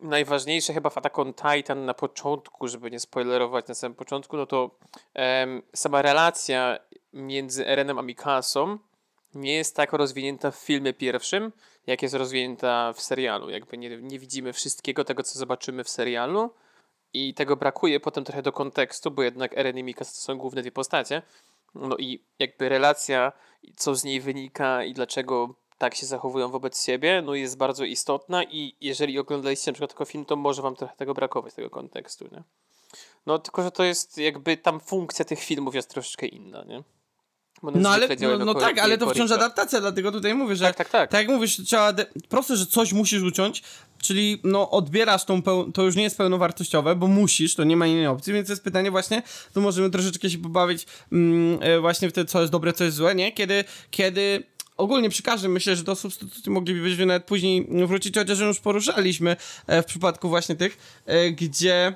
Najważniejsze chyba w Attack on Titan na początku, żeby nie spoilerować na samym początku, no to sama relacja między Erenem a Mikasą nie jest tak rozwinięta w filmie pierwszym, jak jest rozwinięta w serialu. Jakby nie, nie widzimy wszystkiego tego, co zobaczymy w serialu i tego brakuje potem trochę do kontekstu, bo jednak Eren i Mikasa to są główne dwie postacie, No i jakby relacja, co z niej wynika i dlaczego tak się zachowują wobec siebie, no jest bardzo istotna i jeżeli oglądaliście na przykład tylko film, to może wam trochę tego brakować, tego kontekstu, nie? No tylko, że to jest jakby tam funkcja tych filmów jest troszeczkę inna, nie? No ale no, no tak, ale to wciąż adaptacja, dlatego tutaj mówię, że tak, tak, tak. tak jak mówisz, trzeba proste, że coś musisz uciąć, czyli no odbierasz tą to już nie jest pełnowartościowe, bo musisz, to nie ma innej opcji, więc jest pytanie właśnie, tu możemy troszeczkę się pobawić mm, e, właśnie w te co jest dobre, co jest złe, nie? Kiedy, kiedy ogólnie przy każdym myślę, że do substytucji moglibyśmy nawet później wrócić, chociaż już poruszaliśmy e, w przypadku właśnie tych, e, gdzie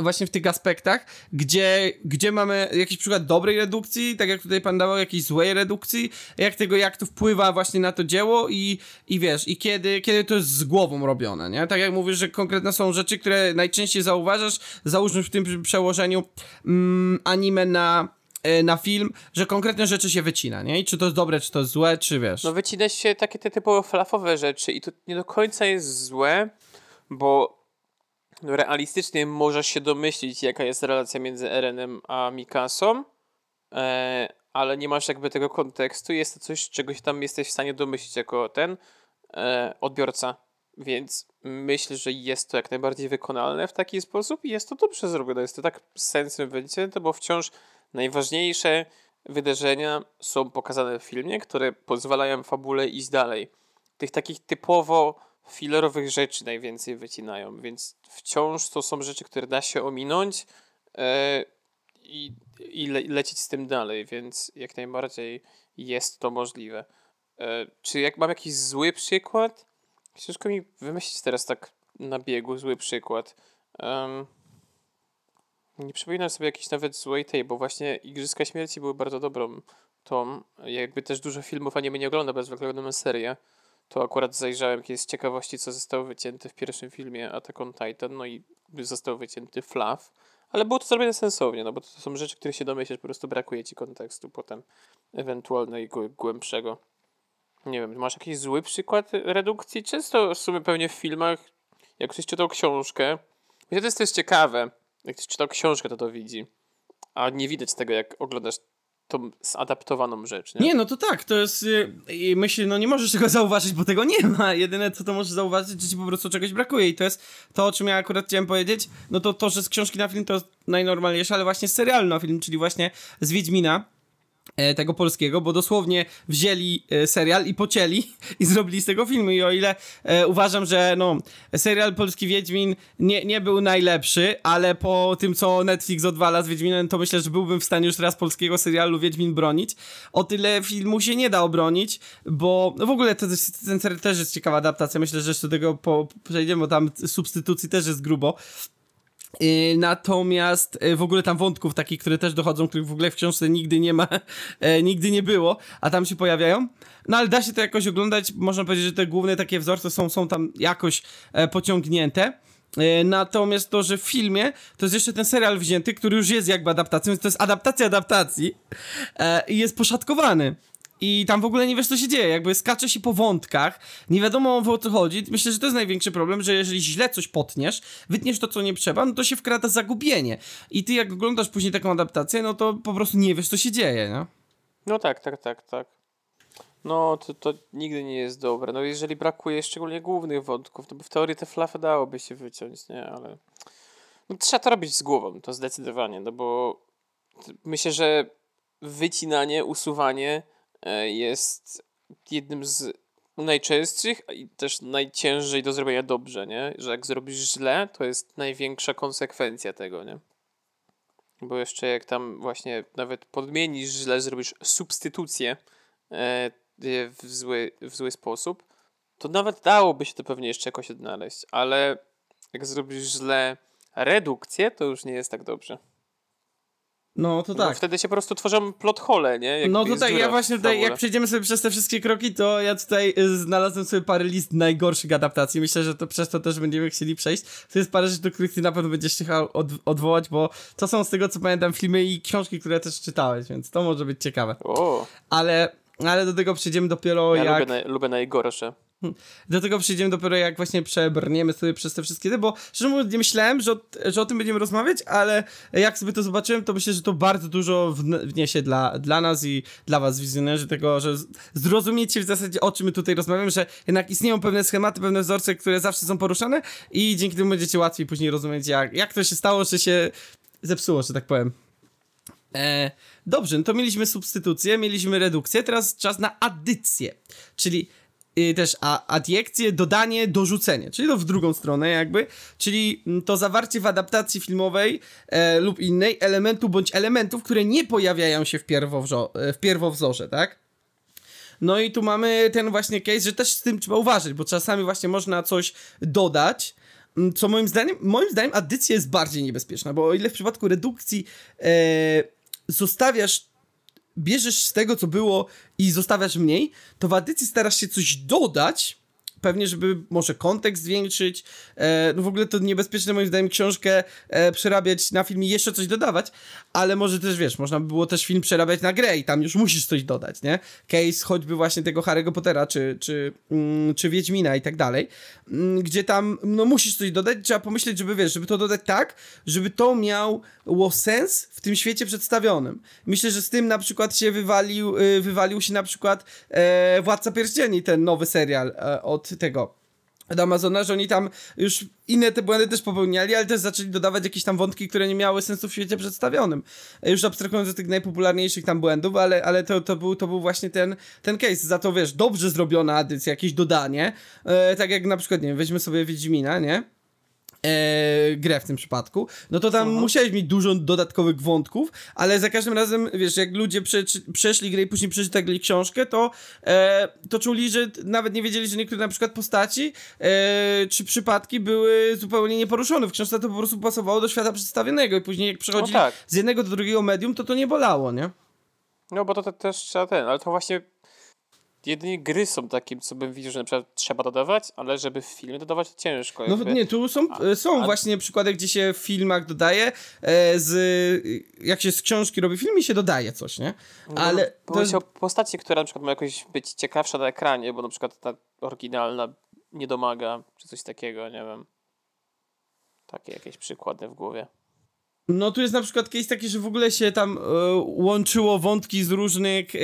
właśnie w tych aspektach, gdzie, gdzie mamy jakiś przykład dobrej redukcji, tak jak tutaj pan dawał, jakiejś złej redukcji, jak tego, jak to wpływa właśnie na to dzieło i, i wiesz, i kiedy, kiedy to jest z głową robione, nie? Tak jak mówisz, że konkretne są rzeczy, które najczęściej zauważasz, załóżmy w tym przełożeniu mm, anime na e, na film, że konkretne rzeczy się wycina, nie? I czy to jest dobre, czy to jest złe, czy wiesz. No wycina się takie te typowo flafowe rzeczy i to nie do końca jest złe, bo realistycznie możesz się domyślić, jaka jest relacja między Erenem a Mikasą, e, ale nie masz jakby tego kontekstu. Jest to coś, czego się tam jesteś w stanie domyślić jako ten e, odbiorca. Więc myślę, że jest to jak najbardziej wykonalne w taki sposób i jest to dobrze zrobione. Jest to tak sensem wycięte, bo wciąż najważniejsze wydarzenia są pokazane w filmie, które pozwalają fabule iść dalej. Tych takich typowo fillerowych rzeczy najwięcej wycinają, więc wciąż to są rzeczy, które da się ominąć e, i, i le, lecieć z tym dalej, więc jak najbardziej jest to możliwe. E, czy jak mam jakiś zły przykład? Ciężko mi wymyślić teraz tak na biegu zły przykład. Um, nie przypominam sobie jakiejś nawet złej tej, bo właśnie Igrzyska Śmierci były bardzo dobrą tą. Jakby też dużo filmów anime nie ogląda, bez względu na serię to akurat zajrzałem jakieś z ciekawości, co zostało wycięte w pierwszym filmie Attack on Titan, no i został wycięty Fluff, ale było to zrobione sensownie, no bo to są rzeczy, które się domyślasz, po prostu brakuje ci kontekstu potem ewentualnego głębszego. Nie wiem, masz jakiś zły przykład redukcji? Często w sumie pewnie w filmach, jak ktoś czytał książkę, myślę, to jest też ciekawe, jak ktoś czytał książkę, to to widzi, a nie widać tego, jak oglądasz tą zadaptowaną rzecz, nie? Nie, no to tak, to jest, yy, myślę, no nie możesz tego zauważyć, bo tego nie ma, jedyne co to możesz zauważyć, że ci po prostu czegoś brakuje. I to jest to, o czym ja akurat chciałem powiedzieć, no to to, że z książki na film to najnormalniejsze, ale właśnie z serialu na film, czyli właśnie z Wiedźmina, tego polskiego, bo dosłownie wzięli e, serial i pocięli i zrobili z tego filmy i o ile e, uważam, że no, serial Polski Wiedźmin nie, nie był najlepszy, ale po tym, co Netflix odwala z Wiedźminem, to myślę, że byłbym w stanie już teraz polskiego serialu Wiedźmin bronić. O tyle filmu się nie da obronić, bo no w ogóle to, ten serial też jest ciekawa adaptacja, myślę, że jeszcze do tego po, przejdziemy, bo tam substytucji też jest grubo. Y, natomiast y, w ogóle tam wątków takich, które też dochodzą, których w ogóle w książce nigdy nie ma, e, nigdy nie było, a tam się pojawiają. No ale da się to jakoś oglądać, można powiedzieć, że te główne takie wzorce są, są tam jakoś e, pociągnięte. E, natomiast to, że w filmie to jest jeszcze ten serial wzięty, który już jest jakby adaptacją, więc to jest adaptacja adaptacji i jest poszatkowany i tam w ogóle nie wiesz, co się dzieje. Jakby skacze się po wątkach, nie wiadomo o co chodzi. Myślę, że to jest największy problem, że jeżeli źle coś potniesz, wytniesz to, co nie trzeba, no to się wkrada zagubienie. I ty, jak oglądasz później taką adaptację, no to po prostu nie wiesz, co się dzieje, no. No tak, tak, tak, tak. No, to, to nigdy nie jest dobre. No, jeżeli brakuje szczególnie głównych wątków, to w teorii te flafy dałoby się wyciąć, nie? Ale no, trzeba to robić z głową, to zdecydowanie, no bo myślę, że wycinanie, usuwanie jest jednym z najczęstszych i też najciężej do zrobienia dobrze, nie? Że jak zrobisz źle, to jest największa konsekwencja tego, nie? Bo jeszcze jak tam właśnie nawet podmienisz źle, zrobisz substytucję e, w zły, w zły sposób, to nawet dałoby się to pewnie jeszcze jakoś odnaleźć, ale jak zrobisz źle redukcję, to już nie jest tak dobrze. No to tak. No, wtedy się po prostu tworzą plot hole, nie? Jak no to tak, ja właśnie tutaj, jak przejdziemy sobie przez te wszystkie kroki, to ja tutaj y, znalazłem sobie parę list najgorszych adaptacji. Myślę, że to przez to też będziemy chcieli przejść. To jest parę rzeczy, do których ty na pewno będziesz chciał od, odwołać, bo to są z tego, co pamiętam, filmy i książki, które też czytałeś, więc to może być ciekawe. O. Ale, ale do tego przejdziemy dopiero ja jak... Lubię, lubię najgorsze. Do tego przyjdziemy dopiero jak właśnie przebrniemy sobie przez te wszystkie, bo szczerze mówiąc nie myślałem, że o, że o tym będziemy rozmawiać, ale jak sobie to zobaczyłem, to myślę, że to bardzo dużo wniesie dla, dla nas i dla was wizjonerzy tego, że zrozumiecie w zasadzie o czym my tutaj rozmawiamy, że jednak istnieją pewne schematy, pewne wzorce, które zawsze są poruszane i dzięki temu będziecie łatwiej później rozumieć jak, jak to się stało, że się zepsuło, że tak powiem. E, dobrze, no to mieliśmy substytucję, mieliśmy redukcję, teraz czas na addycję, czyli y, też a, adiekcję, dodanie, dorzucenie, czyli to w drugą stronę jakby, czyli mm, to zawarcie w adaptacji filmowej e, lub innej elementu bądź elementów, które nie pojawiają się w, e, w pierwowzorze, tak? No i tu mamy ten właśnie case, że też z tym trzeba uważać, bo czasami właśnie można coś dodać, mm, co moim zdaniem, moim zdaniem addycja jest bardziej niebezpieczna, bo o ile w przypadku redukcji e, zostawiasz, bierzesz z tego, co było i zostawiasz mniej, to w edycji starasz się coś dodać, pewnie, żeby może kontekst zwiększyć. E, no w ogóle to niebezpieczne moim zdaniem książkę e, przerabiać na film i jeszcze coś dodawać, ale może też wiesz, można by było też film przerabiać na grę i tam już musisz coś dodać, nie? Case choćby właśnie tego Harry'ego Pottera, czy, czy, mm, czy Wiedźmina i tak dalej, mm, gdzie tam no musisz coś dodać, trzeba pomyśleć, żeby wiesz, żeby to dodać tak, żeby to miało sens w tym świecie przedstawionym. Myślę, że z tym na przykład się wywalił, y, wywalił się na przykład e, Władca Pierścieni, ten nowy serial e, od tego od Amazona, że oni tam już inne te błędy też popełniali, ale też zaczęli dodawać jakieś tam wątki, które nie miały sensu w świecie przedstawionym. Już abstrahując od tych najpopularniejszych tam błędów, ale, ale to, to, był, to był właśnie ten, ten case. Za to wiesz, dobrze zrobiona edycja, jakieś dodanie, e, tak jak na przykład, nie wiem, weźmy sobie Wiedźmina, nie? E, grę w tym przypadku, no to tam -huh. musiałeś mieć dużo dodatkowych wątków, ale za każdym razem, wiesz, jak ludzie prze, przeszli grę i później przeczytali książkę, to, e, to czuli, że nawet nie wiedzieli, że niektóre na przykład postaci e, czy przypadki były zupełnie nieporuszone. W książce to po prostu pasowało do świata przedstawionego i później jak przechodzili no tak. z jednego do drugiego medium, to to nie bolało, nie? No bo to, to też trzeba ten, ale to właśnie jedynie gry są takim, co bym widział, że na przykład trzeba dodawać, ale żeby w filmie dodawać to ciężko. No nie, tu są, a, są a... właśnie przykłady, gdzie się w filmach dodaje, e, z, jak się z książki robi film i się dodaje coś, nie? No, ale... No, to jest... o postaci, która na przykład ma jakoś być ciekawsza na ekranie, bo na przykład ta oryginalna nie domaga, czy coś takiego, nie wiem. Takie jakieś przykłady w głowie. No tu jest na przykład case taki, że w ogóle się tam e, łączyło wątki z różnych, e,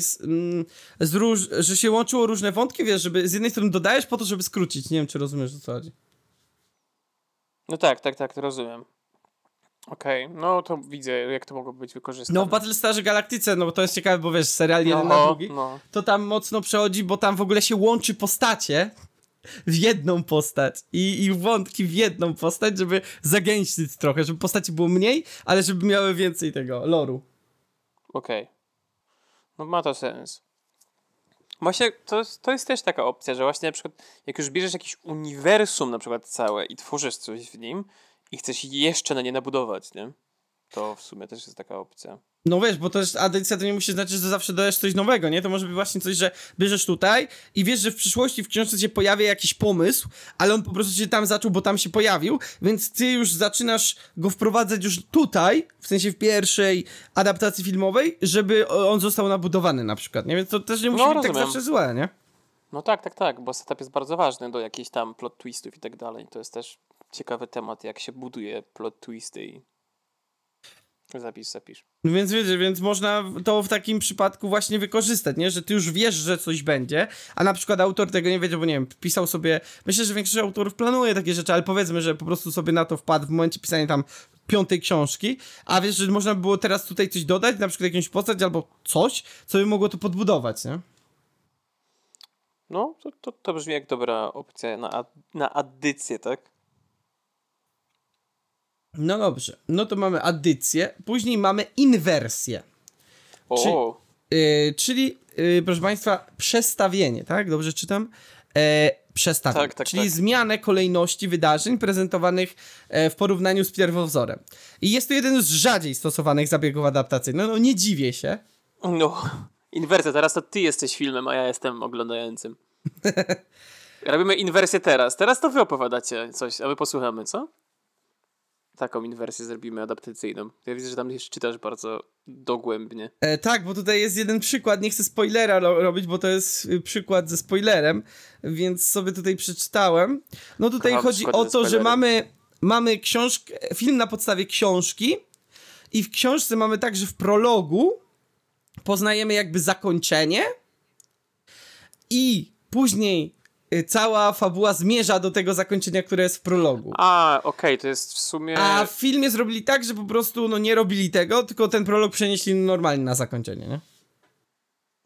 z, mm, z róż, że się łączyło różne wątki, wiesz, żeby z jednej strony dodajesz po to, żeby skrócić. Nie wiem, czy rozumiesz o co chodzi. No tak, tak, tak, to rozumiem. Okej, okay. no to widzę, jak to mogło być wykorzystane. No w Battlestarze Galaktyce, no bo to jest ciekawe, bo wiesz, serial jeden no, na drugi, no. to tam mocno przechodzi, bo tam w ogóle się łączy postacie, w jedną postać i, i wątki w jedną postać, żeby zagęścić trochę, żeby postaci było mniej, ale żeby miały więcej tego loru. Okej. Okay. No ma to sens. Właśnie to to jest też taka opcja, że właśnie na przykład jak już bierzesz jakieś uniwersum na przykład całe i tworzysz coś w nim i chcesz jeszcze na nie nabudować, nie? To w sumie też jest taka opcja. No wiesz, bo to jest edycja to nie musi znaczyć, że zawsze dajesz coś nowego, nie? To może być właśnie coś, że bierzesz tutaj i wiesz, że w przyszłości w książce się pojawia jakiś pomysł, ale on po prostu się tam zaczął, bo tam się pojawił, więc ty już zaczynasz go wprowadzać już tutaj, w sensie w pierwszej adaptacji filmowej, żeby on został nabudowany na przykład, nie? Więc to też nie musi no, być tak zawsze złe, nie? No tak, tak, tak, bo setup jest bardzo ważny do jakichś tam plot twistów i tak dalej. To jest też ciekawy temat, jak się buduje plot twisty i Zapis, zapisz. No więc wiecie, więc można to w takim przypadku właśnie wykorzystać, nie? Że ty już wiesz, że coś będzie, a na przykład autor tego nie wiedział, bo nie wiem, pisał sobie, myślę, że większość autorów planuje takie rzeczy, ale powiedzmy, że po prostu sobie na to wpadł w momencie pisania tam piątej książki, a wiesz, że można by było teraz tutaj coś dodać, na przykład jakąś postać albo coś, co by mogło to podbudować, nie? No, to, to, to brzmi jak dobra opcja na, na addycję, tak? No dobrze, no to mamy addycję, później mamy inwersję. Czy, yy, czyli, yy, proszę Państwa, przestawienie, tak? Dobrze czytam? E, przestawienie, tak, tak, czyli tak. zmianę kolejności wydarzeń prezentowanych e, w porównaniu z pierwowzorem. I jest to jeden z rzadziej stosowanych zabiegów adaptacyjnych. No, no nie dziwię się. No, inwersja, teraz to ty jesteś filmem, a ja jestem oglądającym. Robimy inwersję teraz. Teraz to wy opowiadacie coś, a my posłuchamy, co? Taką inwersję zrobimy adaptacyjną. Ja widzę, że tam jeszcze czytasz bardzo dogłębnie. E, tak, bo tutaj jest jeden przykład, nie chcę spoilera ro robić, bo to jest y, przykład ze spoilerem, więc sobie tutaj przeczytałem. No tutaj chodzi o to, że mamy, mamy książkę, film na podstawie książki i w książce mamy tak, że w prologu poznajemy jakby zakończenie i później cała fabuła zmierza do tego zakończenia, które jest w prologu. A, okej, to jest w sumie... A w filmie zrobili tak, że po prostu no nie robili tego, tylko ten prolog przenieśli normalnie na zakończenie, nie?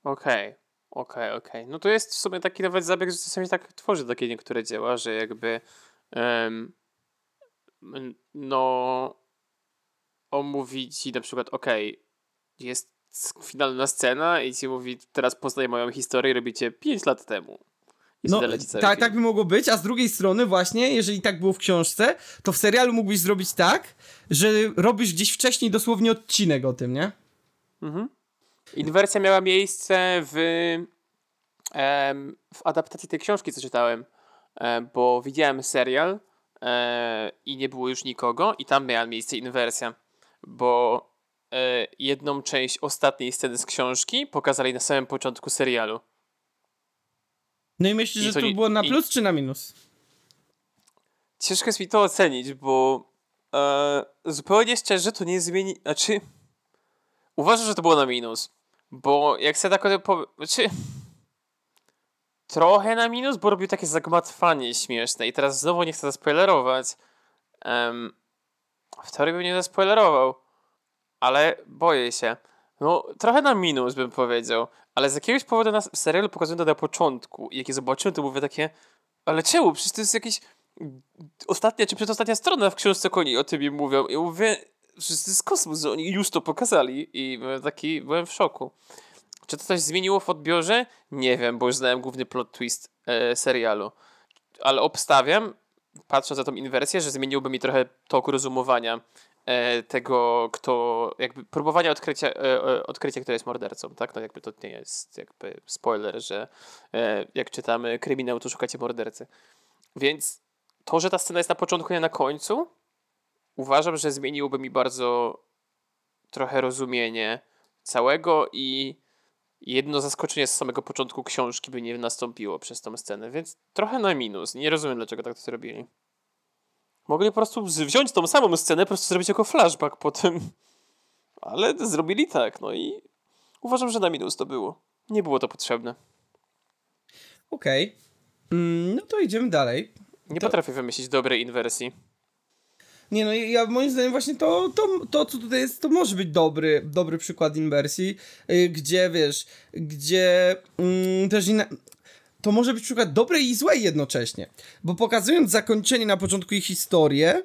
Okej, okej, okej. No to jest w sumie taki nawet zabieg, że czasami tak tworzy takie niektóre dzieła, że jakby em, m, no on mówi ci na przykład, okej, jest finalna scena i ci mówi, teraz poznaj moją historię, robicie 5 lat temu. No, tak, tak by mogło być, a z drugiej strony właśnie, jeżeli tak było w książce, to w serialu mógłbyś zrobić tak, że robisz gdzieś wcześniej dosłownie odcinek o tym, nie? Mhm. Inwersja miała miejsce w, em, w adaptacji tej książki, co czytałem, bo widziałem serial e, i nie było już nikogo i tam miała miejsce inwersja, bo e, jedną część ostatniej sceny z książki pokazali na samym początku serialu. No i myślisz, I że to nie- było na i- plus czy na minus? Ciężko jest mi to ocenić, bo e, zupełnie szczerze to nie zmieni... Znaczy, uważam, że to było na minus, bo jak sobie tak o tym powiem... Znaczy, trochę na minus, bo robił takie zagmatwanie śmieszne i teraz znowu nie chcę zaspoilerować. Um, w teorii bym nie zaspoilerował, ale boję się. No, trochę na minus bym powiedział, ale z jakiegoś powodu nas w serialu pokazują to na początku i jak je zobaczyłem, to mówię takie ale czemu? Przecież to jest jakieś ostatnia czy przedostatnia strona w książce, jak oni o tym mówią. I mówię, że to jest kosmos, oni już to pokazali i byłem taki, byłem w szoku. Czy to coś zmieniło w odbiorze? Nie wiem, bo już znałem główny plot twist e, serialu. Ale obstawiam, patrząc na tą inwersję, że zmieniłby mi trochę tok rozumowania tego, kto, jakby próbowania odkrycia, e, e, odkrycia, kto jest mordercą, tak? No jakby to nie jest jakby spoiler, że e, jak czytamy kryminał, to szukacie mordercy. Więc to, że ta scena jest na początku, nie na końcu, uważam, że zmieniłoby mi bardzo trochę rozumienie całego i jedno zaskoczenie z samego początku książki by nie nastąpiło przez tą scenę, więc trochę na minus. Nie rozumiem, dlaczego tak to zrobili. Mogli po prostu wziąć tą samą scenę, po prostu zrobić jako flashback potem. Ale zrobili tak, no i uważam, że na minus to było. Nie było to potrzebne. Okej. Mm, no to idziemy dalej. Nie To- potrafię wymyślić dobrej inwersji. Nie no, ja moim zdaniem właśnie to, to, to co tutaj jest, to może być dobry, dobry przykład inwersji, y, gdzie wiesz, gdzie mm, też inna... To może być przykład dobrej i złej jednocześnie, bo pokazując zakończenie na początku ich historię,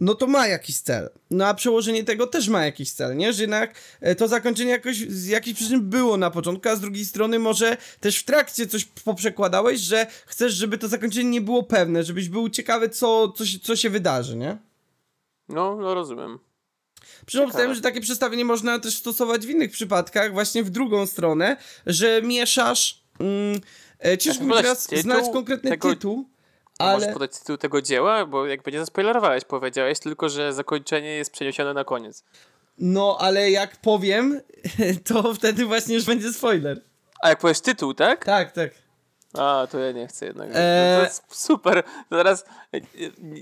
no to ma jakiś cel. No a przełożenie tego też ma jakiś cel, nie? Że jednak e, to zakończenie jakoś z jakichś przyczyn było na początku, a z drugiej strony może też w trakcie coś poprzekładałeś, że chcesz, żeby to zakończenie nie było pewne, żebyś był ciekawy, co, co, się, co się wydarzy, nie? No, no rozumiem. Przy tym, że takie przestawienie można też stosować w innych przypadkach, właśnie w drugą stronę, że mieszasz. Mm, ciężko mi podać teraz tytuł znaleźć konkretny tego- tytuł, Ale... Możesz podać tytuł tego dzieła, bo jakby nie zaspoilerowałeś, powiedziałeś tylko, że zakończenie jest przeniesione na koniec. No, ale jak powiem, to wtedy właśnie już będzie spoiler. A jak powiesz tytuł, tak? Tak, tak. A, to ja nie chcę jednak. Eee. To jest super. Zaraz, e,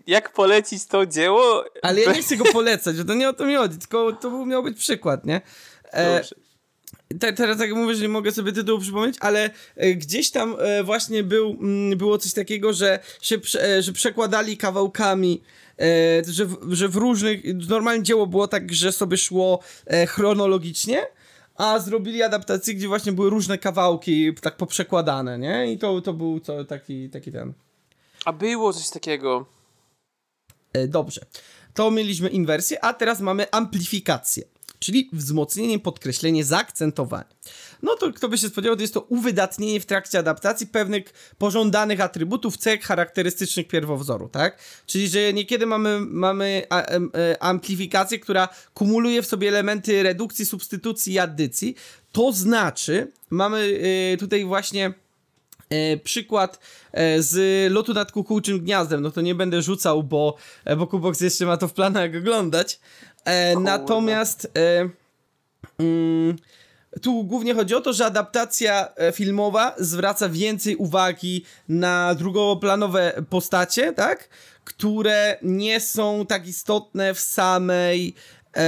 jak polecić to dzieło? Ale ja nie chcę go polecać, bo to nie o to mi chodzi, tylko to miał być przykład, nie? E, Dobrze. Te, teraz tak jak mówię, że nie mogę sobie tytułu przypomnieć, ale e, gdzieś tam e, właśnie był, mm, było coś takiego, że się e, że przekładali kawałkami, że, w, że w różnych, normalnie dzieło było tak, że sobie szło chronologicznie, a zrobili adaptację, gdzie właśnie były różne kawałki tak poprzekładane, nie? I to, to był to, taki, taki ten... A było coś takiego. Dobrze. To mieliśmy inwersję, a teraz mamy amplifikację, czyli wzmocnienie, podkreślenie, zaakcentowanie. No to kto by się spodziewał, to jest to uwydatnienie w trakcie adaptacji pewnych pożądanych atrybutów, cech charakterystycznych pierwowzoru, tak? Czyli, że niekiedy mamy, mamy a, em, e, amplifikację, która kumuluje w sobie elementy redukcji, substytucji i addycji. To znaczy, mamy y, tutaj właśnie E, przykład e, z lotu nad kukułczym gniazdem, no to nie będę rzucał, bo, e, bo Kubox jeszcze ma to w planach oglądać. E, natomiast e, mm, tu głównie chodzi o to, że adaptacja e, filmowa zwraca więcej uwagi na drugoplanowe postacie, tak? Które nie są tak istotne w samej e,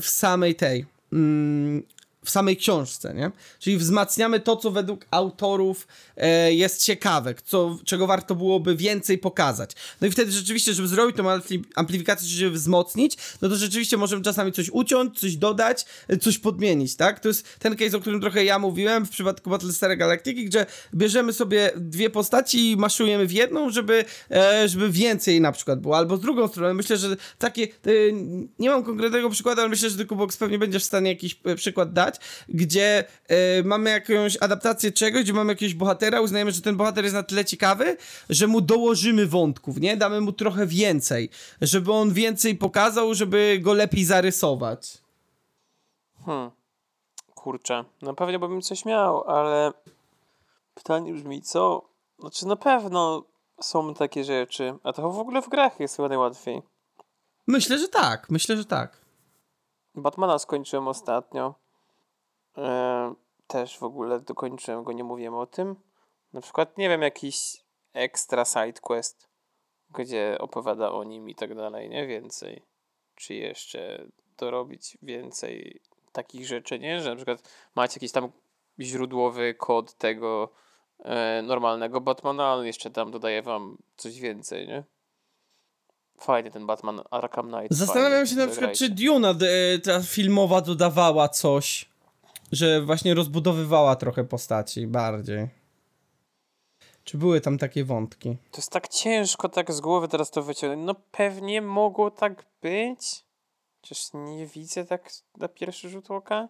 w samej tej mm, w samej książce, nie? Czyli wzmacniamy to, co według autorów e, jest ciekawe, co, czego warto byłoby więcej pokazać. No i wtedy rzeczywiście, żeby zrobić tą amplifikację, żeby wzmocnić, no to rzeczywiście możemy czasami coś uciąć, coś dodać, e, coś podmienić, tak? To jest ten case, o którym trochę ja mówiłem w przypadku Battlestar Galactica, gdzie bierzemy sobie dwie postaci i maszujemy w jedną, żeby, e, żeby więcej na przykład było, albo z drugą stronę. Myślę, że takie, e, nie mam konkretnego przykładu, ale myślę, że ty Kubox pewnie będziesz w stanie jakiś e, przykład dać, gdzie y, mamy jakąś adaptację czegoś, gdzie mamy jakiegoś bohatera, uznajemy, że ten bohater jest na tyle ciekawy, że mu dołożymy wątków, nie? Damy mu trochę więcej, żeby on więcej pokazał, żeby go lepiej zarysować. Hmm. Kurczę, no pewnie bym coś miał, ale pytanie brzmi, co? Znaczy na pewno są takie rzeczy, a to w ogóle w grach jest chyba najłatwiej. Myślę, że tak, myślę, że tak. Batmana skończyłem ostatnio. E, też w ogóle dokończyłem go, nie mówiłem o tym. Na przykład, nie wiem, jakiś extra side quest, gdzie opowiada o nim i tak dalej, nie? Więcej. Czy jeszcze dorobić więcej takich rzeczy, nie? Że na przykład macie jakiś tam źródłowy kod tego e, normalnego Batmana, ale jeszcze tam dodaje wam coś więcej, nie? Fajnie ten Batman Arkham Knight. Zastanawiam fajnie, się na przykład, czy Duna, e, ta filmowa, dodawała coś że właśnie rozbudowywała trochę postaci bardziej. Czy były tam takie wątki? To jest tak ciężko tak z głowy teraz to wyciągnąć. No pewnie mogło tak być. Chociaż nie widzę tak na pierwszy rzut oka.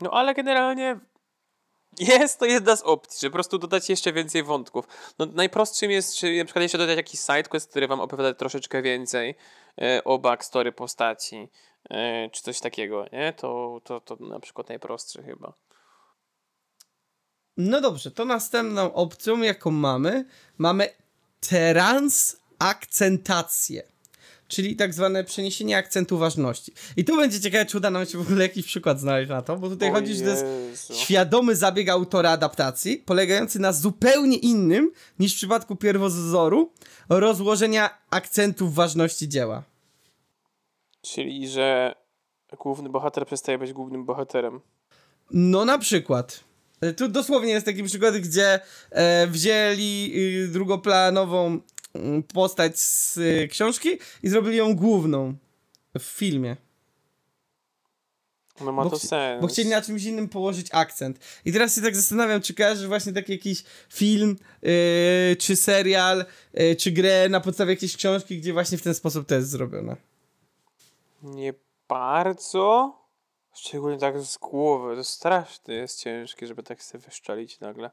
No ale generalnie jest to jedna z opcji, że po prostu dodać jeszcze więcej wątków. No najprostszym jest, czy na przykład jeszcze dodać jakiś sidequest, który wam opowiada troszeczkę więcej e, o backstory postaci. E, czy coś takiego, nie? To, to, to na przykład najprostsze chyba. No dobrze, to następną opcją, jaką mamy, mamy transakcentację. Czyli tak zwane przeniesienie akcentu ważności. I tu będzie ciekawe, czy uda nam się w ogóle jakiś przykład znaleźć na to, bo tutaj o chodzi, że to jest świadomy zabieg autora adaptacji, polegający na zupełnie innym niż w przypadku pierwowzoru rozłożenia akcentów ważności dzieła. Czyli, że główny bohater przestaje być głównym bohaterem. No na przykład. E, tu dosłownie jest taki przykład, gdzie e, wzięli y, drugoplanową mm, postać z y, książki i zrobili ją główną w filmie. No ma bo to sens. Bo chcieli na czymś innym położyć akcent. I teraz się tak zastanawiam, czy kojarzy właśnie taki jakiś film, yy, czy serial, czy grę na podstawie jakiejś książki, gdzie właśnie w ten sposób to jest zrobione. Nie bardzo. Szczególnie tak z głowy. To straszne jest ciężkie, żeby tak sobie wyszczelić nagle.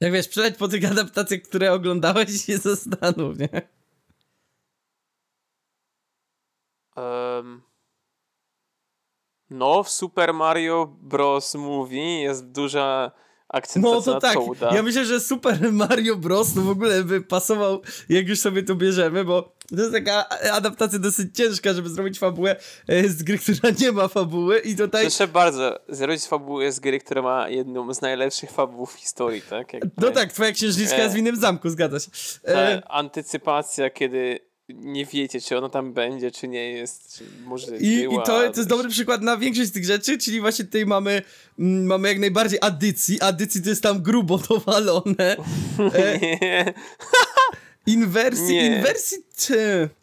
Jak wiesz, przeleć po tych adaptacjach, które oglądałeś i się zastanów, nie? Um, no, w Super Mario Bros. Movie jest duża akcentacja no to tak, ja myślę, że Super Mario Bros. to w ogóle by pasował, jak już sobie to bierzemy, bo to jest taka adaptacja dosyć ciężka, żeby zrobić fabułę e, z gry, która nie ma fabuły i tutaj... Proszę bardzo, zrobić fabułę z gry, która ma jedną z najlepszych fabuł w historii, tak? Jakby... No tak, twoja księżniczka e... jest w innym zamku, zgadza się. E... Antycypacja, kiedy nie wiecie, czy ona tam będzie, czy nie jest, czy może I, była, I to, to jest dobry przykład na większość z tych rzeczy, czyli właśnie tutaj mamy, mm, mamy jak najbardziej addycji. Addycji to jest tam grubo dowalone. E, inwersji, nie. inwersji...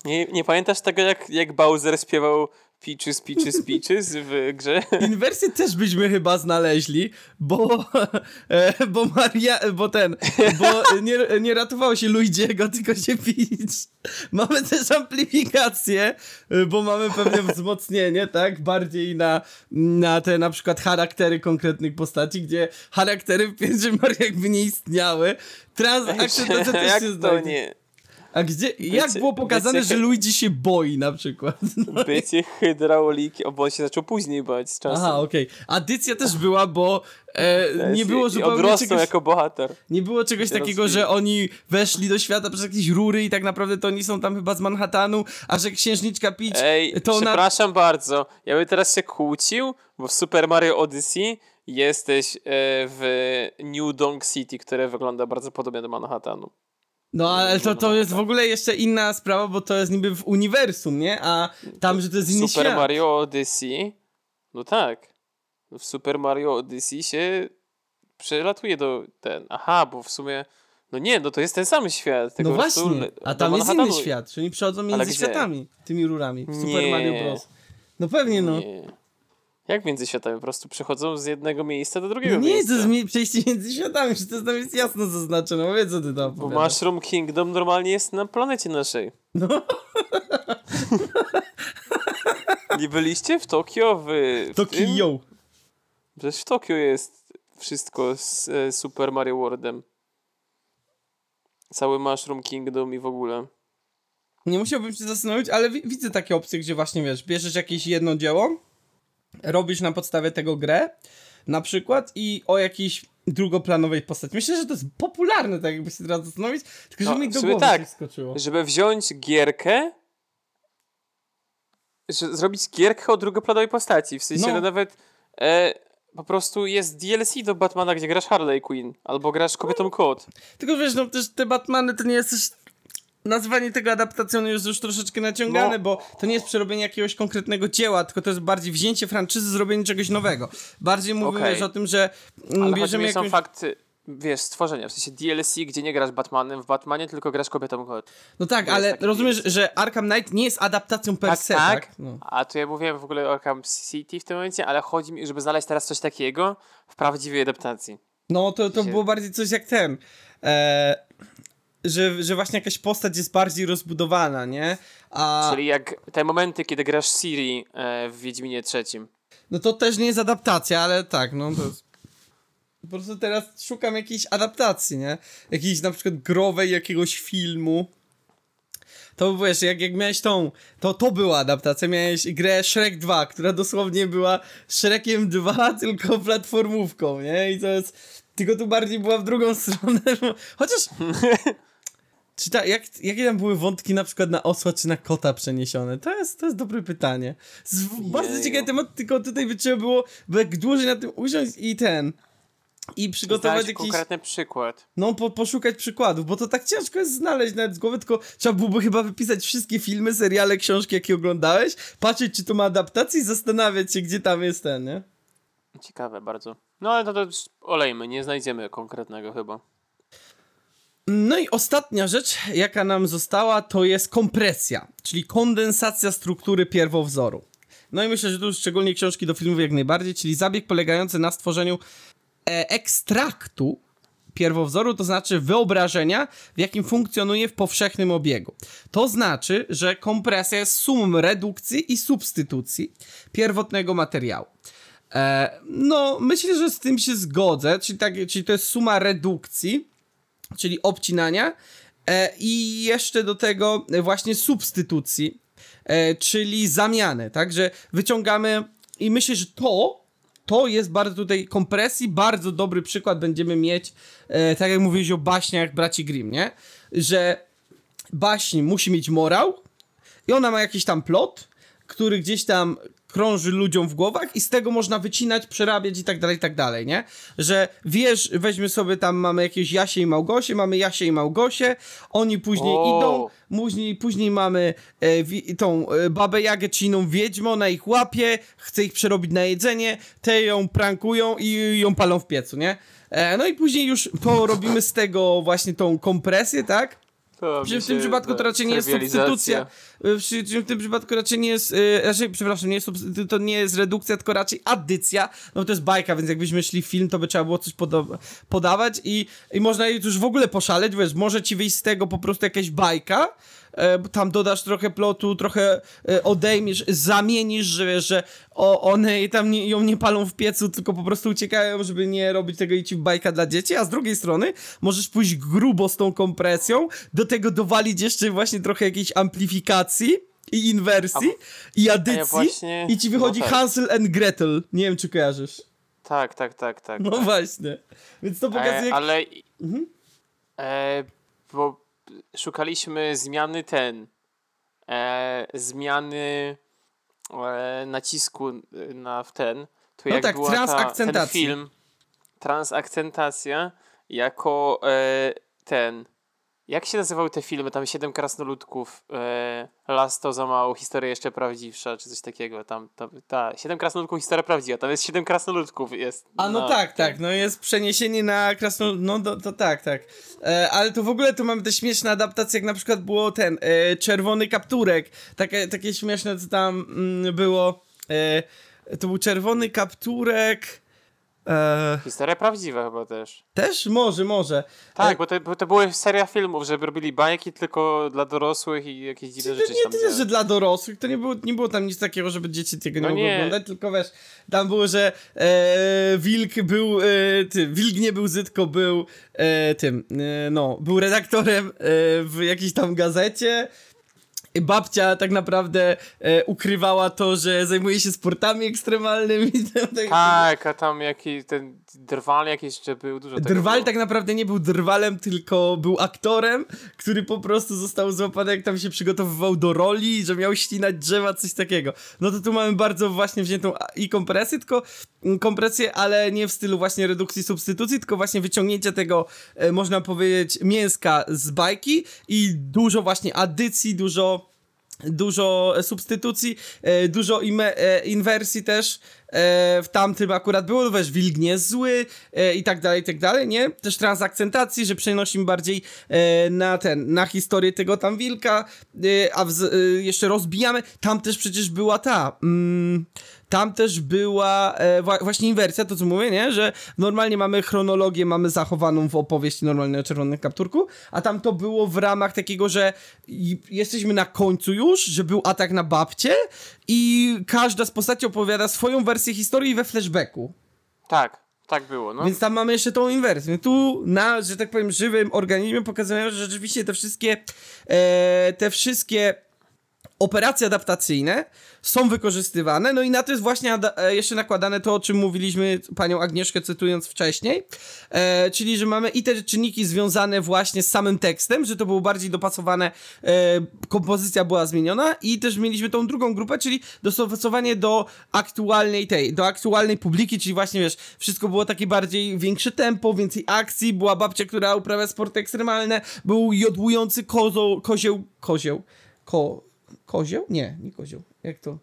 Nie, nie pamiętasz tego, jak, jak Bowser śpiewał Peaches, Peaches, Peaches w grze. Inwersję też byśmy chyba znaleźli, bo, e, bo Maria, bo ten, bo nie, nie ratował się Luigiego, tylko się Peach. Mamy też amplifikację, bo mamy pewne wzmocnienie, tak, bardziej na, na te na przykład charaktery konkretnych postaci, gdzie charaktery w Mario jakby nie istniały. Transakcje to też się znajdzie. nie? A gdzie, jak Bycie- było pokazane, bycie- że Luigi się boi na przykład? No. Bycie hydrauliki, o, bo się zaczął później bać z czasem. Aha, okej. Adycja też była, bo e, nie było zupełnie czegoś, jako bohater. nie było czegoś takiego, rozwija. że oni weszli do świata przez jakieś rury i tak naprawdę to oni są tam chyba z Manhattanu, a że księżniczka Peach Ej, to ona... przepraszam bardzo. Ja bym teraz się kłócił, bo w Super Mario Odyssey jesteś e, w New Donk City, które wygląda bardzo podobnie do Manhattanu. No ale to, to No, jest w tak. ogóle jeszcze inna sprawa, bo to jest niby w uniwersum, nie? A tam, że to jest inny Super świat. Mario Odyssey, no tak. W Super Mario Odyssey się przelatuje do ten. Aha, bo w sumie. No nie, no to jest ten sam świat. tylko No właśnie, a tam jest inny świat, oni przechodzą między światami, tymi rurami, w Super Nie. Mario Bros. No pewnie no. Nie. Jak między światami? Po prostu przechodzą z jednego miejsca do drugiego nie, miejsca. to jest przejście między światami, że to tam jest jasno zaznaczone, wie co ty tam Bo. Mushroom Kingdom normalnie jest na planecie naszej. No. Nie byliście w Tokio? W, w To tym? kijo. Przecież w Tokio jest wszystko z e, Super Mario Worldem. Cały Mushroom Kingdom i w ogóle. Nie musiałbym się zastanowić, ale wi- widzę takie opcje, gdzie właśnie wiesz, bierzesz jakieś jedno dzieło, robisz na podstawie tego grę, na przykład, i o jakiejś drugoplanowej postaci. Myślę, że to jest popularne, tak jakby się teraz zastanowić, tylko żeby No, mi do głowy tak. skoczyło. Żeby wziąć gierkę, że zrobić gierkę o drugoplanowej postaci. W sensie No. no. nawet e, po prostu jest DLC do Batmana, gdzie grasz Harley Quinn albo grasz kobietą kot. Tylko wiesz, no też te Batmany to nie jest. Nazwanie tego adaptacją jest już troszeczkę naciągane, No. bo to nie jest przerobienie jakiegoś konkretnego dzieła, tylko to jest bardziej wzięcie franczyzy, zrobienie czegoś nowego. Bardziej mówimy wiesz, o tym, że mm, Ale bierzemy mi są jakąś... fakty, wiesz, stworzenia. W sensie DLC, gdzie nie grasz Batmanem w Batmanie, tylko grasz kobietą. No tak, To ale rozumiesz, że Arkham Knight nie jest adaptacją per se, tak? No. A to ja mówiłem w ogóle o Arkham City w tym momencie, ale chodzi mi, żeby znaleźć teraz coś takiego w prawdziwej adaptacji. No to, to było bardziej coś jak ten. E, że, że właśnie jakaś postać jest bardziej rozbudowana, nie? A Czyli jak te momenty, kiedy grasz Siri e, w Wiedźminie trzecim. no to też nie jest adaptacja, ale tak, no to jest. Po prostu teraz szukam jakiejś adaptacji, nie? Jakiejś na przykład growej jakiegoś filmu. To wiesz, jak, jak miałeś tą, to to była adaptacja, miałeś grę Shrek 2, która dosłownie była Shrekiem 2, tylko platformówką, nie? I to jest, tylko tu bardziej była w drugą stronę, chociaż... Czy ta, jak, jakie tam były wątki na przykład na osła czy na kota przeniesione? To jest, to jest dobre pytanie. Z, bardzo ciekawy temat, tylko tutaj by trzeba było by jak dłużej na tym usiąść i ten... I przygotować Znaleźć jakiś... konkretny przykład. No, po, poszukać przykładów, bo to tak ciężko jest znaleźć nawet z głowy, tylko trzeba byłoby chyba wypisać wszystkie filmy, seriale, książki, jakie oglądałeś, patrzeć, czy to ma adaptację i zastanawiać się, gdzie tam jest ten, nie? Ciekawe bardzo. No ale to, to olejmy, nie znajdziemy konkretnego chyba. No i ostatnia rzecz, jaka nam została, to jest kompresja, czyli kondensacja struktury pierwowzoru. No i myślę, że tu szczególnie książki do filmów jak najbardziej, czyli zabieg polegający na stworzeniu e, ekstraktu pierwowzoru, to znaczy wyobrażenia, w jakim funkcjonuje w powszechnym obiegu. To znaczy, że kompresja jest sumą redukcji i substytucji pierwotnego materiału. E, no, myślę, że z tym się zgodzę, czyli, tak, czyli to jest suma redukcji, czyli obcinania e, i jeszcze do tego właśnie substytucji, e, czyli zamiany, także wyciągamy i myślę, że to to jest bardzo tutaj kompresji, bardzo dobry przykład będziemy mieć, e, tak jak mówiłeś o baśniach braci Grimm, nie? Że baśń musi mieć morał i ona ma jakiś tam plot, który gdzieś tam krąży ludziom w głowach i z tego można wycinać, przerabiać i tak dalej, i tak dalej, nie? Że wiesz, weźmy sobie tam, mamy jakieś Jasie i Małgosie, mamy Jasie i Małgosie, oni później O. idą, później, później mamy e, wi, tą e, babę Jagę czy inną wiedźmę, ona ich łapie, chce ich przerobić na jedzenie, te ją prankują i ją palą w piecu, nie? E, no i później już to robimy z tego właśnie tą kompresję, tak? To w tym przypadku to raczej nie jest substytucja. Y, Przy, przy, w tym przypadku raczej nie jest. Yy, raczej, przepraszam, nie jest to nie jest redukcja, tylko raczej addycja. No to jest bajka, więc jakbyśmy szli film, to by trzeba było coś poda- podawać i, i można już w ogóle poszaleć, wiesz, może ci wyjść z tego po prostu jakaś bajka, tam dodasz trochę plotu, trochę e, odejmiesz, zamienisz, że wiesz, że o, one tam nie, ją nie palą w piecu, tylko po prostu uciekają, żeby nie robić tego i ci bajka dla dzieci, a z drugiej strony możesz pójść grubo z tą kompresją, do tego dowalić jeszcze właśnie trochę jakiejś amplifikacji i inwersji i edycji właśnie- i ci wychodzi no tak. Hansel and Gretel. Nie wiem, czy kojarzysz. Tak, tak, tak, tak. No właśnie. Więc to pokazuje... E, jak- ale. Mhm. E, bo szukaliśmy zmiany ten. E, zmiany e, nacisku na w ten. To No jak tak, była ta, ten film. Transakcentacja jako e, ten. Jak się nazywały te filmy? Tam Siedem krasnoludków, e, Las to za mało, historia jeszcze prawdziwsza, czy coś takiego. Tam, tam ta, Siedem krasnoludków, historia prawdziwa. Tam jest Siedem krasnoludków. Jest A no tak, tak, no jest przeniesienie na krasno... No to, to tak, tak. E, ale to w ogóle to mamy te śmieszne adaptacje, jak na przykład było ten e, Czerwony Kapturek. Takie, takie śmieszne, co tam mm, było. E, to był Czerwony Kapturek... E, Historia prawdziwa chyba też. też? Może, może. Tak, E, bo, to, bo to były seria filmów, żeby robili bajki tylko dla dorosłych i jakieś dziwne rzeczy nie tam tyle, działy. że dla dorosłych, to nie było, nie było tam nic takiego, żeby dzieci tego nie No mogły nie. oglądać, tylko wiesz, tam było, że e, Wilk był, ty, Wilk nie był Zytko, był tym, no, był redaktorem w jakiejś tam gazecie, babcia tak naprawdę e, ukrywała to, że zajmuje się sportami ekstremalnymi. tak- a tam jakiś ten drwal jakiś jeszcze był dużo tego Drwal było. tak naprawdę nie był drwalem, tylko był aktorem, który po prostu został złapany, jak tam się przygotowywał do roli, że miał ścinać drzewa, coś takiego. No to tu mamy bardzo właśnie wziętą i kompresję, tylko mm, kompresję, ale nie w stylu właśnie redukcji substytucji, tylko właśnie wyciągnięcia tego, e, można powiedzieć, mięska z bajki i dużo właśnie adycji, dużo dużo e, substytucji, e, dużo inwersji też w tamtym akurat było, no wiesz, wilk nie jest zły e, i tak dalej, i tak dalej, nie? Też transakcentacji, że przenosimy bardziej e, na ten, na historię tego tam wilka, e, a e, jeszcze rozbijamy, tam też przecież była ta, mm, tam też była e, właśnie inwersja, to co mówię, nie? Że normalnie mamy chronologię, mamy zachowaną w opowieści normalnej o Czerwonym Kapturku, a tam to było w ramach takiego, że jesteśmy na końcu już, że był atak na babcię i każda z postaci opowiada swoją wersję historii we flashbacku. Tak, tak było, no. Więc tam mamy jeszcze tą inwersję. Tu na, że tak powiem, żywym organizmie pokazują, że rzeczywiście te wszystkie e, te wszystkie operacje adaptacyjne są wykorzystywane, no i na to jest właśnie e, jeszcze nakładane to, o czym mówiliśmy panią Agnieszkę cytując wcześniej, e, czyli, że mamy i te czynniki związane właśnie z samym tekstem, że to było bardziej dopasowane, e, kompozycja była zmieniona i też mieliśmy tą drugą grupę, czyli dostosowanie do aktualnej tej, do aktualnej publiki, czyli właśnie wiesz, wszystko było takie bardziej większe tempo, więcej akcji, była babcia, która uprawia sporty ekstremalne, był jodłujący kozo, kozioł, kozioł, ko, kozioł? Nie, nie kozioł, jak to?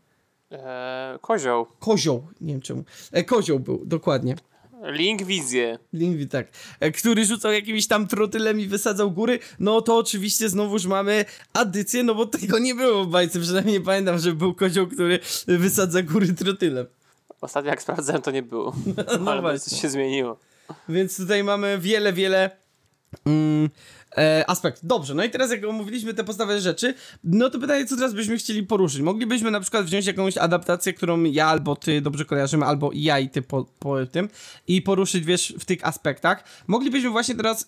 E, kozioł. Kozioł, nie wiem czemu. E, kozioł był, dokładnie. Link wizję. Lingwi, tak. E, który rzucał jakimś tam trotylem i wysadzał góry. No to oczywiście znowuż mamy adycję, no bo tego nie było w bajce. Przynajmniej nie pamiętam, że był kozioł, który wysadza góry trotylem. Ostatnio jak sprawdzałem, to nie było. No Ale właśnie. coś się zmieniło. Więc tutaj mamy wiele, wiele mm, e, aspektów. Dobrze, no i teraz jak omówiliśmy te podstawowe rzeczy, no to pytanie, co teraz byśmy chcieli poruszyć? Moglibyśmy na przykład wziąć jakąś adaptację, którą ja albo ty dobrze kojarzymy, albo ja i ty po, po tym i poruszyć, wiesz, w tych aspektach. Moglibyśmy właśnie teraz,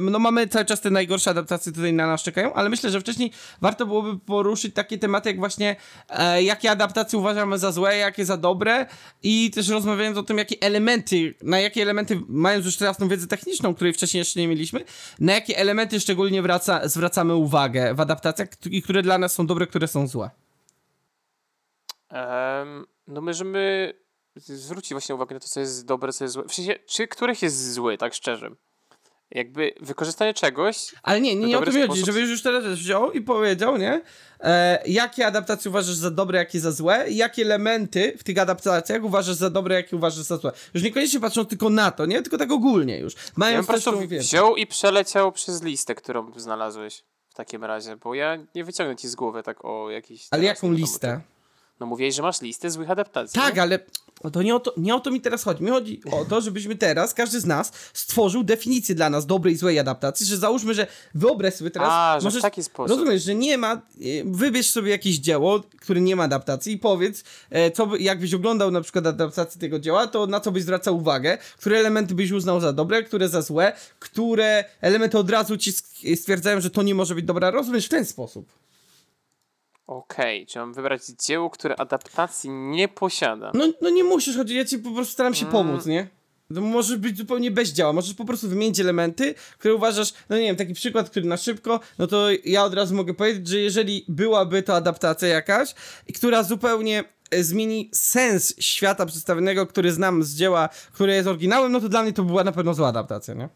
no mamy cały czas te najgorsze adaptacje tutaj na nas czekają, ale myślę, że wcześniej warto byłoby poruszyć takie tematy, jak właśnie e, jakie adaptacje uważamy za złe, jakie za dobre i też rozmawiając o tym, jakie elementy, na jakie elementy, mając już teraz tą wiedzę techniczną, której wcześniej jeszcze nie mieliśmy, na jakie elementy szczególnie wraca, zwracamy uwagę w adaptacjach i które dla nas są dobre, które są złe. Em, no możemy zwrócić właśnie uwagę na to, co jest dobre, co jest złe. W sensie, czy których jest zły, tak szczerze? Jakby wykorzystanie czegoś, Ale nie, nie, nie o to mi chodzi, żebyś już teraz wziął i powiedział, nie? E, jakie adaptacje uważasz za dobre, jakie za złe jakie elementy w tych adaptacjach uważasz za dobre, jakie uważasz za złe. Już niekoniecznie patrzą tylko na to, nie? Tylko tak ogólnie już. ja bym Mając po prostu wziął i przeleciał przez listę, którą znalazłeś w takim razie, bo ja nie wyciągnę ci z głowy tak o jakiś... Ale jaką listę? No mówiłeś, że masz listę złych adaptacji. Tak, nie? ale O to nie o to, nie o to mi teraz chodzi. Mi chodzi o to, żebyśmy teraz, każdy z nas, stworzył definicję dla nas dobrej i złej adaptacji, że załóżmy, że wyobraź sobie teraz... A, że w taki sposób. Rozumiesz, że nie ma... y, Wybierz sobie jakieś dzieło, które nie ma adaptacji i powiedz, e, co by, jakbyś oglądał na przykład adaptację tego dzieła, to na co byś zwracał uwagę, które elementy byś uznał za dobre, które za złe, które elementy od razu ci stwierdzają, że to nie może być dobra. Rozumiesz, w ten sposób. Okej, czy mam wybrać dzieło, które adaptacji nie posiada? No, no nie musisz chodzić, ja ci po prostu staram się pomóc, nie? Może być zupełnie bez działa, możesz po prostu wymienić elementy, które uważasz, no nie wiem, taki przykład, który na szybko, no to ja od razu mogę powiedzieć, że jeżeli byłaby to adaptacja jakaś, i która zupełnie e, zmieni sens świata przedstawionego, który znam z dzieła, które jest oryginałem, no to dla mnie to była na pewno zła adaptacja, nie?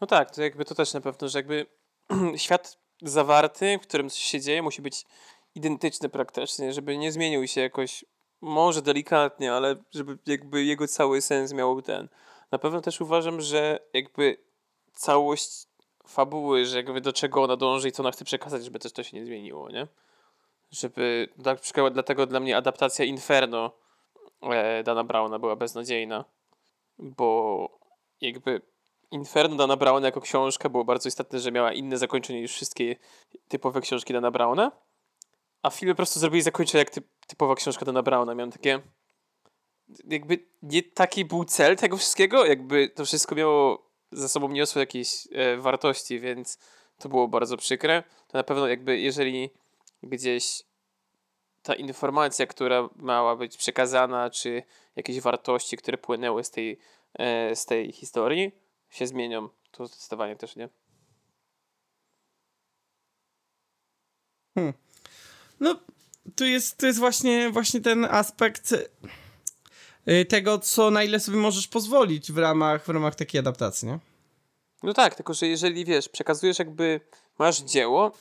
No tak, to jakby to też na pewno, że jakby świat zawarty, w którym coś się dzieje, musi być identyczny praktycznie, żeby nie zmienił się jakoś, może delikatnie, ale żeby jakby jego cały sens miał ten. Na pewno też uważam, że jakby całość fabuły, że jakby do czego ona dąży i co ona chce przekazać, żeby też to się nie zmieniło, nie? Żeby, na przykład dlatego dla mnie adaptacja Inferno e, Dana Browna była beznadziejna, bo jakby Inferno Dana Browna jako książka było bardzo istotne, że miała inne zakończenie niż wszystkie typowe książki Dana Browna, a filmy po prostu zrobili zakończenie jak typ, typowa książka Dana Browna. Miałem takie jakby nie taki był cel tego wszystkiego, jakby to wszystko miało za sobą niosło jakieś e, wartości, więc to było bardzo przykre. To na pewno jakby jeżeli gdzieś ta informacja, która miała być przekazana, czy jakieś wartości, które płynęły z tej, e, z tej historii, się zmienią, to zdecydowanie też nie. No, tu jest, to jest właśnie, właśnie ten aspekt y, tego, co na ile sobie możesz pozwolić w ramach, w ramach takiej adaptacji, nie? No tak, tylko że jeżeli wiesz, przekazujesz jakby, masz dzieło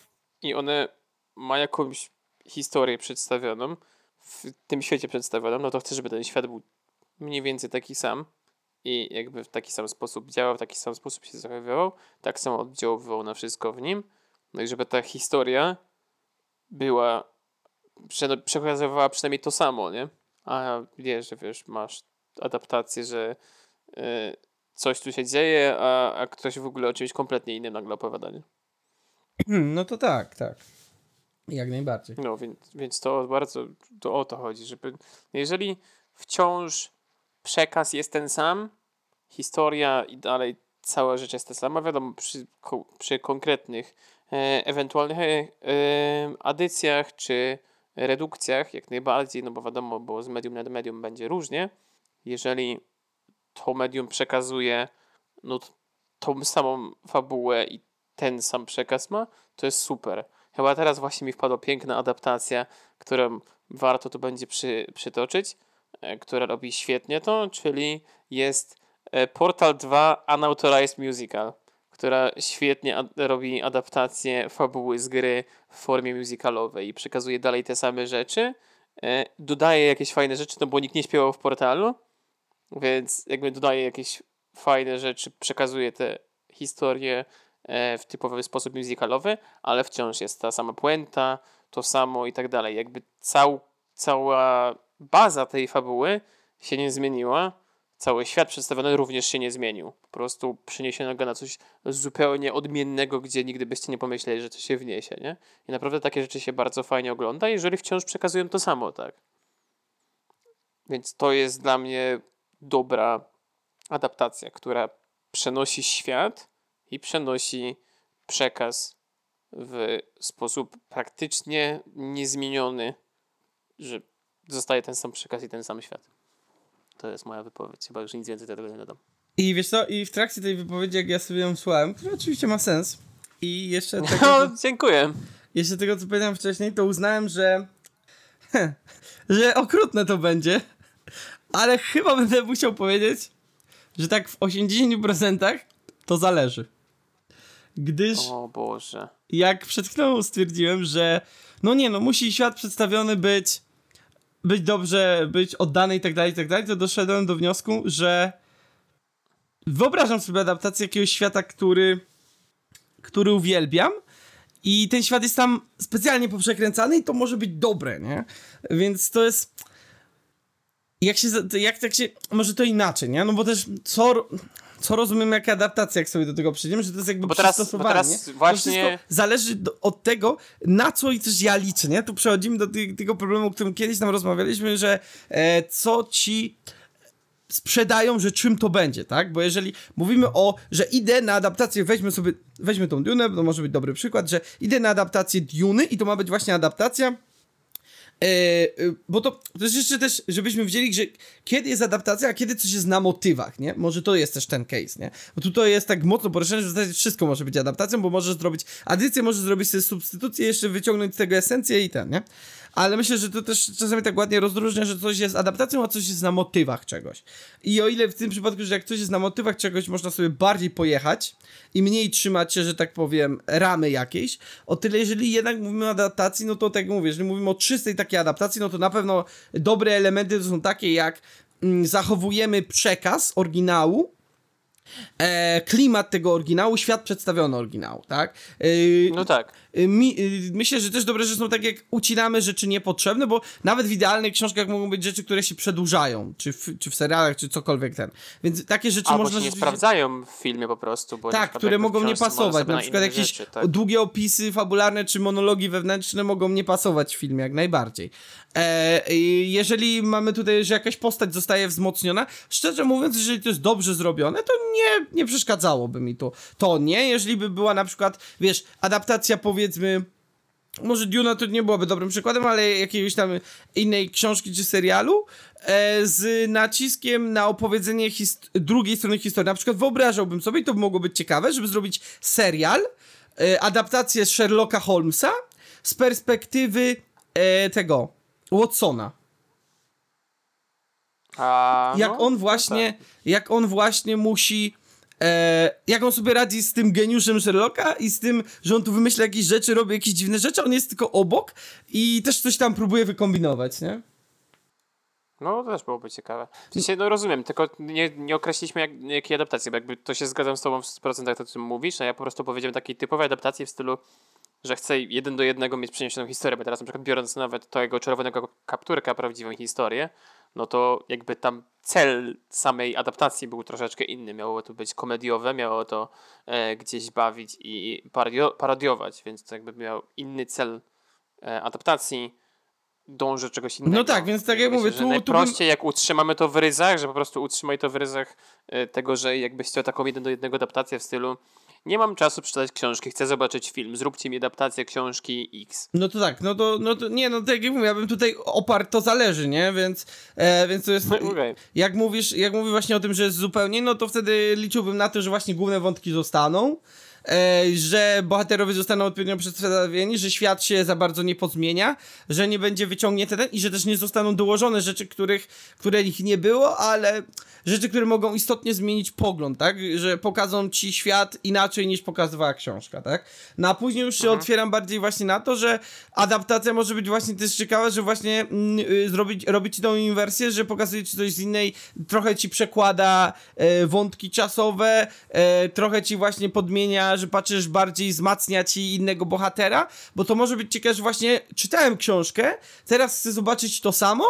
i one ma jakąś historię przedstawioną, w tym świecie przedstawioną, no to chcesz, żeby ten świat był mniej więcej taki sam i jakby w taki sam sposób działał, w taki sam sposób się zachowywał, tak samo oddziaływał na wszystko w nim, no i żeby ta historia była, prze- przekazywała przynajmniej to samo, nie? A wiesz, że wiesz, masz adaptację, że y, coś tu się dzieje, a, a ktoś w ogóle o czymś kompletnie innym nagle opowiada, nie? No to tak, tak. Jak najbardziej. No, więc, więc to bardzo to o to chodzi, żeby jeżeli wciąż przekaz jest ten sam, historia i dalej cała rzecz jest ta sama, wiadomo, przy, przy konkretnych ewentualnych e, e, adycjach czy redukcjach jak najbardziej, no bo wiadomo, bo z medium na medium będzie różnie. Jeżeli to medium przekazuje no, tą samą fabułę i ten sam przekaz ma, to jest super. Chyba teraz właśnie mi wpadła piękna adaptacja, którą warto tu będzie przy, przytoczyć, e, która robi świetnie to, czyli jest e, Portal 2 Unauthorized Musical, która świetnie ad- robi adaptację fabuły z gry w formie musicalowej i przekazuje dalej te same rzeczy, e, dodaje jakieś fajne rzeczy, no bo nikt nie śpiewał w Portalu, więc jakby dodaje jakieś fajne rzeczy, przekazuje te historie e, w typowy sposób musicalowy, ale wciąż jest ta sama puenta, to samo i tak dalej. Jakby cał, cała baza tej fabuły się nie zmieniła, cały świat przedstawiony również się nie zmienił. Po prostu przeniesiono go na coś zupełnie odmiennego, gdzie nigdy byście nie pomyśleli, że to się wniesie, nie? I naprawdę takie rzeczy się bardzo fajnie ogląda, jeżeli wciąż przekazują to samo, tak? Więc to jest dla mnie dobra adaptacja, która przenosi świat i przenosi przekaz w sposób praktycznie niezmieniony, że zostaje ten sam przekaz i ten sam świat. To jest moja wypowiedź, chyba już nic więcej do tego nie dodam. I wiesz co, i w trakcie tej wypowiedzi, jak ja sobie ją słuchałem, która oczywiście ma sens, i jeszcze tego, No, dziękuję. jeszcze tego, co powiedziałem wcześniej, to uznałem, że że okrutne to będzie, ale chyba będę musiał powiedzieć, że tak w 80% to zależy. Gdyż O Boże. jak przed chwilą stwierdziłem, że no nie, no musi świat przedstawiony być być dobrze, być oddany i tak dalej, i tak dalej, to doszedłem do wniosku, że wyobrażam sobie adaptację jakiegoś świata, który który uwielbiam i ten świat jest tam specjalnie poprzekręcany i to może być dobre, nie? Więc to jest jak się, jak tak się, może to inaczej, nie? No bo też co, co rozumiem jako adaptacja, jak sobie do tego przejdziemy, że to jest jakby bo teraz, przystosowanie. Bo teraz właśnie... zależy do, od tego, na co i też ja liczę, nie? Tu przechodzimy do ty, tego problemu, o którym kiedyś tam rozmawialiśmy, że e, co ci sprzedają, że czym to będzie, tak? Bo jeżeli mówimy o, że idę na adaptację, weźmy sobie, weźmy tą Dune, to może być dobry przykład, że idę na adaptację Duny i to ma być właśnie adaptacja bo to, to jest jeszcze też, żebyśmy wiedzieli, że kiedy jest adaptacja, a kiedy coś jest na motywach, nie? Może to jest też ten case, nie? Bo tutaj jest tak mocno poruszone, że w zasadzie wszystko może być adaptacją, bo możesz zrobić adycję, możesz zrobić sobie substytucję, jeszcze wyciągnąć z tego esencję i ten, nie? Ale myślę, że to też czasami tak ładnie rozróżnia, że coś jest adaptacją, a coś jest na motywach czegoś. I o ile w tym przypadku, że jak coś jest na motywach czegoś, można sobie bardziej pojechać i mniej trzymać się, że tak powiem, ramy jakiejś, o tyle jeżeli jednak mówimy o adaptacji, no to tak jak mówię, jeżeli mówimy o czystej takiej adaptacji, no to na pewno dobre elementy to są takie jak mm, zachowujemy przekaz oryginału, e, klimat tego oryginału, świat przedstawiony oryginału, tak? E, no tak. E, mi, e, myślę, że też dobre rzeczy są tak, jak ucinamy rzeczy niepotrzebne, bo nawet w idealnych książkach mogą być rzeczy, które się przedłużają, czy w, czy w serialach, czy cokolwiek ten. Więc takie rzeczy Albo można... się nie sprawdzają w filmie po prostu, bo Tak, które mogą nie pasować, na przykład jakieś rzeczy, tak. długie opisy fabularne, czy monologi wewnętrzne mogą nie pasować w filmie, jak najbardziej. E, jeżeli mamy tutaj, że jakaś postać zostaje wzmocniona, szczerze mówiąc, jeżeli to jest dobrze zrobione, to nie, nie przeszkadzałoby mi to. To nie, jeżeli by była na przykład, wiesz, adaptacja powiedzmy może Duna to nie byłaby dobrym przykładem, ale jakiejś tam innej książki czy serialu e, z naciskiem na opowiedzenie drugiej strony historii. Na przykład wyobrażałbym sobie, i to by mogło być ciekawe, żeby zrobić serial, e, adaptację Sherlocka Holmesa z perspektywy e, tego Watsona. A, jak no, on właśnie, tak. jak on właśnie musi e, jak on sobie radzi z tym geniuszem Sherlocka i z tym, że on tu wymyśla jakieś rzeczy, robi jakieś dziwne rzeczy, on jest tylko obok i też coś tam próbuje wykombinować, nie? No, to też byłoby ciekawe. W sensie, no rozumiem, tylko nie, nie określiliśmy jak, jakiej adaptacji, bo jakby to się zgadzam z tobą w 100% to, o czym mówisz, a ja po prostu powiedziałem takiej typowej adaptacji w stylu że chce jeden do jednego mieć przeniesioną historię, bo teraz na przykład biorąc nawet tego czerwonego kapturka prawdziwą historię, no to jakby tam cel samej adaptacji był troszeczkę inny. Miało to być komediowe, miało to e, gdzieś bawić i parodio parodiować, więc to jakby miał inny cel e, adaptacji, dąży czegoś innego. No tak, więc tak jak mówię, tu, najprościej bym... jak utrzymamy to w ryzach, że po prostu utrzymaj to w ryzach e, tego, że jakbyś chciał taką jeden do jednego adaptację w stylu nie mam czasu przeczytać książki, chcę zobaczyć film, zróbcie mi adaptację książki X. No to tak, no to, no to nie, no tak jak mówię, ja bym tutaj oparł, to zależy, nie, więc, e, więc to jest, okay. jak mówisz, jak mówisz właśnie o tym, że jest zupełnie, no to wtedy liczyłbym na to, że właśnie główne wątki zostaną, e, że bohaterowie zostaną odpowiednio przedstawieni, że świat się za bardzo nie pozmienia, że nie będzie wyciągnięty ten i że też nie zostaną dołożone rzeczy, których, które ich nie było, ale rzeczy, które mogą istotnie zmienić pogląd, tak? Że pokażą ci świat inaczej niż pokazywała książka, tak? No a później już się mhm. otwieram bardziej właśnie na to, że adaptacja może być właśnie też ciekawa, że właśnie mm, y, zrobić, robić tą inwersję, że pokazuje ci coś z innej, trochę ci przekłada e, wątki czasowe, e, trochę ci właśnie podmienia, że patrzysz bardziej, wzmacnia ci innego bohatera, bo to może być ciekawe, że właśnie czytałem książkę, teraz chcę zobaczyć to samo,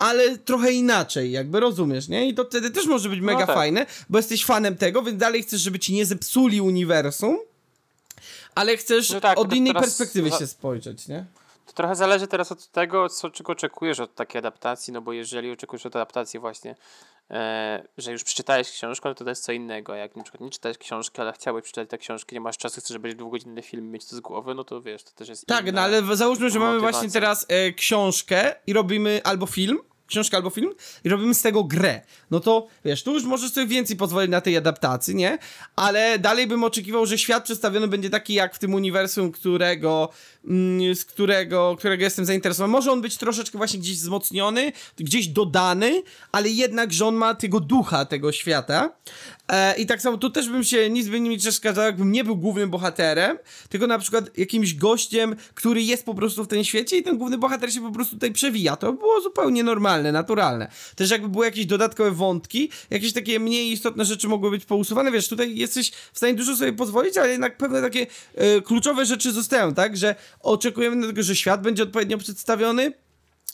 ale trochę inaczej, jakby rozumiesz, nie? I to wtedy też może być mega no tak. fajne, bo jesteś fanem tego, więc dalej chcesz, żeby ci nie zepsuli uniwersum, ale chcesz no tak, od innej perspektywy się spojrzeć, nie? To trochę zależy teraz od tego, co, czego oczekujesz od takiej adaptacji, no bo jeżeli oczekujesz od adaptacji właśnie, że już przeczytałeś książkę, to to jest co innego. Jak na przykład nie czytałeś książki, ale chciałeś przeczytać tę książkę, nie masz czasu, chcesz być dwugodzinny film mieć to z głowy, no to wiesz, to też jest Tak, no ale załóżmy, że mamy właśnie teraz e, książkę i robimy albo film, książkę albo film i robimy z tego grę. No to wiesz, tu już możesz sobie więcej pozwolić na tej adaptacji, nie? Ale dalej bym oczekiwał, że świat przedstawiony będzie taki jak w tym uniwersum, którego, mm, z którego, którego jestem zainteresowany. Może on być troszeczkę właśnie gdzieś wzmocniony, gdzieś dodany, ale jednak, że on ma tego ducha tego świata. E, I tak samo tu też bym się nic by nie przeszkadzał, jakbym nie był głównym bohaterem, tylko na przykład jakimś gościem, który jest po prostu w tym świecie i ten główny bohater się po prostu tutaj przewija. To by było zupełnie normalne, naturalne. Też jakby były jakieś dodatkowe wątki, jakieś takie mniej istotne rzeczy mogły być pousuwane. Wiesz, tutaj jesteś w stanie dużo sobie pozwolić, ale jednak pewne takie e, kluczowe rzeczy zostają, tak? Że oczekujemy tego, że świat będzie odpowiednio przedstawiony,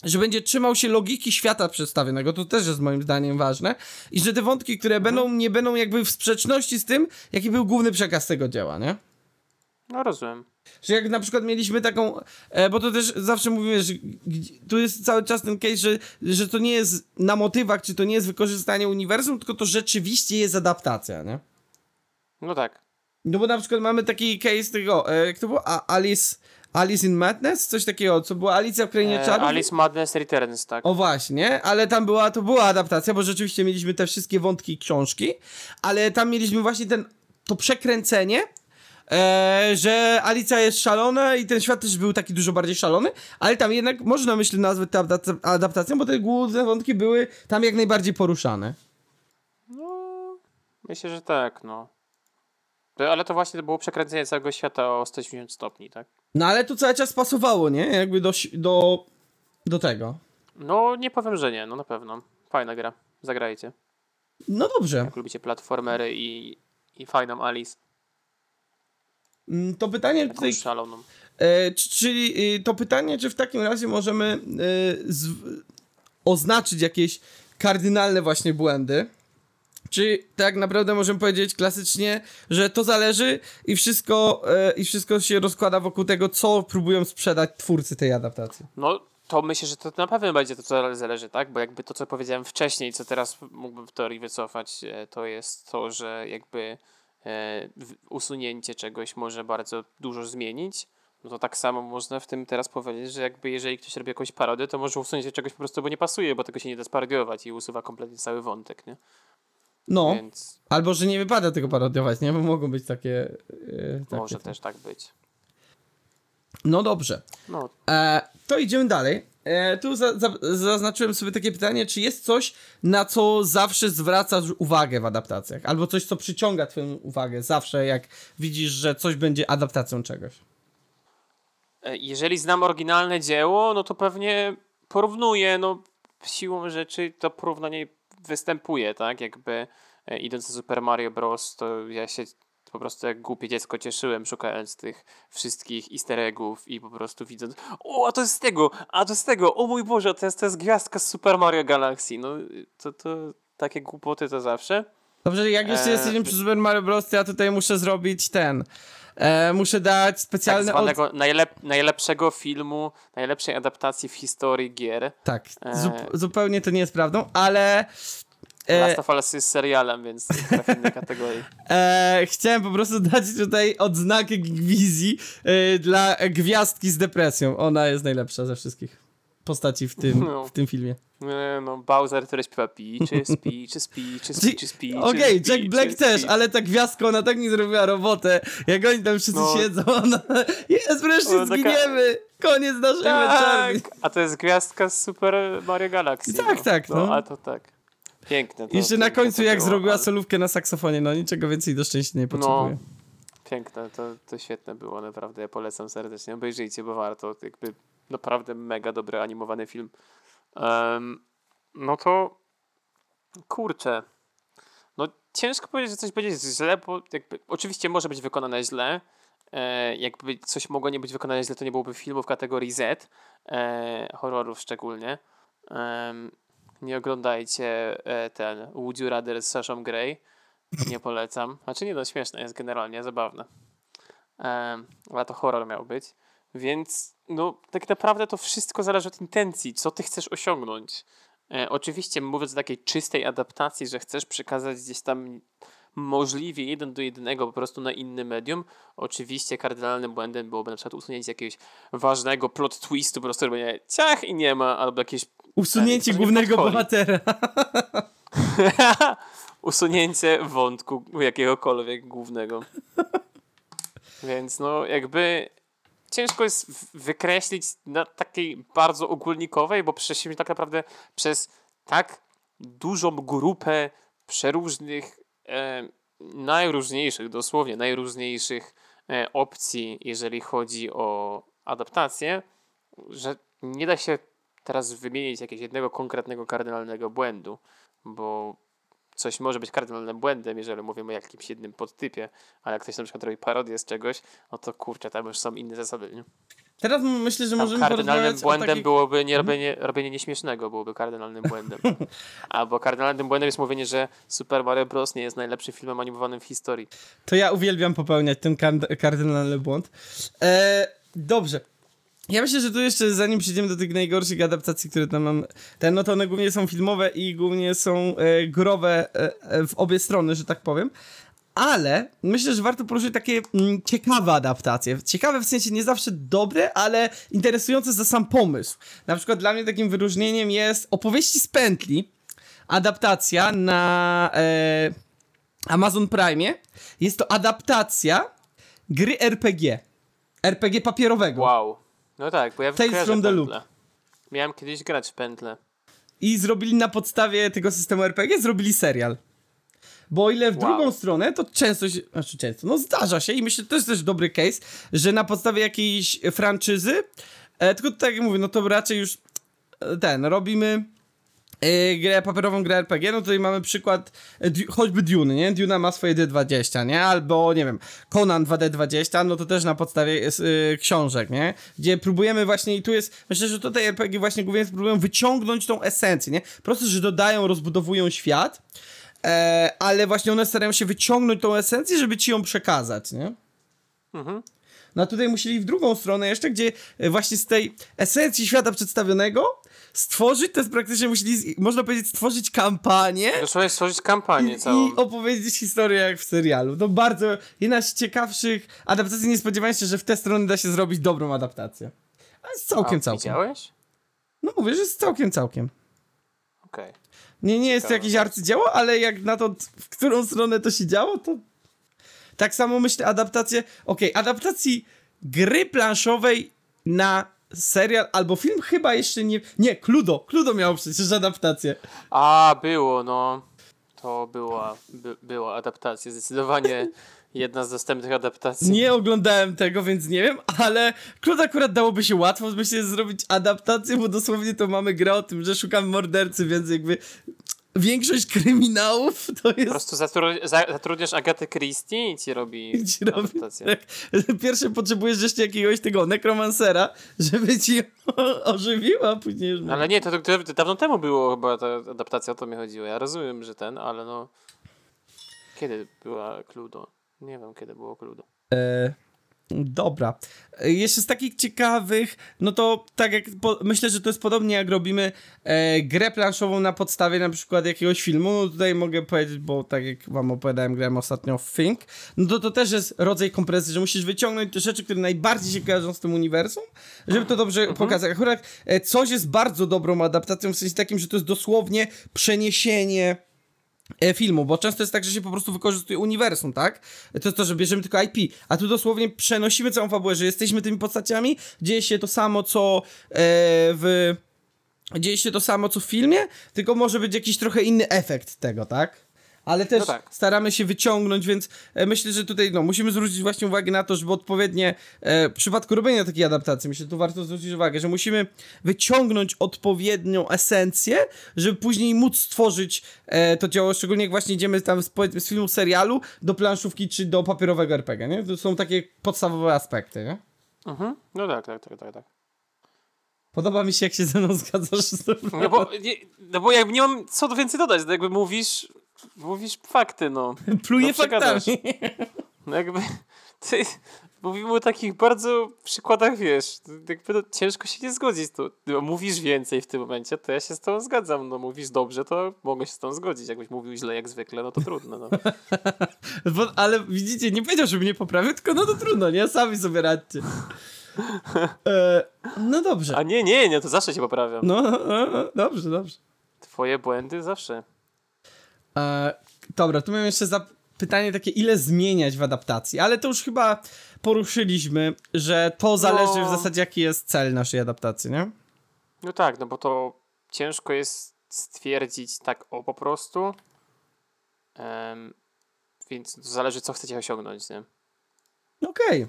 że będzie trzymał się logiki świata przedstawionego, to też jest moim zdaniem ważne, i że te wątki, które będą, nie będą jakby w sprzeczności z tym, jaki był główny przekaz tego dzieła, nie? No rozumiem. Że jak na przykład mieliśmy taką, e, bo to też zawsze mówimy, że tu jest cały czas ten case, że, że to nie jest na motywach, czy to nie jest wykorzystanie uniwersum, tylko to rzeczywiście jest adaptacja, nie? No tak. No bo na przykład mamy taki case tego, e, jak to było? A, Alice, Alice in Madness? Coś takiego, co była Alicja w Krainie E, Czarów? Alice Madness Returns, tak. O właśnie, ale tam była, to była adaptacja, bo rzeczywiście mieliśmy te wszystkie wątki książki, ale tam mieliśmy właśnie ten, to przekręcenie, e, że Alicja jest szalona i ten świat też był taki dużo bardziej szalony, ale tam jednak można myślę nazwać adapta- adaptacją, bo te główne wątki były tam jak najbardziej poruszane. No, myślę, że tak, no. To- Ale to właśnie było przekręcenie całego świata o 180 stopni, tak? No ale to cały czas pasowało, nie? Jakby do, do, do tego. No, nie powiem, że nie, no na pewno. Fajna gra. Zagrajcie. No dobrze. Jak lubicie platformery i, i fajną Alice. Mm, To pytanie tutaj szaloną. E, czyli y, to pytanie, czy w takim razie możemy y, oznaczyć jakieś kardynalne właśnie błędy? Czy tak naprawdę możemy powiedzieć klasycznie, że to zależy i wszystko, e, i wszystko się rozkłada wokół tego, co próbują sprzedać twórcy tej adaptacji? No, to myślę, że to na pewno będzie to, co zależy, tak? Bo jakby to, co powiedziałem wcześniej, co teraz mógłbym w teorii wycofać, e, to jest to, że jakby usunięcie czegoś może bardzo dużo zmienić. No to tak samo można w tym teraz powiedzieć, że jakby jeżeli ktoś robi jakąś parodię, to może usunięcie czegoś po prostu, bo nie pasuje, bo tego się nie da sparodiować i usuwa kompletnie cały wątek, nie? No, Więc albo że nie wypada tego parodiować, nie? Bo mogą być takie. e, takie może też tak być. No dobrze. No, E, to idziemy dalej. E, tu za, za, zaznaczyłem sobie takie pytanie, czy jest coś, na co zawsze zwracasz uwagę w adaptacjach? Albo coś, co przyciąga twoją uwagę zawsze, jak widzisz, że coś będzie adaptacją czegoś. E, Jeżeli znam oryginalne dzieło, no to pewnie porównuję, no siłą rzeczy to porównanie występuje, tak? Jakby e, idąc do Super Mario Bros. to ja się po prostu jak głupie dziecko cieszyłem szukając tych wszystkich easter eggów i po prostu widząc o, a to jest z tego, a to z tego, o mój Boże, to jest, to jest gwiazdka z Super Mario Galaxy. No to, to takie głupoty to zawsze. Dobrze, jak jeszcze E, jesteśmy przy Super Mario Bros., to ja tutaj muszę zrobić ten. E, muszę dać Tak specjalny od... najlep- najlepszego filmu, najlepszej adaptacji w historii gier. Tak, E, zup- zupełnie to nie jest prawdą, ale... E, Last of Us jest serialem, więc trochę innej kategorii. E, chciałem po prostu dać tutaj odznakę wizji e, dla gwiazdki z depresją. Ona jest najlepsza ze wszystkich postaci w tym, No. w tym filmie. Nie, no, Bowser, który śpiewa Peaches, Peaches, Peaches, Peaches, Peaches, Okej, Jack Peaches, Black też, Peaches. ale ta gwiazdka, ona tak nie zrobiła robotę. Jak oni tam wszyscy No. siedzą, ona... Jest, wreszcie Ona taka- zginiemy! Koniec naszej. Tak, a to jest gwiazdka z Super Mario Galaxy. Tak, no. tak, no. a to tak. Piękne. To, Jeszcze na piękne końcu, jak było, zrobiła ale- solówkę na saksofonie, no niczego więcej do szczęścia nie potrzebuje. Piękne, to, to świetne było, naprawdę. Ja polecam serdecznie. Obejrzyjcie, bo warto. Jakby naprawdę mega dobry animowany film. Em, no to kurczę. No ciężko powiedzieć, że coś będzie źle, bo jakby, oczywiście może być wykonane źle. E, jakby coś mogło nie być wykonane źle, to nie byłoby filmu w kategorii Z, e, horrorów szczególnie. Nie oglądajcie e, ten Would You z Sashą Grey. Nie polecam. Znaczy nie no, śmieszne jest generalnie, zabawne. Ale to horror miał być. Więc no tak naprawdę to wszystko zależy od intencji, co ty chcesz osiągnąć. E, oczywiście mówiąc o takiej czystej adaptacji, że chcesz przekazać gdzieś tam możliwie jeden do jednego po prostu na inny medium, oczywiście kardynalnym błędem byłoby na przykład usunięcie jakiegoś ważnego plot twistu, po prostu robienie ciach i nie ma, albo jakieś Usunięcie Tak, głównego podchodzi. bohatera. usunięcie wątku jakiegokolwiek głównego. Więc no jakby ciężko jest wykreślić na takiej bardzo ogólnikowej, bo przeszliśmy tak naprawdę przez tak dużą grupę przeróżnych, e, najróżniejszych, dosłownie najróżniejszych e, opcji, jeżeli chodzi o adaptację, że nie da się teraz wymienić jakiegoś jednego konkretnego kardynalnego błędu, bo coś może być kardynalnym błędem, jeżeli mówimy o jakimś jednym podtypie, ale jak ktoś na przykład robi parodię z czegoś, no to kurczę, tam już są inne zasady, nie? Teraz myślę, że Tam możemy kardynalnym błędem takich... byłoby nie robienie, robienie nieśmiesznego, byłoby kardynalnym błędem. Albo kardynalnym błędem jest mówienie, że Super Mario Bros. nie jest najlepszym filmem animowanym w historii. To ja uwielbiam popełniać ten kard- kardynalny błąd. E, dobrze. Ja myślę, że tu jeszcze zanim przejdziemy do tych najgorszych adaptacji, które tam mam, ten, no to one głównie są filmowe i głównie są e, growe e, e, w obie strony, że tak powiem. Ale myślę, że warto poruszyć takie mm, ciekawe adaptacje. Ciekawe w sensie nie zawsze dobre, ale interesujące za sam pomysł. Na przykład dla mnie takim wyróżnieniem jest opowieści z pętli. Adaptacja na e, Amazon Prime. Jest to adaptacja gry RPG. RPG papierowego. Wow. No tak, bo ja Tales from the. Loop. Miałem kiedyś grać w pętlę. I zrobili na podstawie tego systemu RPG, zrobili serial. Bo o ile w Wow. drugą stronę, to często się, znaczy często, no zdarza się i myślę, że to jest też dobry case, że na podstawie jakiejś franczyzy, e, tylko tak jak mówię, no to raczej już e, ten, robimy grę papierową, grę RPG, no tutaj mamy przykład e, choćby Dune, nie? Duna ma swoje D20, nie? Albo, nie wiem, Conan 2D20, no to też na podstawie jest, e, książek, nie? Gdzie próbujemy właśnie, i tu jest, myślę, że tutaj RPG właśnie głównie próbują wyciągnąć tą esencję, nie? Po prostu, że dodają, rozbudowują świat, e, ale właśnie one starają się wyciągnąć tą esencję, żeby ci ją przekazać, nie? Mhm. No a tutaj musieli w drugą stronę jeszcze, gdzie e, właśnie z tej esencji świata przedstawionego stworzyć, to jest praktycznie musieli, można powiedzieć, stworzyć kampanię Zacząłeś stworzyć kampanię i, całą. i opowiedzieć historię jak w serialu. To bardzo, jedna z ciekawszych adaptacji, nie spodziewałem się, że w tę stronę da się zrobić dobrą adaptację. A jest całkiem, A, całkiem. Widziałeś? No mówię, że jest całkiem, całkiem. Okej. Nie, nie jest to jakieś arcydzieło, ale jak na to, w którą stronę to się działo, to... Tak samo myślę adaptację... Okej, adaptacji gry planszowej na serial albo film chyba jeszcze nie... Nie, Cludo. Cludo miało przecież adaptację. A, było, no. To była, by, była adaptacja. Zdecydowanie jedna z dostępnych adaptacji. Nie oglądałem tego, więc nie wiem, ale Cludo akurat dałoby się łatwo, myślę, zrobić adaptację, bo dosłownie to mamy grę o tym, że szukamy mordercy, więc jakby... Większość kryminałów to Po jest prostu zatru- za- zatrudniasz Agatę Christie i ci robi, ci robi, adaptację. tak. Pierwsze potrzebujesz jeszcze jakiegoś tego nekromansera, żeby ci ożywiła, później już... Ale nie, to, to, to dawno temu było chyba ta adaptacja, o to mi chodziło. Ja rozumiem, że ten, ale no... Kiedy była Cluedo? Nie wiem, kiedy było Cluedo. E, dobra. E, jeszcze z takich ciekawych, no to tak jak po, myślę, że to jest podobnie jak robimy e, grę planszową na podstawie na przykład jakiegoś filmu. No tutaj mogę powiedzieć, bo tak jak wam opowiadałem, grałem ostatnio w Think, no to to też jest rodzaj kompresji, że musisz wyciągnąć te rzeczy, które najbardziej się kojarzą z tym uniwersum, żeby to dobrze pokazać. Akurat e, coś jest bardzo dobrą adaptacją, w sensie takim, że to jest dosłownie przeniesienie filmu, bo często jest tak, że się po prostu wykorzystuje uniwersum, tak? To jest to, że bierzemy tylko IP, a tu dosłownie przenosimy całą fabułę, że jesteśmy tymi postaciami, dzieje się to samo, co e, w... Dzieje się to samo, co w filmie, tylko może być jakiś trochę inny efekt tego, tak? Ale też No tak. staramy się wyciągnąć, więc e, myślę, że tutaj no, musimy zwrócić właśnie uwagę na to, żeby odpowiednie e, w przypadku robienia takiej adaptacji, myślę, że tu warto zwrócić uwagę, że musimy wyciągnąć odpowiednią esencję, żeby później móc stworzyć e, to dzieło, szczególnie jak właśnie idziemy tam z, powiedzmy, z filmu, serialu do planszówki czy do papierowego RPG, nie? To są takie podstawowe aspekty, nie? Mhm. No tak, tak, tak, tak, tak. Podoba mi się, jak się ze mną zgadzasz. No bo, nie, no bo jakby nie mam co więcej dodać, jakby mówisz, mówisz fakty, no. Pluje no, faktami. No jakby ty mówimy o takich bardzo przykładach, wiesz, jakby no, ciężko się nie zgodzić. To, no, mówisz więcej w tym momencie, to ja się z tobą zgadzam. No mówisz dobrze, to mogę się z tobą zgodzić. Jakbyś mówił źle jak zwykle, no to trudno. No. Bo, ale widzicie, nie powiedział, żeby mnie poprawił, tylko no to trudno, nie? Sami sobie radźcie. E, no dobrze. A nie, nie, nie, to zawsze się poprawiam. No, no, no, dobrze, dobrze. Twoje błędy zawsze. E, dobra, tu mam jeszcze pytanie takie, ile zmieniać w adaptacji, ale to już chyba poruszyliśmy, że to zależy w No. zasadzie jaki jest cel naszej adaptacji, nie? No tak, no bo to ciężko jest stwierdzić tak o po prostu. Em, więc to zależy, co chcecie osiągnąć, nie? Okej.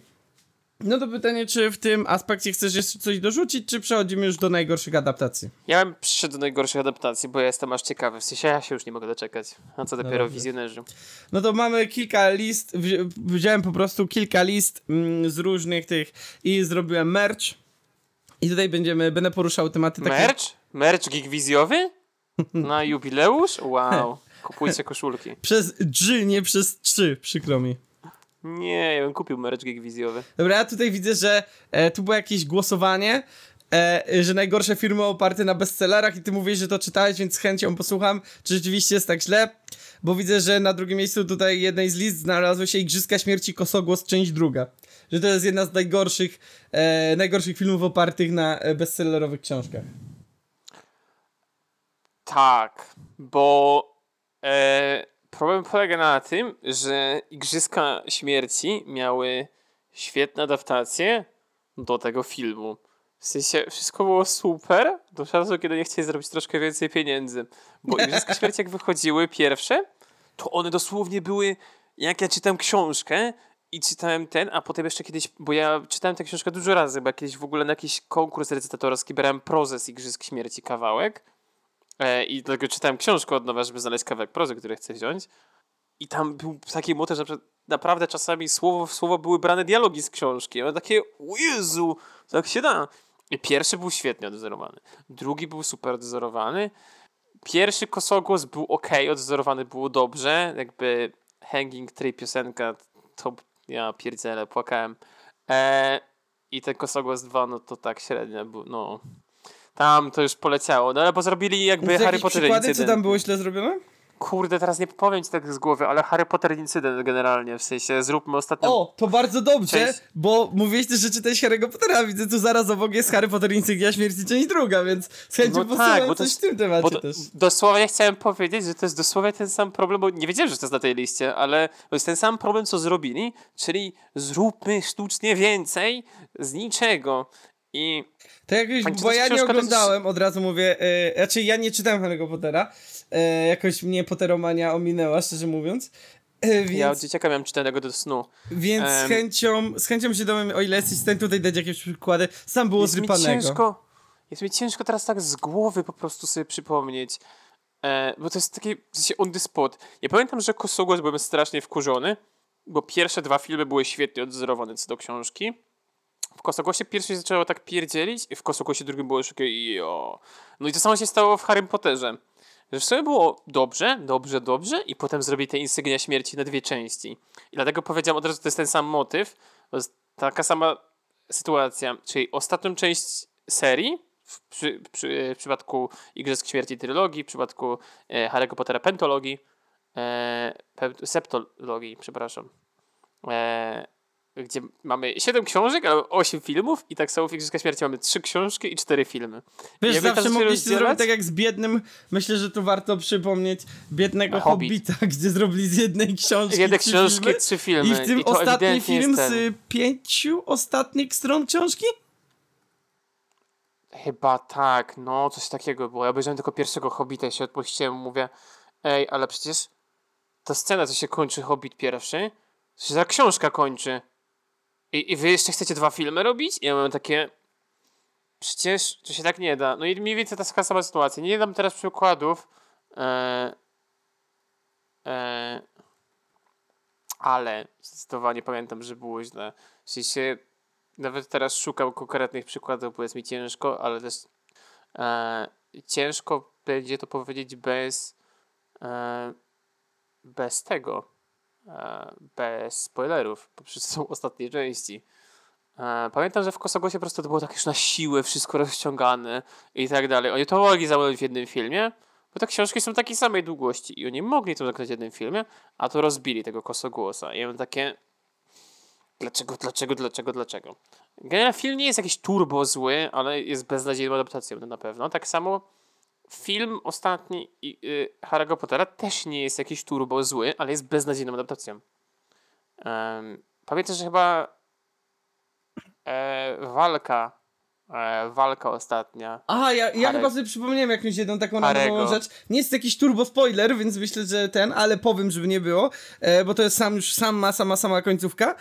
No to pytanie, czy w tym aspekcie chcesz jeszcze coś dorzucić, czy przechodzimy już do najgorszych adaptacji? Ja bym przyszedł do najgorszych adaptacji, bo ja jestem aż ciekawy. W sensie ja się już nie mogę doczekać. A co dopiero dobrze. wizjonerzy. No to mamy kilka list, wzi- wziąłem po prostu kilka list mm, z różnych tych i zrobiłem merch. I tutaj będziemy, będę poruszał tematy takie... Merch? Merch gigwizjowy? Na jubileusz? Wow. Kupujcie koszulki. Przez G, nie przez 3, przykro mi. Nie, ja bym kupił merch gigwizjowy. Dobra, ja tutaj widzę, że e, tu było jakieś głosowanie, e, że najgorsze filmy oparte na bestsellerach i ty mówisz, że to czytałeś, więc z chęcią posłucham, czy rzeczywiście jest tak źle, bo widzę, że na drugim miejscu tutaj jednej z list znalazło się Igrzyska Śmierci Kosogłos, część druga. Że to jest jedna z najgorszych, e, najgorszych filmów opartych na e, bestsellerowych książkach. Tak, bo e, problem polega na tym, że Igrzyska Śmierci miały świetne adaptacje do tego filmu. W sensie wszystko było super do czasu, kiedy nie chcieli zrobić troszkę więcej pieniędzy. Bo Igrzyska Śmierci jak wychodziły pierwsze, to one dosłownie były, jak ja czytam książkę i czytałem ten, a potem jeszcze kiedyś, bo ja czytałem tę książkę dużo razy, bo ja kiedyś w ogóle na jakiś konkurs recytatorski brałem prozę z Igrzysk Śmierci kawałek i dlatego czytałem książkę od nowa, żeby znaleźć kawałek prozy, który chcę wziąć i tam był taki motyw, że napra- naprawdę czasami słowo w słowo były brane dialogi z książki. Ja takie, o Jezu, tak się da. I pierwszy był świetnie odzorowany, drugi był super odzorowany, pierwszy kosogłos był ok, odzorowany było dobrze, jakby Hanging Tree piosenka, to ja pierdzielę, płakałem. E, I ten kosogłos 2, no to tak średnio był, no... Tam to już poleciało, no ale bo zrobili jakby Więc Harry Potter przykłady, co incydent. tam było źle zrobione? Kurde, teraz nie powiem ci tak z głowy, ale Harry Potter incydent generalnie, w sensie zróbmy ostatnio... O, to bardzo dobrze, Cześć. bo mówiłeś też, że czytałeś Harry'ego Pottera, widzę tu zaraz obok jest Harry Potter Insygnia Śmierci część druga, więc z chęcią No tak, bo to coś jest- w tym temacie do, też. dosłownie chciałem powiedzieć, że to jest dosłownie ten sam problem, bo nie wiedziałem, że to jest na tej liście, ale to jest ten sam problem, co zrobili, czyli zróbmy sztucznie więcej z niczego. I To jakoś, bo ja nie oglądałem, od razu mówię, e, raczej ja nie czytałem Harry'ego Pottera, e, jakoś mnie Potteromania ominęła, szczerze mówiąc, e, ja od więc, dzieciaka miałem czytanego do snu. więc z, em, chęcią, z chęcią się dowiem, o ile jesteś stanie tutaj dać jakieś przykłady, sam było zrypanego. ciężko, jest mi ciężko teraz tak z głowy po prostu sobie przypomnieć, e, bo to jest taki w sensie on the spot. Ja pamiętam, że Kosogłos byłem strasznie wkurzony, bo pierwsze dwa filmy były świetnie odzorowane co do książki. W Kosogłosie pierwszy się zaczęło tak pierdzielić i w Kosogłosie drugim było już takie jo. No i to samo się stało w Harrym Potterze. Że w sumie było dobrze, dobrze, dobrze i potem zrobili te insygnia śmierci na dwie części. I dlatego powiedziałem od razu, że to jest ten sam motyw, to jest taka sama sytuacja, czyli ostatnią część serii, w, przy, przy, w przypadku Igrzysk Śmierci Trylogii, w przypadku e, Harry'ego Pottera Pentologii, e, Septologii, przepraszam, e, gdzie mamy 7 książek, ale 8 filmów i tak samo w Igrzyska Śmierci mamy 3 książki i 4 filmy. Wiesz, zawsze mogliście rozdzielać? zrobić tak jak z biednym, myślę, że tu warto przypomnieć biednego Hobbit. Hobbita, gdzie zrobili z jednej książki Jedne trzy książki, filmy. trzy filmy. I w tym to ostatni film z pięciu ostatnich stron książki? Chyba tak, no coś takiego było. Ja obejrzałem tylko pierwszego Hobbita i się odpuściłem, mówię, ej, ale przecież ta scena, co się kończy Hobbit pierwszy, to się ta książka kończy. I, I wy jeszcze chcecie dwa filmy robić? I ja mam takie, przecież to się tak nie da. No i mniej więcej taka sama sytuacja. Nie dam teraz przykładów, e, e, ale zdecydowanie pamiętam, że było źle. W sensie, nawet teraz szukam konkretnych przykładów, bo jest mi ciężko, ale też e, ciężko będzie to powiedzieć bez e, bez tego, bez spoilerów, bo przecież są ostatnie części. E, pamiętam, że w Kosogłosie po prostu to było tak już na siłę wszystko rozciągane i tak dalej. Oni to mogli zamówić w jednym filmie, bo te książki są takiej samej długości i oni mogli to zagrać w jednym filmie, a to rozbili tego Kosogłosa. I ja mam takie dlaczego, dlaczego, dlaczego, dlaczego. Generalnie film nie jest jakiś turbo zły, ale jest beznadziejną adaptacją, to na pewno. Tak samo film ostatni i, y, Harry'ego Pottera też nie jest jakiś turbo zły, ale jest beznadziejną adaptacją. Um, pamiętasz, że chyba e, walka, e, walka ostatnia. Aha, ja, ja Harry- chyba sobie przypomniałem jakąś jedną taką Harego. nową rzecz. Nie jest jakiś turbo spoiler, więc myślę, że ten, ale powiem, żeby nie było, e, bo to jest sam już sama, sama, sama końcówka.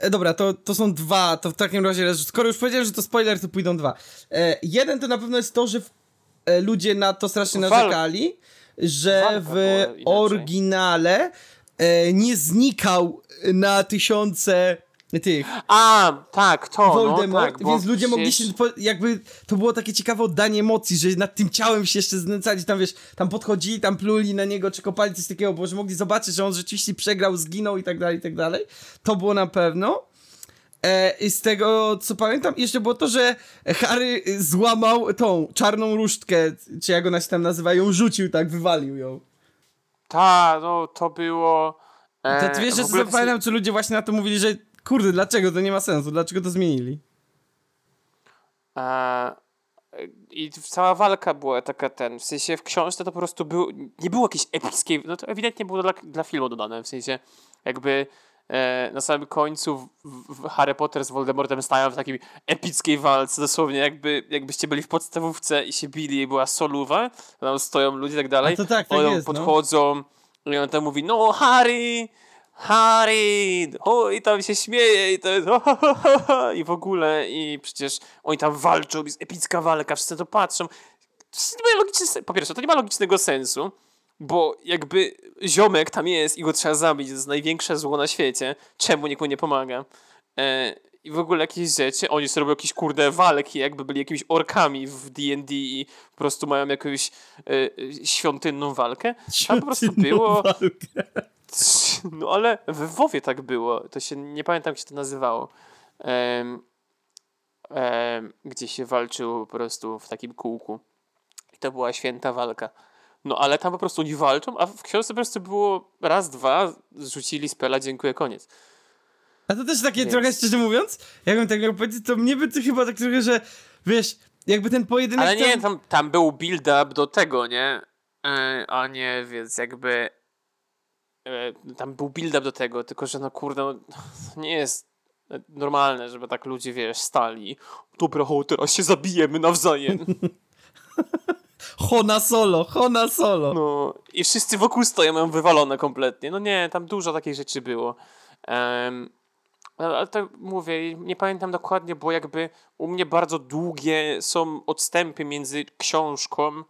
E, dobra, to, to są dwa, to w takim razie, skoro już powiedziałem, że to spoiler, to pójdą dwa. E, jeden to na pewno jest to, że w, ludzie na to strasznie narzekali, że w oryginale e, nie znikał na tysiące tych A, tak, to, Voldemort, no tak, więc ludzie mogli się, jakby, to było takie ciekawe oddanie emocji, że nad tym ciałem się jeszcze znęcali, tam wiesz, tam podchodzili, tam pluli na niego, czy kopali coś takiego, bo że mogli zobaczyć, że on rzeczywiście przegrał, zginął i tak dalej, i tak dalej. To było na pewno. E, I z tego, co pamiętam, jeszcze było to, że Harry złamał tą czarną różdżkę, czy jak ona się tam nazywa, ją rzucił, tak, wywalił ją. Ta, no to było... E, To wiesz, że ogóle co pamiętam, czy ludzie właśnie na to mówili, że kurde, dlaczego to nie ma sensu, dlaczego to zmienili? E, I cała walka była taka ten, w sensie w książce to po prostu był, nie było jakiejś epickiej, no to ewidentnie było dla, dla filmu dodane, w sensie jakby na samym końcu Harry Potter z Voldemortem stają w takiej epickiej walce, dosłownie jakby, jakbyście byli w podstawówce i się bili i była soluwa, tam stoją ludzie i tak dalej, A to tak, tak no. podchodzą i on tam mówi, no Harry, Harry, o, i tam się śmieje i to jest ho, ho, ho, ho, i w ogóle i przecież oni tam walczą, jest epicka walka, wszyscy to patrzą. To nie ma logiczny, sen- po pierwsze, to nie ma logicznego sensu, bo jakby ziomek tam jest i go trzeba zabić, to jest największe zło na świecie, czemu nikt mu nie pomaga? E, I w ogóle jakieś rzeczy, oni sobie robią jakieś kurde walki, jakby byli jakimiś orkami w D&D i po prostu mają jakąś e, świątynną walkę. A po prostu było... walkę. No ale w WoWie tak było. To się nie pamiętam jak się to nazywało. Em, gdzie się walczyło po prostu w takim kółku. I to była święta walka. No ale tam po prostu oni walczą, a w książce po prostu było raz, dwa, zrzucili spela, dziękuję, koniec. A to też takie Więc- trochę, szczerze mówiąc, jakbym tak miał powiedzieć, to mnie by to chyba tak trochę, że wiesz, jakby ten pojedynek Ale nie, tam... tam, tam był build-up do tego, nie? E, a nie, więc jakby e, tam był build-up do tego, tylko że no kurde, no, to nie jest normalne, żeby tak ludzie, wiesz, stali. Dobra, ho, teraz się zabijemy nawzajem. Hona solo, Hona solo. No i wszyscy wokół stoją, mają wywalone kompletnie. No nie, tam dużo takich rzeczy było. Em, ale tak mówię, nie pamiętam dokładnie, bo jakby u mnie bardzo długie są odstępy między książką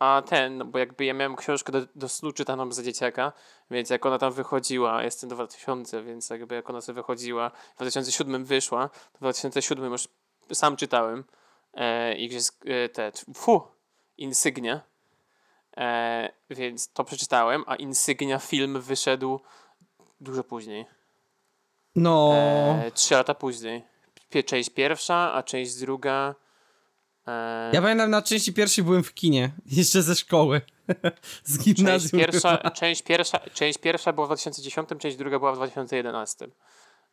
a ten, no bo jakby ja miałem książkę do, do snu czytaną za dzieciaka, więc jak ona tam wychodziła, jestem 2000, więc jakby jak ona sobie wychodziła, w 2007 wyszła, w 2007 już sam czytałem e, i gdzieś e, te, fu, Insygnia, e, więc to przeczytałem, a Insygnia film wyszedł dużo później, No, e, trzy lata później. Część pierwsza, a część druga e, ja pamiętam na części pierwszej byłem w kinie, jeszcze ze szkoły, z Część gimnazjum pierwsza, chyba. część, pierwsza, część pierwsza była w 2010, część druga była w 2011.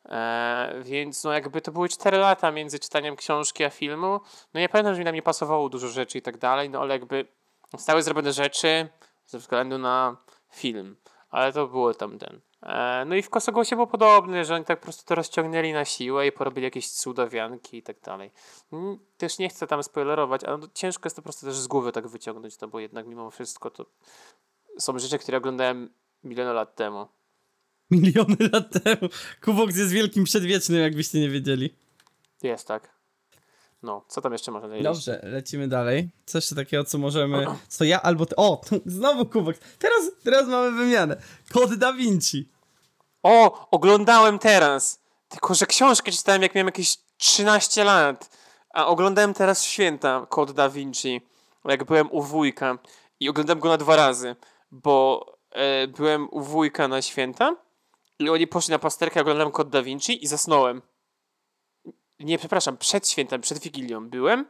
E, więc no jakby to były 4 lata między czytaniem książki a filmu. No ja pamiętam, że mi tam nie pasowało dużo rzeczy i tak dalej, no ale jakby zostały zrobione rzeczy ze względu na film. Ale to było tam ten. E, no i w Kosogłosie było podobne, że oni tak po prostu to rozciągnęli na siłę i porobili jakieś cudawianki i tak dalej. Też nie chcę tam spoilerować, ale no, ciężko jest to po prostu też z głowy tak wyciągnąć, no bo jednak mimo wszystko to są rzeczy, które oglądałem miliony lat temu. Miliony lat temu. Kubox jest wielkim przedwiecznym, jakbyście nie wiedzieli. Jest tak. No, co tam jeszcze można powiedzieć? Dobrze, lecimy dalej. Co jeszcze takiego, co możemy... Co ja albo ty... O, znowu Kubox. Teraz, teraz mamy wymianę. Kod Da Vinci. O, oglądałem teraz. Tylko, że książkę czytałem jak miałem jakieś 13 lat. A oglądałem teraz święta Kod Da Vinci. Jak byłem u wujka. I oglądałem go na dwa razy. Bo e, byłem u wujka na święta. I oni poszli na pasterkę, oglądałem Kod Da Vinci i zasnąłem. Nie, przepraszam, przed świętem, przed Wigilią byłem.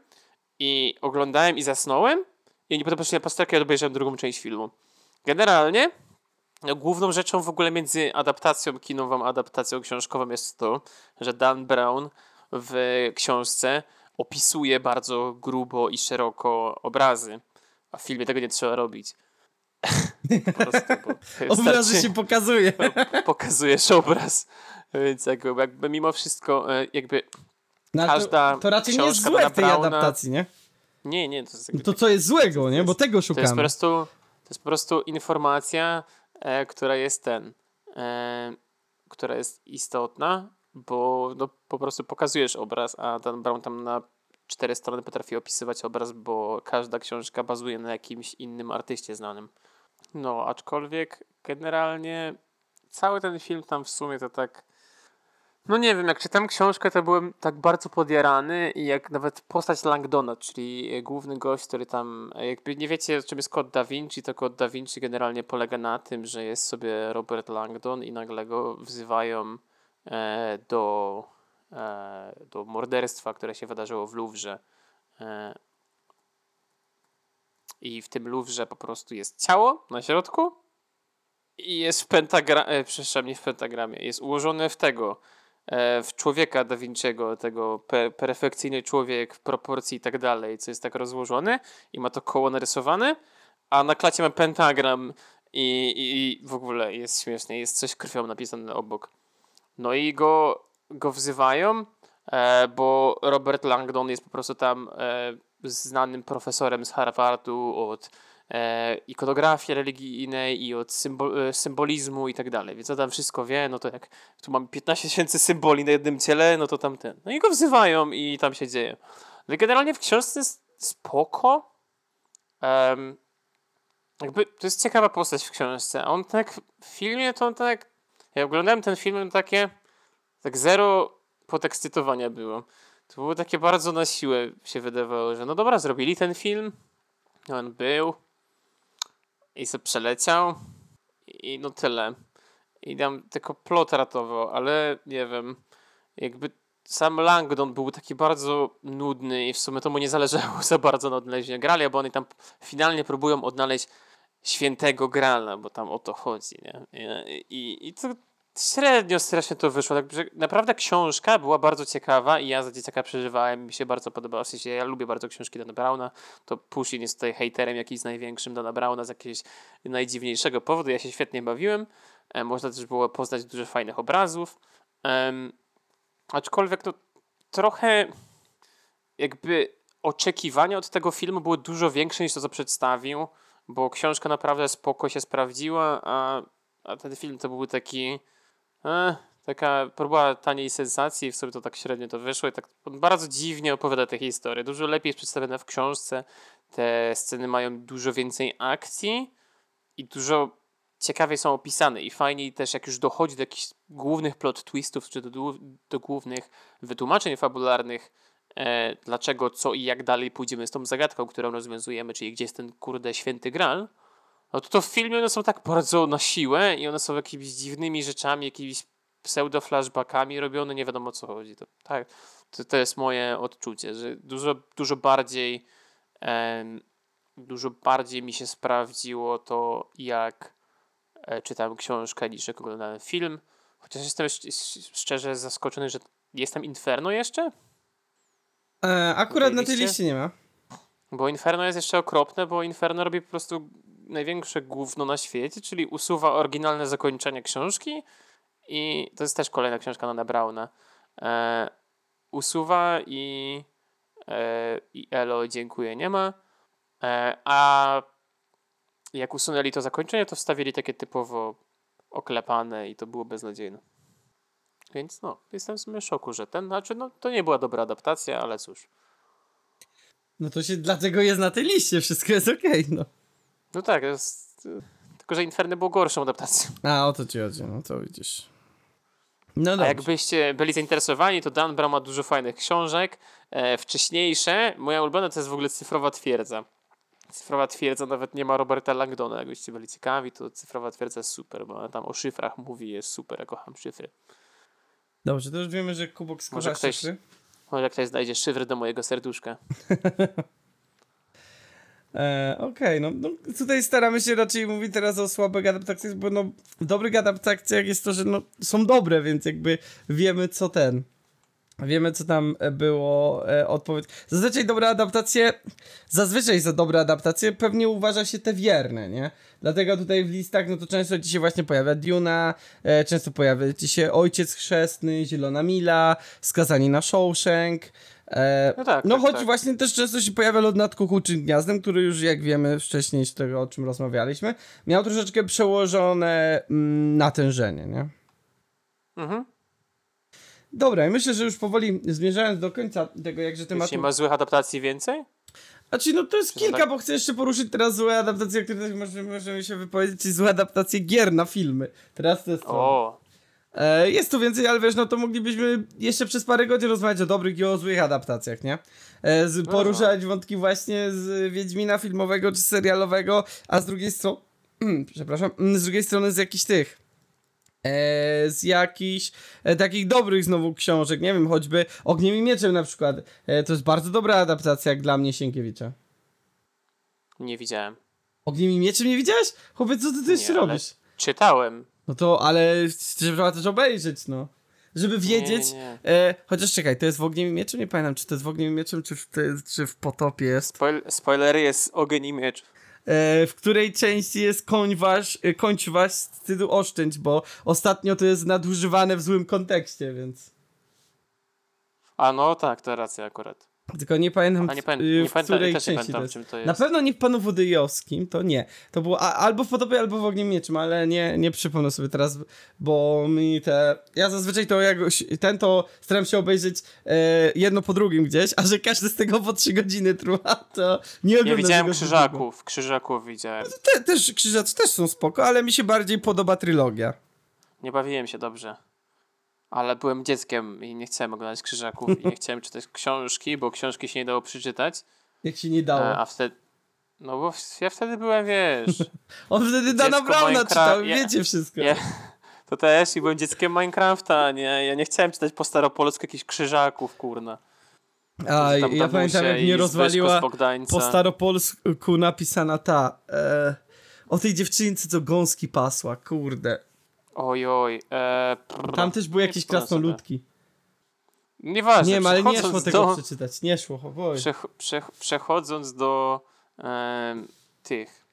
I oglądałem i zasnąłem. I oni potem poszli na pasterkę i obejrzałem drugą część filmu. Generalnie no, Główną rzeczą w ogóle między adaptacją kinową a adaptacją książkową jest to, że Dan Brown w książce opisuje bardzo grubo i szeroko obrazy, a w filmie tego nie trzeba robić. Po prostu, bo Obrazy wystarczy- się pokazuje. pokazujesz obraz. Więc jakby, jakby mimo wszystko, e, jakby. No, Każda to, to raczej nie jest złe w tej adaptacji, nie? Nie, nie, to jest jakby To co jest złego, nie? Bo tego To jest szukamy. po prostu, to jest po prostu informacja, e, która jest ten, e, która jest istotna, bo no, po prostu pokazujesz obraz, a Dan Brown tam na cztery strony potrafi opisywać obraz, bo każda książka bazuje na jakimś innym artyście znanym. No, aczkolwiek generalnie cały ten film tam w sumie to tak. No nie wiem, jak czytam książkę, to byłem tak bardzo podjarany i jak nawet postać Langdona, czyli główny gość, który tam, jakby nie wiecie czym jest kod Da Vinci, to kod Da Vinci generalnie polega na tym, że jest sobie Robert Langdon i nagle go wzywają e, do, do morderstwa, które się wydarzyło w Louvre. E, I w tym Louvre po prostu jest ciało na środku i jest w pentagramie, przepraszam, nie w pentagramie, jest ułożone w tego, e, w człowieka Da Vinci'ego, tego pe perfekcyjny człowiek proporcji i tak dalej, co jest tak rozłożone i ma to koło narysowane, a na klacie ma pentagram i, i, i w ogóle jest śmiesznie, jest coś krwią napisane obok. No i go, go wzywają, e, bo Robert Langdon jest po prostu tam e, znanym profesorem z Harvardu od e, ikonografii religijnej i od symbol, symbolizmu i tak dalej. Więc on tam wszystko wie, no to jak tu mamy 15 tysięcy symboli na jednym ciele, no to tam ten. No i go wzywają i tam się dzieje. No i generalnie w książce jest spoko. Um, jakby to jest ciekawa postać w książce. On tak w filmie to on tak. Ja oglądałem ten film takie. Tak zero podekscytowania było. To było takie bardzo na siłę się wydawało, że no dobra, zrobili ten film. On był i sobie przeleciał i no tyle. I tam tylko plot ratował, ale nie wiem, jakby sam Langdon był taki bardzo nudny i w sumie to mu nie zależało za bardzo na odnalezieniu Gralia, bo oni tam finalnie próbują odnaleźć świętego Grala, bo tam o to chodzi, nie? I, i, i to średnio strasznie to wyszło. Tak, naprawdę książka była bardzo ciekawa i ja za dzieciaka przeżywałem, mi się bardzo podobała. W sensie ja lubię bardzo książki Dana Browna. To Pushin jest tutaj hejterem jakiś największym Dana Browna z jakiegoś najdziwniejszego powodu. Ja się świetnie bawiłem. E, można też było poznać dużo fajnych obrazów. Um, aczkolwiek to trochę jakby oczekiwania od tego filmu były dużo większe niż to, co przedstawił, bo książka naprawdę spoko się sprawdziła, a, a ten film to był taki e, taka próba taniej sensacji, w sobie to tak średnio to wyszło i tak bardzo dziwnie opowiada tę historię. Dużo lepiej jest przedstawiona w książce. Te sceny mają dużo więcej akcji i dużo ciekawie są opisane i fajniej też jak już dochodzi do jakichś głównych plot twistów, czy do, do głównych wytłumaczeń fabularnych, e, dlaczego, co i jak dalej pójdziemy z tą zagadką, którą rozwiązujemy, czyli gdzie jest ten kurde święty Graal, no to, to w filmie one są tak bardzo na siłę i one są jakimiś dziwnymi rzeczami, jakimiś pseudo-flashbackami robione, nie wiadomo o co chodzi. To, tak, to, to jest moje odczucie, że dużo, dużo bardziej em, dużo bardziej mi się sprawdziło to, jak e, czytałem książkę niż jak oglądałem film. Chociaż jestem sz- szczerze zaskoczony, że jest tam Inferno jeszcze? E, akurat na tej liście nie ma. Bo Inferno jest jeszcze okropne, bo Inferno robi po prostu największe gówno na świecie, czyli usuwa oryginalne zakończenie książki i to jest też kolejna książka Nana Brauna. E, usuwa i, e, i Elo dziękuję, nie ma. E, a jak usunęli to zakończenie, to wstawili takie typowo oklepane i to było beznadziejne. Więc no, jestem w sumie szoku, że ten, znaczy no, to nie była dobra adaptacja, ale cóż. No to się dlatego jest na tej liście, wszystko jest okej, okay, no. No tak, jest, tylko że Inferno było gorszą adaptacją. A, o to ci chodzi, no to widzisz. No A jakbyście byli zainteresowani, to Dan Brown ma dużo fajnych książek. E, wcześniejsze, moja ulubiona to jest w ogóle Cyfrowa Twierdza. Cyfrowa Twierdza nawet nie ma Roberta Langdona. Jakbyście byli ciekawi, to Cyfrowa Twierdza jest super, bo ona tam o szyfrach mówi, jest super, ja kocham szyfry. Dobrze, to już wiemy, że Kubok skocha może ktoś, szyfry. Może ktoś znajdzie szyfry do mojego serduszka. E, Okej, okay, no, no, tutaj staramy się raczej mówić teraz o słabych adaptacjach, bo no w dobrych adaptacjach jest to, że no, są dobre, więc jakby wiemy co ten. Wiemy, co tam było e, odpowiedź. Zazwyczaj dobre adaptacje, zazwyczaj za dobre adaptacje pewnie uważa się te wierne, nie? Dlatego tutaj w listach, no to często ci się właśnie pojawia Duna, e, często pojawia ci się Ojciec Chrzestny, Zielona Mila, Skazani na Shawshank, E, no, tak, no tak, choć tak. właśnie też często się pojawia lud nad kukułczym gniazdem, który już jak wiemy wcześniej z tego, o czym rozmawialiśmy, miał troszeczkę przełożone mm, natężenie, nie? Mhm. Dobra, myślę, że już powoli zmierzając do końca tego jakże tematu. nie ma złych adaptacji więcej? Znaczy, no to jest Czy kilka, tak- bo chcę jeszcze poruszyć teraz złe adaptacje, o których też możemy, możemy się wypowiedzieć, czyli złe adaptacje gier na filmy. Teraz to jest. O, E, jest tu więcej, ale wiesz, no to moglibyśmy jeszcze przez parę godzin rozmawiać o dobrych i o złych adaptacjach, nie? E, z, poruszać wątki właśnie z Wiedźmina filmowego czy serialowego, a z drugiej strony, przepraszam, mm, z drugiej strony z jakichś tych, e, z jakichś takich dobrych znowu książek, nie wiem, choćby Ogniem i Mieczem na przykład. To jest bardzo dobra adaptacja jak dla mnie Sienkiewicza. nie widziałem. Ogniem i Mieczem nie widziałeś? Chłopiec, co ty tu jeszcze robisz? Czytałem. No to, ale trzeba też obejrzeć, no. Żeby wiedzieć. Nie, nie, E, chociaż czekaj, to jest w ogniem i mieczem? Nie pamiętam, czy to jest w ogniem i mieczem, czy w, czy w potopie jest. Spoil spoilery jest ogień i miecz. E, w której części jest koń wasz, e, kończ wasz wstydu oszczędź, bo ostatnio to jest nadużywane w złym kontekście, więc. A no tak, to racja akurat. Tylko nie pamiętam, A nie, w, pamię- nie w pamiętam, której też nie części to pamiętam jest. czym to Na jest. pewno nie w Panu Wodyjowskim, to nie. To było a, albo w Potopie, albo w Ogniem Mieczym, ale nie, nie przypomnę sobie teraz, bo mi te... Ja zazwyczaj to jakoś, ten to staram się obejrzeć e, jedno po drugim gdzieś, a że każdy z tego po trzy godziny trwa, to nie Nie oglądam widziałem tego zbyt krzyżaków. Krzyżaków widziałem. Te, też krzyżacy też są spoko, ale mi się bardziej podoba trylogia. Nie bawiłem się dobrze. Ale byłem dzieckiem i nie chciałem oglądać krzyżaków i nie chciałem czytać książki, bo książki się nie dało przeczytać. Jak się nie dało. E, A wtedy. No bo ja wtedy byłem, wiesz. On wtedy Dana Browna czytał, ja- wiecie wszystko. Ja, to też i byłem dzieckiem Minecrafta, nie? Ja nie chciałem czytać po staropolsku jakichś krzyżaków, kurna. A ja pamiętam, jak mnie rozwaliła po staropolsku napisana ta. E, o tej dziewczynce, co gąski pasła, kurde. Oj, oj. E, prr, Tam też były jakieś krasnoludki. Nieważne. Nie ale nie szło tego do, przeczytać. Nie szło, oj. przech, przech, Przechodząc do em, tych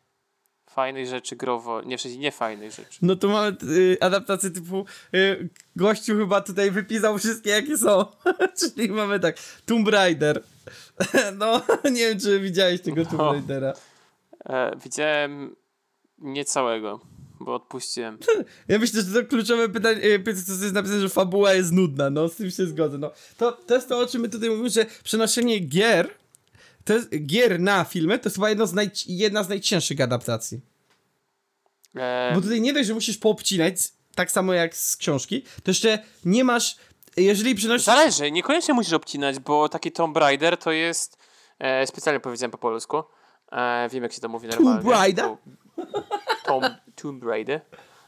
fajnych rzeczy growo, nie, w sensie nie fajnych rzeczy. No to mamy y, adaptację typu y, gościu chyba tutaj wypisał wszystkie jakie są. Czyli mamy tak, Tomb Raider. no, nie wiem, czy widziałeś tego Tomb No. Raidera. E, widziałem niecałego, bo odpuściłem. Ja myślę, że to kluczowe pytanie, y, pytanie, co jest napisane, że fabuła jest nudna, no z tym się zgodzę. No. To, to jest to, o czym my tutaj mówimy, że przenoszenie gier, to jest, gier na filmy, to jest chyba z najci- jedna z najcięższych adaptacji. E, Bo tutaj nie dość, że musisz poobcinać, tak samo jak z książki, to jeszcze nie masz, jeżeli przenosisz... Zależy, niekoniecznie musisz obcinać, bo taki Tomb Raider to jest. E, specjalnie powiedziałem po polsku. E, wiem, jak się to mówi normalnie. Raider? To- Tom, Tomb Raider.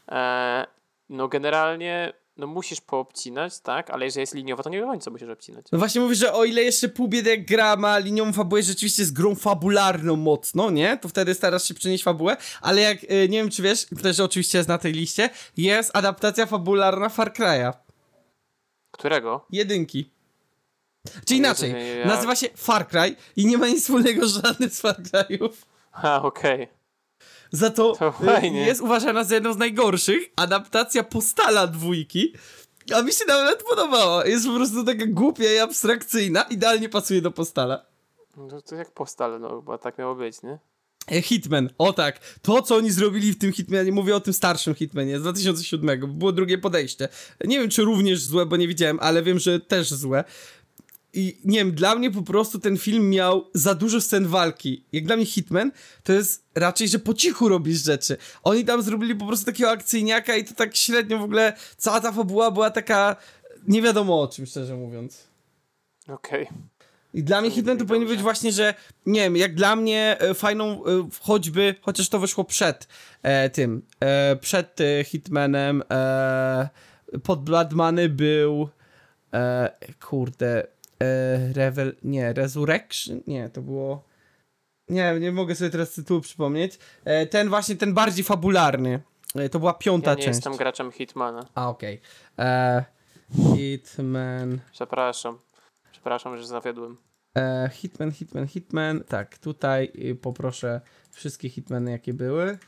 E, no, generalnie no musisz poobcinać, tak, ale jeżeli jest liniowa, to nie do końca musisz obcinać. No właśnie mówisz, że o ile jeszcze pół biedy jak gra ma linią fabułę, rzeczywiście jest grą fabularną mocno, nie? To wtedy starasz się przenieść fabułę, ale jak, y, nie wiem czy wiesz, też oczywiście jest na tej liście, jest adaptacja fabularna Far Cry'a. Którego? Jedynki. Czy O inaczej, ja- nazywa się Far Cry i nie ma nic wspólnego z żadnym z Far Cry'ów. Ha, okej. Za to, To y, jest uważana za jedną z najgorszych. Adaptacja Postala dwójki. A mi się nawet podobała. Jest po prostu taka głupia i abstrakcyjna. Idealnie pasuje do Postala. No to jak postal, no bo tak miało być, nie? E, Hitman, o tak. To, co oni zrobili w tym Hitmanie, mówię o tym starszym Hitmanie z 2007, bo było drugie podejście. Nie wiem, czy również złe, bo nie widziałem, ale wiem, że też złe. I nie wiem, dla mnie po prostu ten film miał za dużo scen walki. Jak dla mnie Hitman, to jest raczej, że po cichu robisz rzeczy. Oni tam zrobili po prostu takiego akcyjniaka i to tak średnio w ogóle cała ta fabuła była taka nie wiadomo o czym, szczerze mówiąc. Okej. I dla mnie hitem to powinien być właśnie, że nie wiem, jak dla mnie e, fajną e, choćby, chociaż to wyszło przed e, tym, e, przed e, Hitmanem, e, pod Bloodmany był kurde, e, Revel, nie, Resurrection, nie, to było nie, nie mogę sobie teraz tytułu przypomnieć. E, ten właśnie, ten bardziej fabularny. E, to była piąta Ja nie część. jestem graczem Hitmana. A, okej. E, Hitman... Przepraszam. Przepraszam, że zawiodłem. E, Hitman, Hitman, Hitman. Tak, tutaj y, poproszę wszystkie Hitmany, jakie były.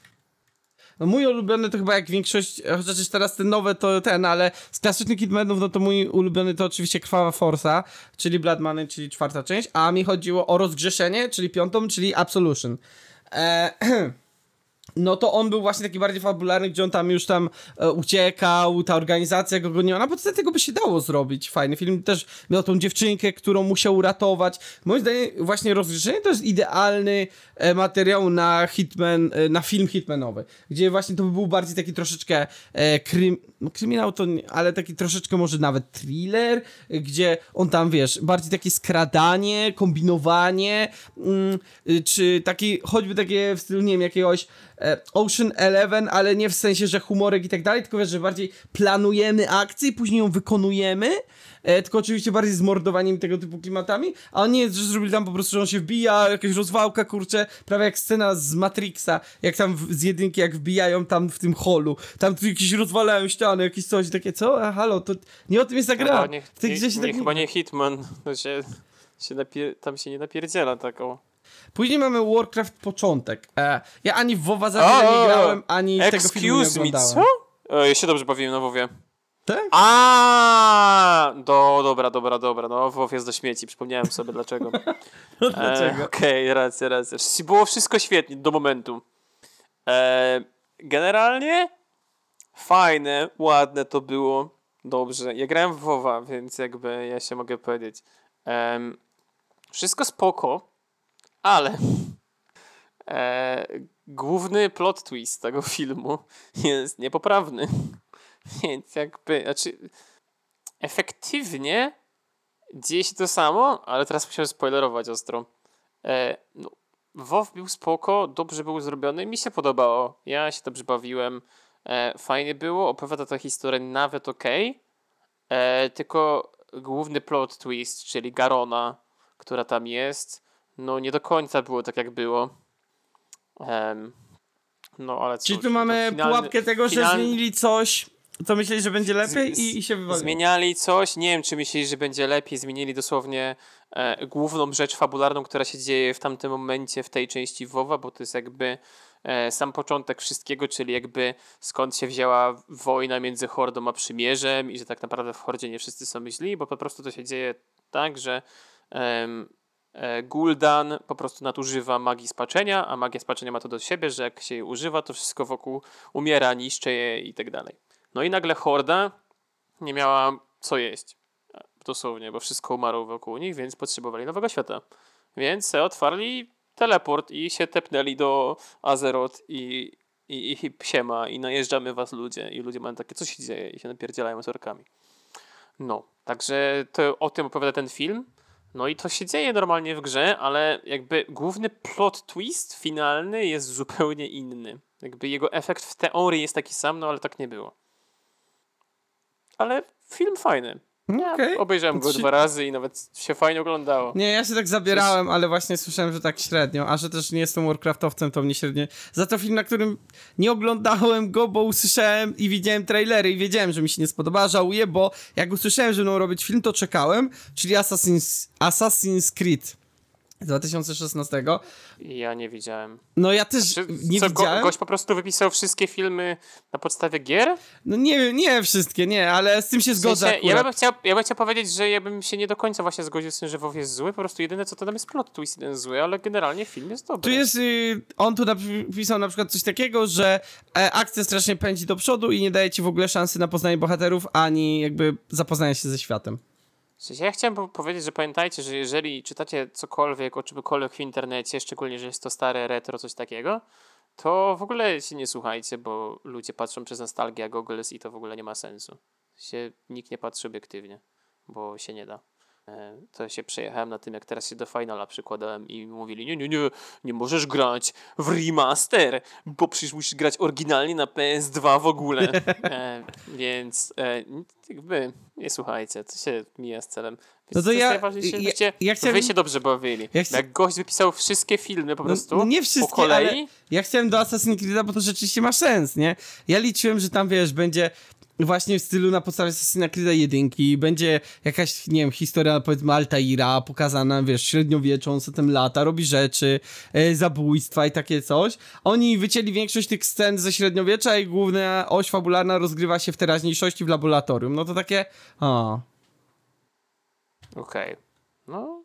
No mój ulubiony to chyba jak większość, chociaż teraz te nowe to ten, ale z klasycznych Hitmanów, no to mój ulubiony to oczywiście Krwawa Forsa, czyli Blood Money, czyli czwarta część, a mi chodziło o rozgrzeszenie, czyli piątą, czyli Absolution. E, no to on był właśnie taki bardziej fabularny, gdzie on tam już tam e, uciekał, ta organizacja go goniła, no bo co tego by się dało zrobić, fajny film, też miał tą dziewczynkę, którą musiał uratować, moim zdaniem właśnie rozgrzeszenie to jest idealny e, materiał na hitman, e, na film hitmanowy, gdzie właśnie to by był bardziej taki troszeczkę e, krym, no kryminał to nie, ale taki troszeczkę może nawet thriller, gdzie on tam, wiesz, bardziej takie skradanie, kombinowanie, mm, y, czy taki, choćby takie w stylu, nie wiem, jakiegoś Ocean Eleven, ale nie w sensie, że humorek i tak dalej, tylko wiesz, że bardziej planujemy akcję i później ją wykonujemy, e, tylko oczywiście bardziej z mordowaniem tego typu klimatami, a nie jest, że zrobili tam po prostu, że on się wbija, jakaś rozwałka, kurczę, prawie jak scena z Matrixa, jak tam w, z jedynki, jak wbijają tam w tym holu, tam tu jakieś rozwalają ściany, jakieś coś, takie, co? A halo, to nie o tym jest ta gra. Chyba nie, nie, nie, tak chyba nie Hitman, to się, się napier- tam się nie napierdziela taką. Później mamy Warcraft początek. E, ja ani w WoWa za wiele nie grałem, ani tego filmu nie Excuse me, oglądałem. co? E, ja się dobrze bawiłem na WoWie. Tak? A, do, dobra, dobra, dobra. No, WoW jest do śmieci, przypomniałem sobie dlaczego. No E, dlaczego? Okej, racja, racja. Wszystko- Było wszystko świetnie do momentu. E, generalnie fajne, ładne to było. Dobrze. Ja grałem w WoWa, więc jakby ja się mogę powiedzieć. Wszystko spoko, ale e, główny plot twist tego filmu jest niepoprawny. Więc jakby, znaczy efektywnie dzieje się to samo, ale teraz musimy spoilerować ostro. E, no, WoW był spoko, dobrze był zrobiony, mi się podobało. Ja się dobrze bawiłem, e, fajnie było, opowiada ta historia nawet ok, e, tylko główny plot twist, czyli Garona, która tam jest, no nie do końca było tak jak było. Em, no ale Czyli cóż, tu no to mamy finalny- pułapkę tego, że finalny- zmienili coś, co myśleli, że będzie lepiej Z- i, i się wywaliło. Zmieniali coś, nie wiem czy myśleli, że będzie lepiej, zmienili dosłownie e, główną rzecz fabularną, która się dzieje w tamtym momencie w tej części WoWa, bo to jest jakby e, sam początek wszystkiego, czyli jakby skąd się wzięła wojna między Hordą a Przymierzem i że tak naprawdę w Hordzie nie wszyscy są myśli, bo po prostu to się dzieje tak, że em, Gul'dan po prostu nadużywa magii spaczenia, a magia spaczenia ma to do siebie, że jak się jej używa, to wszystko wokół umiera, niszczy je i tak dalej. No i nagle Horda nie miała co jeść. E, Dosłownie, bo wszystko umarło wokół nich, więc potrzebowali nowego świata. Więc otwarli teleport i się tepnęli do Azeroth i, i, i psiema i najeżdżamy was ludzie. I ludzie mają takie, co się dzieje? I się napierdzielają z orkami. No, także to o tym opowiada ten film. No i to się dzieje normalnie w grze, ale jakby główny plot twist finalny jest zupełnie inny. Jakby jego efekt w teorii jest taki sam, no ale tak nie było. Ale film fajny. Ja obejrzałem go dwa razy i nawet się fajnie oglądało. Nie, ja się tak zabierałem, ale właśnie słyszałem, że tak średnio, a że też nie jestem Warcraftowcem, to mnie średnio... Za to film, na którym nie oglądałem go, bo usłyszałem i widziałem trailery i wiedziałem, że mi się nie spodoba, żałuję, bo jak usłyszałem, że będą robić film, to czekałem, czyli Assassin's, Assassin's Creed z 2016. Ja nie widziałem. No ja też Czy, nie co, widziałem. Go, gość po prostu wypisał wszystkie filmy na podstawie gier? No nie, nie wszystkie, nie, ale z tym się W zgodzę sensie, akurat. ja, bym chciał, ja bym chciał powiedzieć, że ja bym się nie do końca właśnie zgodził z tym, że WoW jest zły, po prostu jedyne co to tam jest plot twist jeden zły, ale generalnie film jest dobry. Tu jest, y, on tu napisał na przykład coś takiego, że e, akcja strasznie pędzi do przodu i nie daje ci w ogóle szansy na poznanie bohaterów, ani jakby zapoznanie się ze światem. Ja chciałem po- powiedzieć, że pamiętajcie, że jeżeli czytacie cokolwiek o czymkolwiek w internecie, szczególnie, że jest to stare retro, coś takiego, to w ogóle się nie słuchajcie, bo ludzie patrzą przez nostalgię Googles i to w ogóle nie ma sensu. Się, nikt nie patrzy obiektywnie, bo się nie da. E, To się przejechałem na tym, jak teraz się do Finala przykładałem i mówili, nie, nie, nie, nie możesz grać w remaster, bo przecież musisz grać oryginalnie na PS2 w ogóle. E, więc e, jakby nie słuchajcie, to się mija z celem. Więc No to ja- najważniejsze, ja- ja chciałem- wy się dobrze bawili. Ja Jak gość wypisał wszystkie filmy po prostu no nie po wszystkie, kolei, ale ja chciałem do Assassin's Creed'a, bo to rzeczywiście ma sens, nie? Ja liczyłem, że tam, wiesz, będzie właśnie w stylu na podstawie Assassin's Creed'a jedynki, będzie jakaś, nie wiem, historia, powiedzmy, Altaira pokazana, wiesz, średniowieczą, on zatem lata, robi rzeczy, e, zabójstwa i takie coś. Oni wycięli większość tych scen ze średniowiecza i główna oś fabularna rozgrywa się w teraźniejszości w laboratorium. No to takie, Okej. No,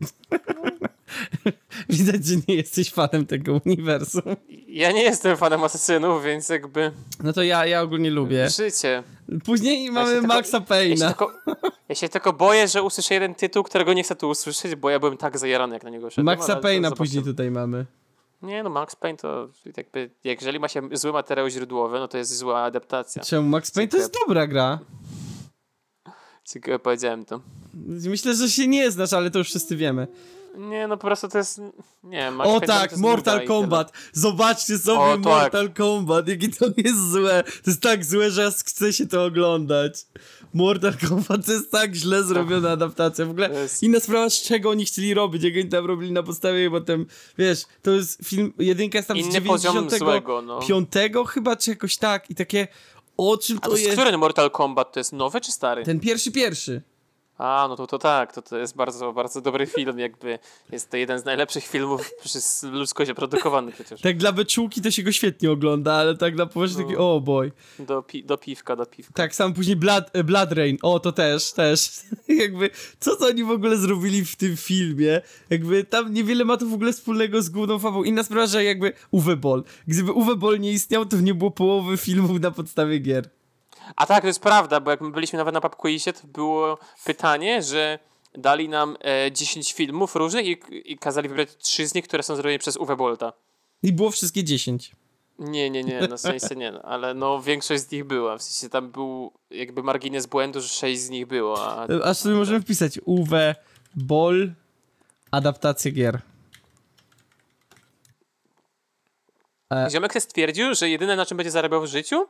Widać, że nie jesteś fanem tego uniwersum. Ja nie jestem fanem asesynów, więc jakby No to ja, ja ogólnie lubię. życie. Później mamy tylko- Maxa Ja się, Payne'a. tylko, ja się tylko boję, że usłyszę jeden tytuł, którego nie chcę tu usłyszeć, bo ja byłem tak zajarany, jak na niego szedłem. Maxa Payne'a później tutaj mamy. Nie no, Max Payne to jakby, jeżeli ma się zły materiał źródłowy, no to jest zła adaptacja. Czemu Max Payne to jest dobra gra? Ciekawe powiedziałem to. Myślę, że się nie znasz, ale to już wszyscy wiemy. Nie, no po prostu to jest, nie Max O tak, Mortal. Kombat. Zobaczcie sobie O, tak. Mortal Kombat, jakie to jest złe. To jest tak złe, że aż chce się to oglądać. Mortal Kombat to jest tak źle zrobiona adaptacja. W ogóle jest- inna sprawa, z czego oni chcieli robić, jak oni tam robili na podstawie, potem, wiesz, to jest film, jedynka jest tam z Inny poziom 95 złego, no. chyba, czy jakoś tak i takie, o czym A to to jest? który Mortal Kombat? To jest nowy czy stary? Ten pierwszy, pierwszy. A, no to, to tak, to, to jest bardzo, bardzo dobry film, jakby jest to jeden z najlepszych filmów przez ludzkość produkowany przecież. Tak dla beczułki to się go świetnie ogląda, ale tak dla poważnie No. taki, o boj. Do, pi, do piwka, do piwka. Tak, sam później Blood, e, Blood Rain, o to też, też. Jakby, co to oni w ogóle zrobili w tym filmie? Jakby tam niewiele ma to w ogóle wspólnego z główną fabułą. Inna sprawa, że jakby Uwe Boll. Gdyby Uwe Boll nie istniał, to nie było połowy filmów na podstawie gier. A tak, to jest prawda, bo jak my byliśmy nawet na Papquizie, to było pytanie, że dali nam e, 10 filmów różnych i, i kazali wybrać 3 z nich, które są zrobione przez Uwe Bolta. I było wszystkie 10. Nie, nie, nie, na szczęście nie, no, ale no większość z nich była, w sensie tam był jakby margines błędu, że 6 z nich było, a E, Aż sobie możemy wpisać Uwe Boll, adaptacje gier. E. Ziomek stwierdził, że jedyne na czym będzie zarabiał w życiu,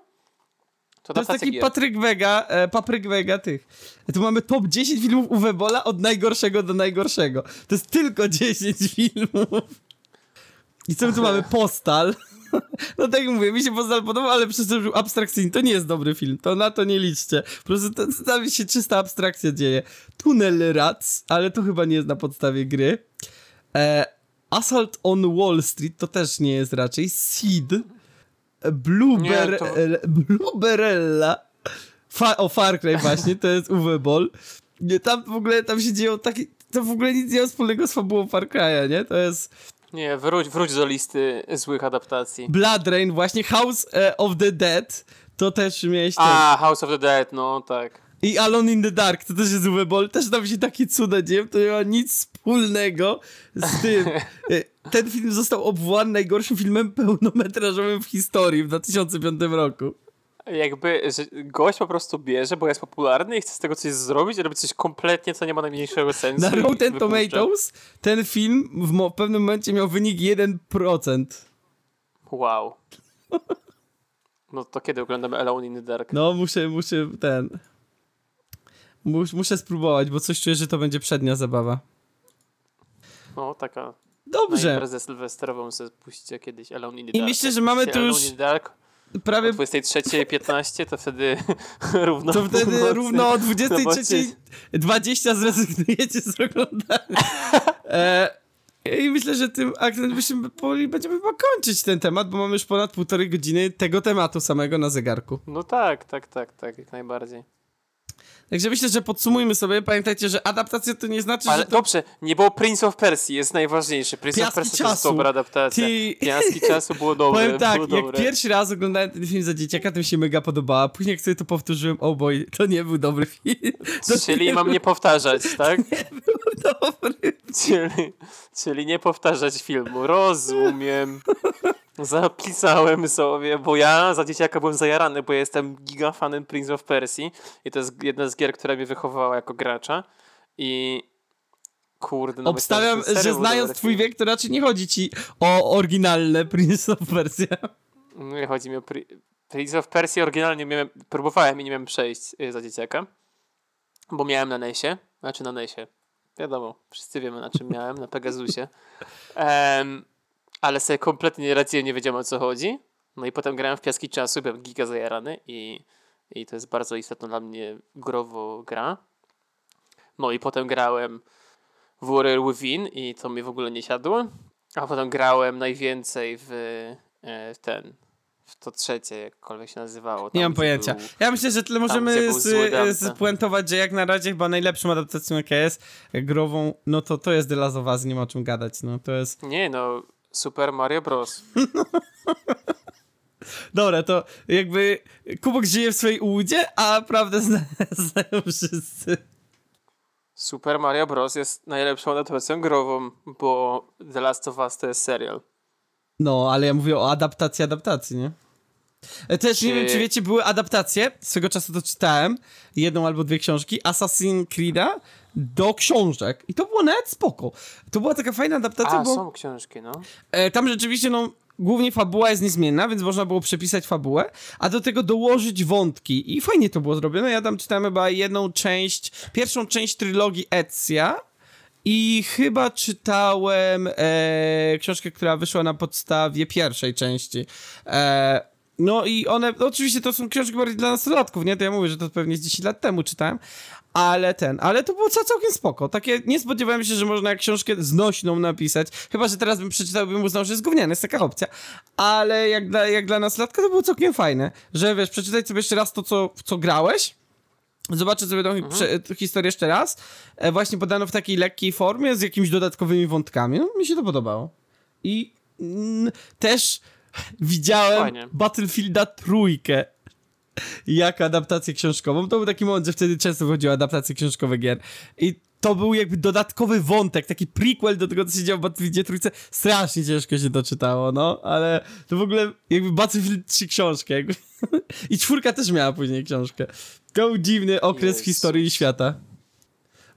to To jest taki. Patryk Wega, e, Papryk Wega tych. Tu mamy top 10 filmów Uwe Bolla od najgorszego do najgorszego. To jest tylko 10 filmów. I co my tu mamy? Postal. No tak jak mówię, mi się Postal podobał, ale przez to, był abstrakcyjny. To nie jest dobry film, to na to nie liczcie. Po prostu to, tam się czysta abstrakcja dzieje. Tunel Rats, ale to chyba nie jest na podstawie gry. E, Assault on Wall Street to też nie jest raczej. Seed. Blueber... Nie, to- Blueberella. Fa o, Far Cry właśnie, to jest Uwe Boll. Nie, tam w ogóle, tam się dzieją takie... To w ogóle nic nie ma wspólnego z fabułą Far Cry'a, nie? To jest... Nie, wróć, wróć do listy złych adaptacji. Blood Rain, właśnie House e, of the Dead, to też miałeś ten. A, House of the Dead, no tak. I Alone in the Dark, to też jest Boll, też tam się takie cuda dzieją, to nie ma nic wspólnego z tym. Ten film został obwołany najgorszym filmem pełnometrażowym w historii w 2005 roku. Jakby, że gość po prostu bierze, bo jest popularny i chce z tego coś zrobić, robi coś kompletnie, co nie ma najmniejszego sensu. Na Rotten. Tomatoes ten film w mo- pewnym momencie miał wynik 1%. Wow. No to kiedy oglądamy Alone in the Dark? No, muszę, muszę ten... Mus, muszę spróbować, bo coś czuję, że to będzie przednia zabawa. No, taka na Dobrze, imprezę sylwestrową sobie puśćcie kiedyś Alone in the I Dark. myślę, że mamy tu już Dark o prawie 23.15 to wtedy równo To wtedy równo o zobaczycie. 23.20 zrezygnujecie z oglądania. E, I myślę, że tym akcentem byśmy powoli będziemy chyba kończyć ten temat, bo mamy już ponad półtorej godziny tego tematu samego na zegarku. No tak, tak, tak, tak, jak najbardziej. Także myślę, że podsumujmy sobie. Pamiętajcie, że adaptacja to nie znaczy, Ale że to... dobrze, nie było Prince of Persia, jest najważniejszy. Prince Piaski of Persia to jest dobra adaptacja. Ty- Piaski czasu było dobre, Powiem tak, jak dobre. pierwszy raz oglądałem ten film za dzieciaka, to mi się mega podobała. Później jak sobie to powtórzyłem, o boj, to nie był dobry film. To Czyli nie mam nie powtarzać, tak? był dobry. Czyli, czyli nie powtarzać filmu. Rozumiem. Zapisałem sobie, bo ja za dzieciaka byłem zajarany, bo ja jestem gigafanem Prince of Persia i to jest jedna z gier, która mnie wychowała jako gracza. I kurde, no Obstawiam, myślałem, że znając twój wiek, to raczej nie chodzi ci o oryginalne Prince of Persia. No Nie chodzi mi o Pri- Prince of Persia oryginalnie miałem, próbowałem i nie miałem przejść y, za dzieciaka, bo miałem na Nesie, znaczy na Nesie, wiadomo, wszyscy wiemy na czym miałem, na Pegasusie, Em, ale sobie kompletnie nie radziłem, nie wiedziałem o co chodzi, no i potem grałem w Piaski Czasu, byłem giga zajarany i, i to jest bardzo istotna dla mnie growo gra. No i potem grałem w Warrior Within i to mi w ogóle nie siadło, a potem grałem najwięcej w, e, w ten w to trzecie, jakkolwiek się nazywało. Nie tam, mam gdzie pojęcia. był- Ja myślę, że tyle możemy z, spuentować, że jak na razie chyba najlepszą adaptacją jaka jest grową, no to to jest The Last of Us, nie ma o czym gadać, no to jest... Nie no, Super Mario Bros. Dobra, to jakby Kubok żyje w swojej ułudzie, a prawdę zna, znają wszyscy. Super Mario Bros. jest najlepszą adaptacją grową, bo The Last of Us to jest serial. No, ale ja mówię o adaptacji adaptacji, nie? Też nie Czy- wiem, czy wiecie, były adaptacje, swego czasu to czytałem, jedną albo dwie książki, Assassin's Creed'a do książek. I to było nawet spoko. To była taka fajna adaptacja, A, bo są książki, no. e, tam rzeczywiście, no, głównie fabuła jest niezmienna, więc można było przepisać fabułę, a do tego dołożyć wątki. I fajnie to było zrobione. Ja tam czytałem chyba jedną część, pierwszą część trylogii Ezia, i chyba czytałem e, książkę, która wyszła na podstawie pierwszej części. E, no i one, no oczywiście to są książki bardziej dla nastolatków, nie? To ja mówię, że to pewnie z 10 lat temu czytałem, ale ten, ale to było ca- całkiem spoko. Takie, nie spodziewałem się, że można jak książkę znośną napisać, chyba, że teraz bym przeczytał, bym uznał, że jest gówniany, jest taka opcja. Ale jak dla, jak dla nastolatka to było całkiem fajne, że wiesz, przeczytać sobie jeszcze raz to, co, co grałeś, Zobaczę sobie tą tę historię jeszcze raz. E, właśnie podano w takiej lekkiej formie, z jakimiś dodatkowymi wątkami. No, mi się to podobało. I mm, też widziałem Fajnie. Battlefielda trójkę jako adaptację książkową. To był taki moment, że wtedy często wychodziły adaptacje książkowe gier. I to był jakby dodatkowy wątek, taki prequel do tego, co się działo w Battlefieldzie trójce. Strasznie ciężko się to czytało, no, ale to w ogóle jakby Battlefield 3 książkę. Jakby. I czwórka też miała później książkę. To był dziwny okres w Jezus. historii świata.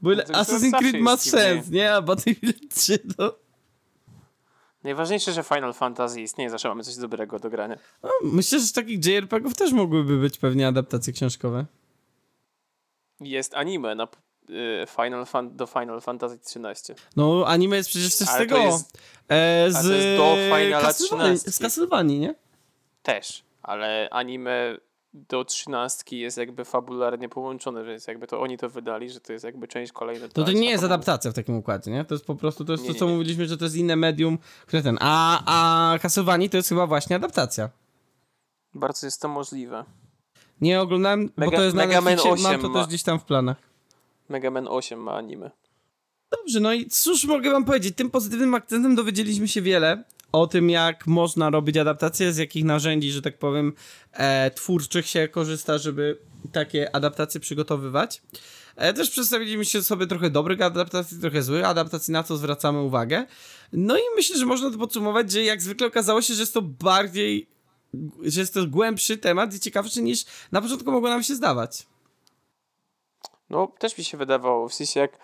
Bo No Assassin's Creed ma sens, nie? A Battlefield 3 to... Najważniejsze, że Final Fantasy istnieje, zawsze mamy coś dobrego do grania. No, myślę, że z takich JRPG-ów też mogłyby być pewnie adaptacje książkowe. Jest anime na y, Final Fan, do Final Fantasy 13. No, anime jest przecież też z tego. jest- e, z do Finala 13. Z Castlevanii, nie? Też, ale anime do 13 jest jakby fabularnie połączone, więc jakby to oni to wydali, że to jest jakby część kolejna. To to nie jest adaptacja w takim układzie, nie? To jest po prostu, to jest Nie, to, co nie. mówiliśmy, że to jest inne medium, które ten. A, a Castlevanii to jest chyba właśnie adaptacja. Bardzo jest to możliwe. Nie oglądałem, bo Mega- to jest na Mega Man Netflixie, mam 8 to ma- też gdzieś tam w planach. Mega Man 8 ma anime. Dobrze, no i cóż mogę wam powiedzieć? Tym pozytywnym akcentem dowiedzieliśmy się wiele o tym, jak można robić adaptacje, z jakich narzędzi, że tak powiem, e, twórczych się korzysta, żeby takie adaptacje przygotowywać. E, też przedstawiliśmy sobie trochę dobrych adaptacji, trochę złych adaptacji, na co zwracamy uwagę. No i myślę, że można to podsumować, że jak zwykle okazało się, że jest to bardziej, że jest to głębszy temat i ciekawszy niż na początku mogło nam się zdawać. No, też mi się wydawało, w sensie jak,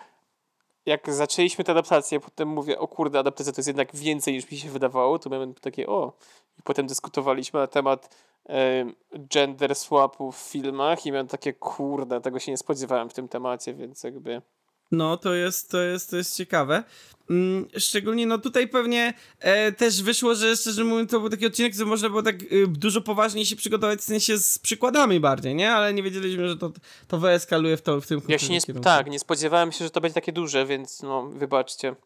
jak zaczęliśmy tę adaptację, potem mówię, o kurde, adaptacja to jest jednak więcej niż mi się wydawało, to miałem takie, o. I potem dyskutowaliśmy na temat em, gender swapów w filmach i miałem takie, kurde, tego się nie spodziewałem w tym temacie, więc jakby... No, to jest, to jest, to jest ciekawe. Mm, szczególnie, no tutaj pewnie e, też wyszło, że szczerze mówiąc, to był taki odcinek, że można było tak y, dużo poważniej się przygotować, w sensie z przykładami bardziej, nie? Ale nie wiedzieliśmy, że to, to wyeskaluje w, to, w tym Ja się nie, kierunku. tak, nie spodziewałem się, że to będzie takie duże, więc no, wybaczcie.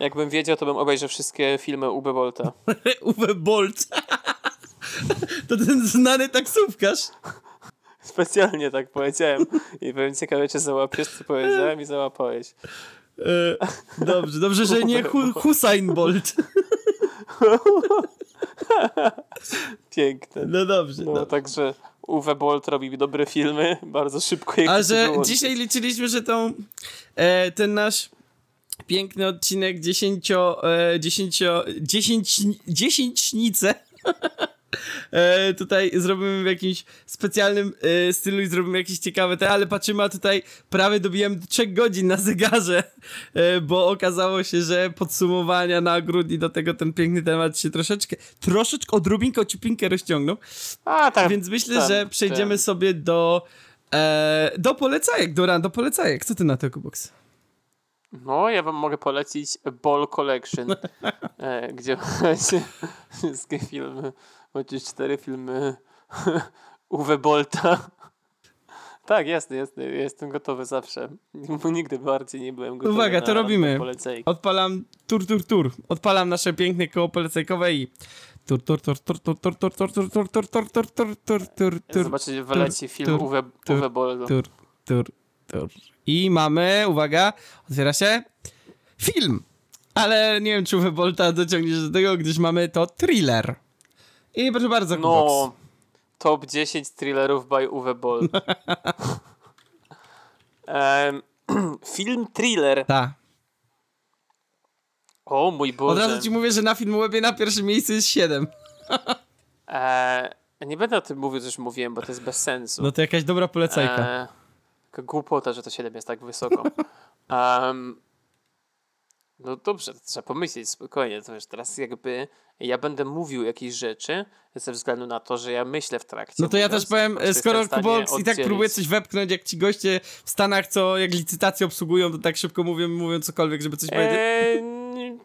Jakbym wiedział, to bym obejrzał wszystkie filmy Ube Bolta. Uwe Bolt. to ten znany taksówkarz. Specjalnie tak powiedziałem. I byłem ciekawy, czy załapiesz, co powiedziałem i załapałeś. E, dobrze, dobrze, że nie Hu Hussein Bolt. Piękne. No dobrze. No, No. także Uwe Bolt robi dobre filmy, bardzo szybko je A że dzisiaj liczyliśmy, że tą, e, ten nasz piękny odcinek dziesięcio, e, dziesięcio, dziesięć, dziesięćnice e, tutaj zrobimy w jakimś specjalnym e, stylu i zrobimy jakieś ciekawe te, ale patrzymy, a tutaj prawie dobijamy do 3 godzin na zegarze, e, bo okazało się, że podsumowania nagród i do tego ten piękny temat się troszeczkę, troszeczkę odrobinkę, ociupinkę rozciągnął. A, tak. Więc myślę, ten, że przejdziemy ten. sobie do, do polecajek, do, ran- do polecajek. Co ty na to, Kubox? No, ja wam mogę polecić Ball Collection, gdzie wszystkie filmy, macie cztery filmy Uwe Bolta. Tak, jasne, jasne. Jestem gotowy zawsze. Nigdy bardziej nie byłem gotowy. Uwaga, na to robimy. polecajki. Odpalam tur, tur, tur. Odpalam nasze piękne koło polecajkowe i... Tur, tur, tur, tur, tur, tur, tur, tur, tur, tur, tur, tur, tur, tur, tur, tur, tur, Zobaczycie, wyleci film Uwe, Uwe Bollu. tur, tur, tur. I mamy, uwaga, otwiera się film. Ale nie wiem, czy Uwe Bolta dociągniesz do tego, gdyż mamy to thriller. I proszę bardzo, No, Kubox. top 10 thrillerów by Uwe Boll. Em, film thriller. Ta. O mój Od Boże. razu ci mówię, że na Filmwebie na pierwszym miejscu jest 7. E, nie będę o tym mówił, co już mówiłem, bo to jest bez sensu. No to jakaś dobra polecajka. E, głupota, że to 7 jest tak wysoko. Em, no dobrze, to trzeba pomyśleć spokojnie. To wiesz, teraz jakby ja będę mówił jakieś rzeczy ze względu na to, że ja myślę w trakcie. No to ja mówiąc, też powiem, skoro Kubox i tak próbuje coś wepchnąć, jak ci goście w Stanach, co jak licytacje obsługują, to tak szybko mówią, mówią cokolwiek, żeby coś powiedzieć. Eee, nie,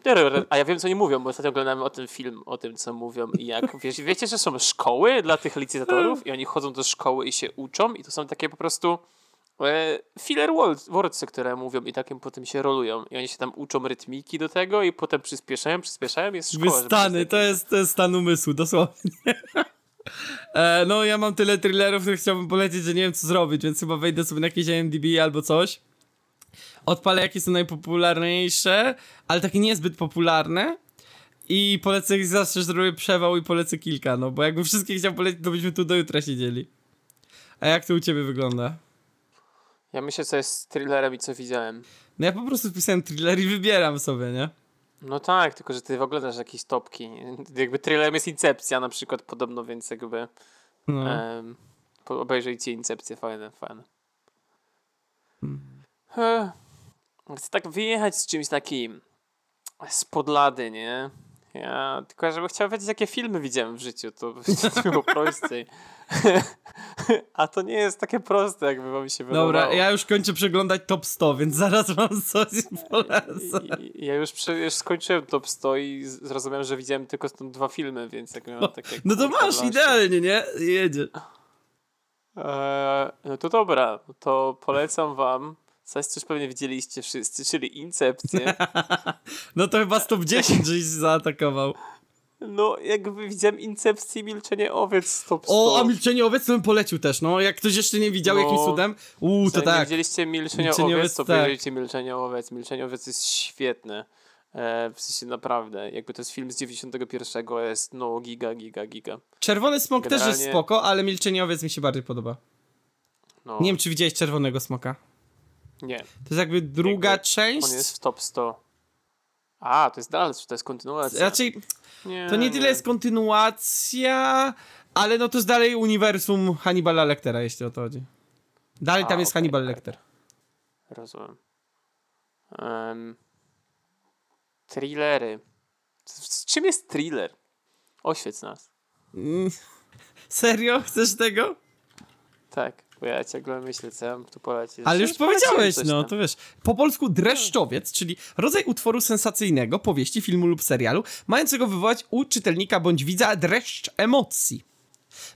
a ja wiem, co nie mówią, bo ostatnio oglądałem o tym film, o tym, co mówią i jak, wiecie, wiecie, że są szkoły dla tych licytatorów i oni chodzą do szkoły i się uczą i to są takie po prostu filler words, wordsy, które mówią i takim potem się rolują i oni się tam uczą rytmiki do tego i potem przyspieszają, przyspieszają, jest szkoła. coś to jest, to jest stan umysłu, dosłownie. e, no ja mam tyle thrillerów, które chciałbym polecieć, że nie wiem co zrobić, więc chyba wejdę sobie na jakieś IMDb albo coś. Odpalę jakie są najpopularniejsze, ale takie niezbyt popularne. I polecę zawsze zrobię przewał i polecę kilka, no bo jakbym wszystkie chciał polecić, to byśmy tu do jutra siedzieli. A jak to u ciebie wygląda? Ja myślę, co jest z thrillerem i co widziałem. No ja po prostu wpisałem thriller i wybieram sobie, nie? No tak, tylko że ty oglądasz jakieś topki. Jakby thrillerem jest Incepcja na przykład podobno, więc jakby No. po- obejrzyjcie Incepcję, fajne, fajne. Hmm. Chcę tak wyjechać z czymś takim z podlady, nie? Ja tylko, żebym chciał wiedzieć, jakie filmy widziałem w życiu, to by było prościej. A to nie jest takie proste, jakby wam się wydawało. Dobra, ja już kończę przeglądać top 100, więc zaraz wam coś polecę. Ja już, prze, już skończyłem top 100 i zrozumiałem, że widziałem tylko stąd dwa filmy, więc jak miałem takie... No to masz, idealnie, nie? Jedzie. Eee, no to dobra, to polecam wam coś, co już pewnie widzieliście wszyscy, czyli Incepcję. No to chyba z top 10 żeś zaatakował. No, jakby widziałem Incepcję i Milczenie Owiec z top 100. O, a Milczenie Owiec to bym polecił też, no. Jak ktoś jeszcze nie widział No. jakimś cudem, uuu, to tak. widzieliście Milczenie, Milczenie Owiec, to tak. obejrzyjcie Milczenie Owiec. Milczenie Owiec jest świetne. E, w sensie naprawdę, jakby to jest film z 91, jest no giga, giga, giga. Czerwony Smok też jest Generalnie- spoko, ale Milczenie Owiec mi się bardziej podoba. No, Nie wiem, czy widziałeś Czerwonego Smoka. nie. To jest jakby druga Jakby część. On jest w top 100. A, to jest dalej, to jest kontynuacja. Raczej nie, to nie tyle jest kontynuacja, ale no to jest dalej uniwersum Hannibala Lectera, jeśli o to chodzi. Dalej A, tam jest okej, Hannibal. Lecter. Rozumiem. Um, thrillery. Z, z czym jest thriller? Oświec nas. Mm, Serio? Chcesz tego? Tak, bo ja ciągle myślę, co ja tu polecić. Ale już powiedziałeś, no to wiesz. Po polsku dreszczowiec, czyli rodzaj utworu sensacyjnego, powieści, filmu lub serialu, mającego wywołać u czytelnika bądź widza dreszcz emocji.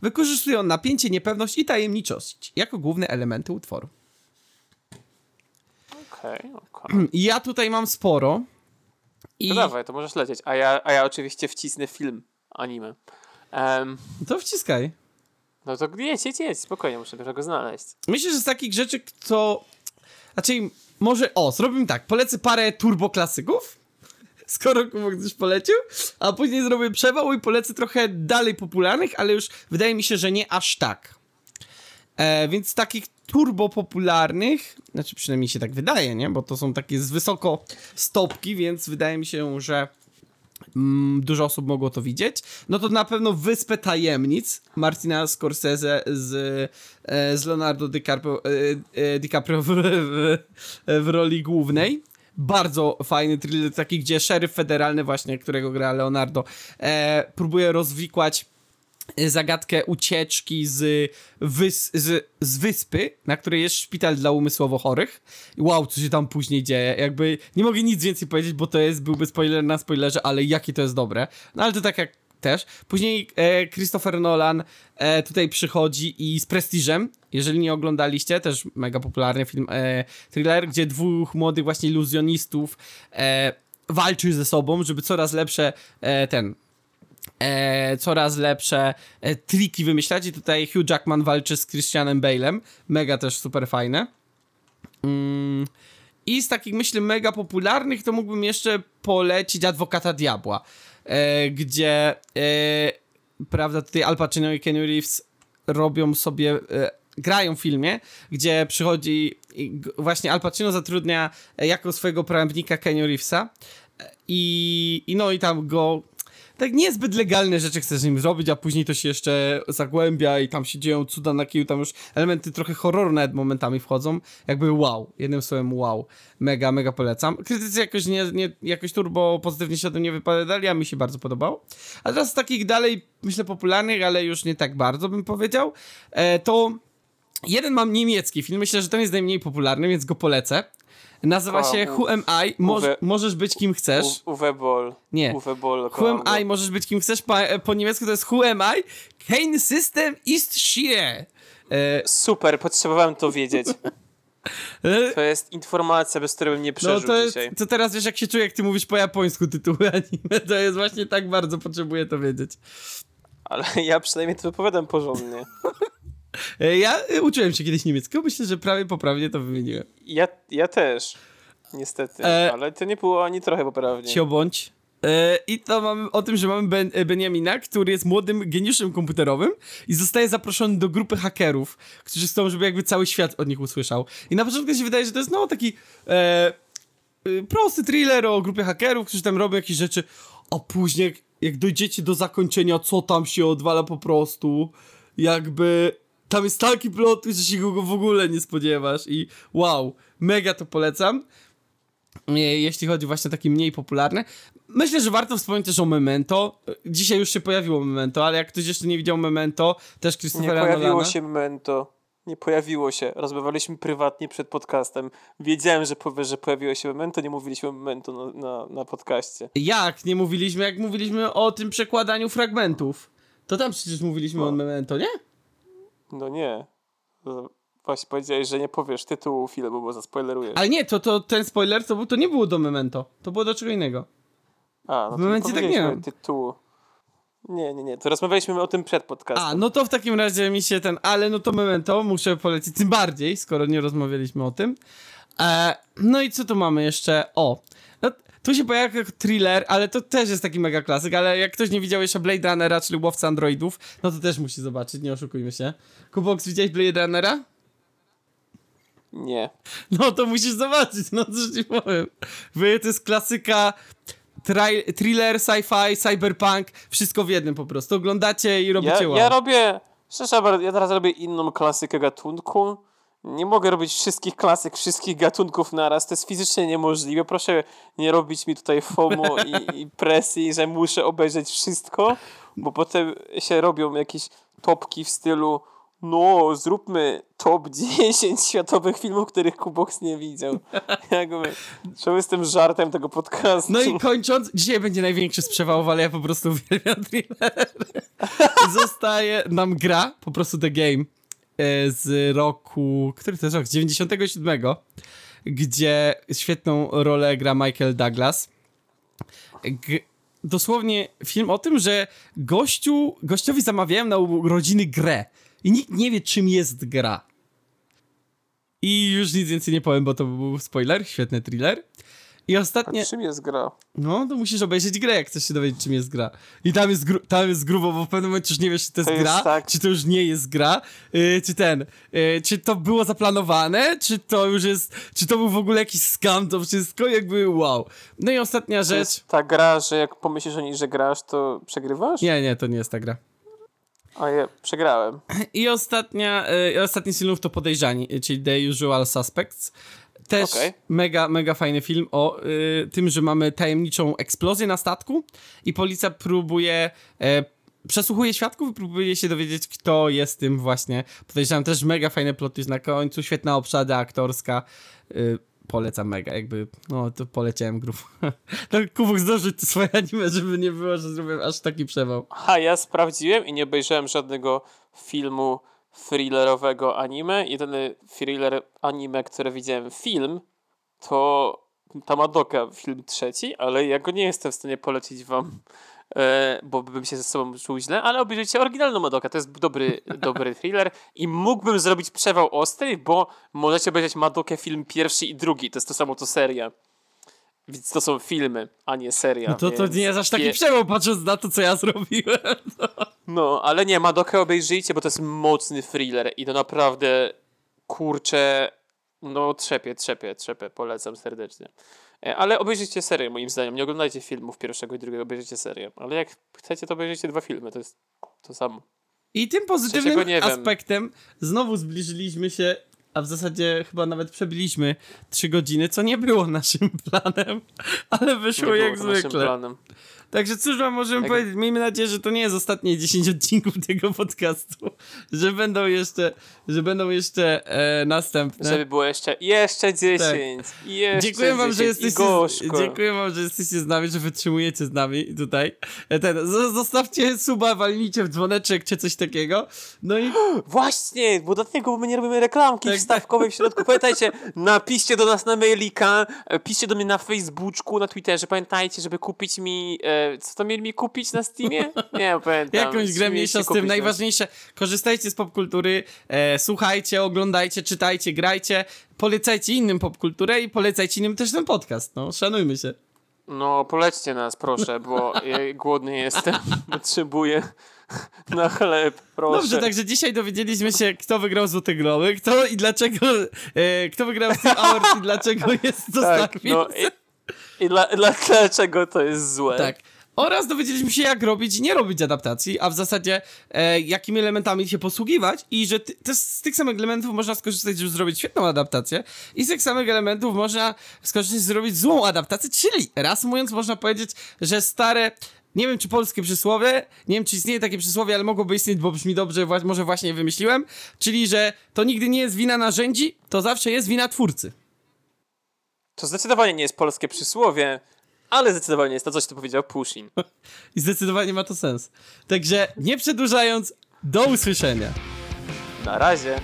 Wykorzystuje on napięcie, niepewność i tajemniczość jako główne elementy utworu. Okej, okej. I ja tutaj mam sporo. I To dawaj, to możesz lecieć. A ja, a ja oczywiście wcisnę film, anime. Em, to wciskaj. No to jedź, jedź, jedź, spokojnie, muszę dopiero go znaleźć. Myślę, że z takich rzeczy, co. Raczej może. O, zrobimy tak. Polecę parę turbo klasyków. Skoro Kubo ktoś polecił, a później zrobię przewał i polecę trochę dalej popularnych, ale już wydaje mi się, że nie aż tak. E, więc takich turbo popularnych, znaczy przynajmniej się tak wydaje, nie? Bo to są takie z wysoko stopki, więc wydaje mi się, że mm, dużo osób mogło to widzieć. No to na pewno Wyspę Tajemnic Martina Scorsese z, e, z Leonardo DiCaprio, e, e, DiCaprio w, w, w roli głównej. Bardzo fajny thriller, taki gdzie szeryf federalny właśnie, którego gra Leonardo, e, próbuje rozwikłać zagadkę ucieczki z, wys, z, z wyspy, na której jest szpital dla umysłowo chorych. Wow, co się tam później dzieje. Jakby nie mogę nic więcej powiedzieć, bo to jest, byłby spoiler na spoilerze, ale jakie to jest dobre. No ale to tak jak też. Później e, Christopher Nolan e, tutaj przychodzi i z Prestiżem, jeżeli nie oglądaliście, też mega popularny film, e, thriller, gdzie dwóch młodych właśnie iluzjonistów e, walczy ze sobą, żeby coraz lepsze e, ten e, coraz lepsze e, triki wymyślać i tutaj Hugh Jackman walczy z Christianem Bale'em, mega też super fajne. Mm. I z takich, myślę, mega popularnych, to mógłbym jeszcze polecić Adwokata Diabła, e, gdzie, e, prawda, tutaj Al Pacino i Keanu Reeves robią sobie, e, grają w filmie, gdzie przychodzi, właśnie Al Pacino zatrudnia e, jako swojego prawnika Keanu Reevesa i, i no i tam go tak niezbyt legalne rzeczy chce z nim zrobić, a później to się jeszcze zagłębia i tam się dzieją cuda na kiju, tam już elementy trochę horroru nawet momentami wchodzą. Jakby wow, jednym słowem wow. Mega, mega polecam. Krytycy jakoś, nie, nie, jakoś turbo pozytywnie się o tym nie wypowiadali, a mi się bardzo podobało. A teraz takich dalej, myślę, popularnych, ale już nie tak bardzo bym powiedział, e, to jeden mam niemiecki film, myślę, że ten jest najmniej popularny, więc go polecę. Nazywa się Who Am I? Moż, Uwe- możesz być kim chcesz. U- Uwe Boll. Nie. Uwe Boll. Who am I? Możesz być kim chcesz. Po, po niemiecku to jest Who am I? Kein System ist hier. E, Super, potrzebowałem to wiedzieć. e, To jest informacja, bez której bym nie no przeżył to, jest, dzisiaj. to teraz wiesz, jak się czuję, jak ty mówisz po japońsku tytuły anime. To jest właśnie tak bardzo potrzebuję to wiedzieć. Ale ja przynajmniej to wypowiadam porządnie. E, ja e, uczyłem się kiedyś niemieckiego, myślę, że prawie poprawnie to wymieniłem. Ja, ja też. Niestety. E, ale to nie było ani trochę poprawnie. Cio bądź. E, I to mamy o tym, że mamy ben, Benjamina, który jest młodym geniuszem komputerowym i zostaje zaproszony do grupy hakerów, którzy chcą, żeby jakby cały świat od nich usłyszał. I na początku się wydaje, że to jest no taki e, e, prosty thriller o grupie hakerów, którzy tam robią jakieś rzeczy, a później jak, jak dojdziecie do zakończenia, co tam się odwala po prostu, jakby tam jest taki plot, twist, że się go w ogóle nie spodziewasz i wow, mega to polecam e, jeśli chodzi właśnie o takie mniej popularne. Myślę, że warto wspomnieć też o Memento. Dzisiaj już się pojawiło Memento, ale jak ktoś jeszcze nie widział Memento, też Nie Christophera pojawiło Nolana. się Memento. Nie pojawiło się. Rozmawialiśmy prywatnie przed podcastem. Wiedziałem, że powiesz, że pojawiło się Memento. Nie mówiliśmy o Memento na, na, na podcaście. Jak nie mówiliśmy, jak mówiliśmy o tym przekładaniu fragmentów. To tam przecież mówiliśmy No. o Memento, nie? No nie. To Właśnie powiedziałeś, że nie powiesz tytułu filmu, bo zaspoilerujesz. Ale nie, to, to ten spoiler to, był- to nie było do Memento. To było do czego innego. A, no w momencie tak nie mam. tytułu. Nie, nie, nie. To rozmawialiśmy o tym przed podcastem. A, no to w takim razie mi się ten, ale no to Memento muszę polecić tym bardziej, skoro nie rozmawialiśmy o tym. E, no i co tu mamy jeszcze? O, no, tu się pojawia jako thriller, ale to też jest taki mega klasyk, ale jak ktoś nie widział jeszcze Blade Runnera, czyli Łowca Androidów, no to też musi zobaczyć, nie oszukujmy się. Kubox, widziałeś Blade Runnera? Nie. No to musisz zobaczyć, no co ci powiem. Wy, to jest klasyka tri- thriller, sci-fi, cyberpunk, wszystko w jednym po prostu. Oglądacie i robicie Ja, wow. ja robię, szczerze, ja teraz robię inną klasykę gatunku. Nie mogę robić wszystkich klasyk, wszystkich gatunków naraz. To jest fizycznie niemożliwe. Proszę nie robić mi tutaj FOMO i, i presji, że muszę obejrzeć wszystko, bo potem się robią jakieś topki w stylu no, zróbmy top 10 światowych filmów, których Kubox nie widział. Jakby, czemu jestem żartem tego podcastu? No i kończąc, dzisiaj będzie największy z przewałów, ale ja po prostu uwielbiam thriller. Zostaje nam gra, po prostu The Game z roku, który to jest rok? Z 97, gdzie świetną rolę gra Michael Douglas. G dosłownie film o tym, że gościu, gościowi zamawiałem na urodziny grę i nikt nie wie, czym jest gra. I już nic więcej nie powiem, bo to był spoiler, świetny thriller. I A ostatnie... czym jest gra? No, to musisz obejrzeć grę, jak chcesz się dowiedzieć, czym jest gra. I tam jest, gru- tam jest grubo, bo w pewnym momencie już nie wiesz, czy to jest, To jest gra, tak. czy to już nie jest gra, yy, czy ten, yy, czy to było zaplanowane, czy to już jest, czy to był w ogóle jakiś scam, to wszystko jakby wow. No i ostatnia To rzecz. jest ta gra, że jak pomyślisz o niej, że grasz, to przegrywasz? Nie, nie, to nie jest ta gra. A ja przegrałem. I ostatnia, yy, ostatni z filmów to Podejrzani, yy, czyli The Usual Suspects. Też Okej. mega, mega fajny film o y, tym, że mamy tajemniczą eksplozję na statku i policja próbuje, e, przesłuchuje świadków i próbuje się dowiedzieć, kto jest tym właśnie. Podejrzewam też mega fajny plot twist na końcu, świetna obsada aktorska. Y, polecam mega, jakby, no to poleciałem grubo. No Kubuk zdążyć swoje anime, żeby nie było, że zrobię aż taki przewał. A ja sprawdziłem i nie obejrzałem żadnego filmu thrillerowego anime. Jedyny thriller anime, który widziałem film, to Tamadoka, film trzeci, ale ja go nie jestem w stanie polecić wam, e, bo bym się ze sobą czuł źle, ale obejrzyjcie oryginalną Madoka, to jest dobry, dobry thriller i mógłbym zrobić przewał ostry, bo możecie obejrzeć Madokę film pierwszy i drugi, to jest to samo to seria. Więc to są filmy, a nie seria. No to, to nie jest aż taki je- przewał, patrząc na to, co ja zrobiłem. No, ale nie, Madokę obejrzyjcie, bo to jest mocny thriller i to naprawdę, kurczę, no trzepie, trzepie, trzepie, polecam serdecznie. E, Ale obejrzyjcie serię, moim zdaniem. Nie oglądajcie filmów pierwszego i drugiego, obejrzyjcie serię. Ale jak chcecie, to obejrzyjcie dwa filmy, to jest to samo. I tym pozytywnym aspektem znowu zbliżyliśmy się, a w zasadzie chyba nawet przebiliśmy trzy godziny, co nie było naszym planem, ale Nie wyszło było jak naszym zwykle. planem. Także cóż wam możemy Jak- powiedzieć? Miejmy nadzieję, że to nie jest ostatnie 10 odcinków tego podcastu, że będą jeszcze, że będą jeszcze e, następne. Żeby było jeszcze, jeszcze 10, i jeszcze Dziękuję wam, 10, że jesteście. gorzko. Dziękuję wam, że jesteście z nami, że wytrzymujecie z nami tutaj. E, Ten, z- zostawcie suba, walnijcie w dzwoneczek czy coś takiego. No i Właśnie, bo dlatego my nie robimy reklamki Tak, wstawkowej w środku. Pamiętajcie, napiszcie do nas na mailika, e, piszcie do mnie na Facebooku, na Twitterze. Pamiętajcie, żeby kupić mi... E, co to mieli mi kupić na Steamie? Nie pamiętam. jakąś grę mniejsza z tym. Najważniejsze, korzystajcie z popkultury, e, słuchajcie, oglądajcie, czytajcie, grajcie, polecajcie innym popkulturę i polecajcie innym też ten podcast. No, szanujmy się. No, polećcie nas, proszę, bo ja głodny jestem. Potrzebuję na chleb, proszę. Dobrze, także dzisiaj dowiedzieliśmy się, kto wygrał Złote Globy, kto i dlaczego, e, kto wygrał Steam Awards i dlaczego jest to tak, tak, no i, i dla, dla, dlaczego to jest złe? Tak. Oraz dowiedzieliśmy się, jak robić i nie robić adaptacji, a w zasadzie e, jakimi elementami się posługiwać i że ty, z tych samych elementów można skorzystać, żeby zrobić świetną adaptację i z tych samych elementów można skorzystać, żeby zrobić złą adaptację, czyli reasumując można powiedzieć, że stare nie wiem, czy polskie przysłowie, nie wiem, czy istnieje takie przysłowie, ale mogłoby istnieć, bo brzmi dobrze, może właśnie wymyśliłem, czyli, że to nigdy nie jest wina narzędzi, to zawsze jest wina twórcy. To zdecydowanie nie jest polskie przysłowie, ale zdecydowanie jest to coś, co powiedział Pushin. I zdecydowanie ma to sens. Także nie przedłużając, do usłyszenia. Na razie.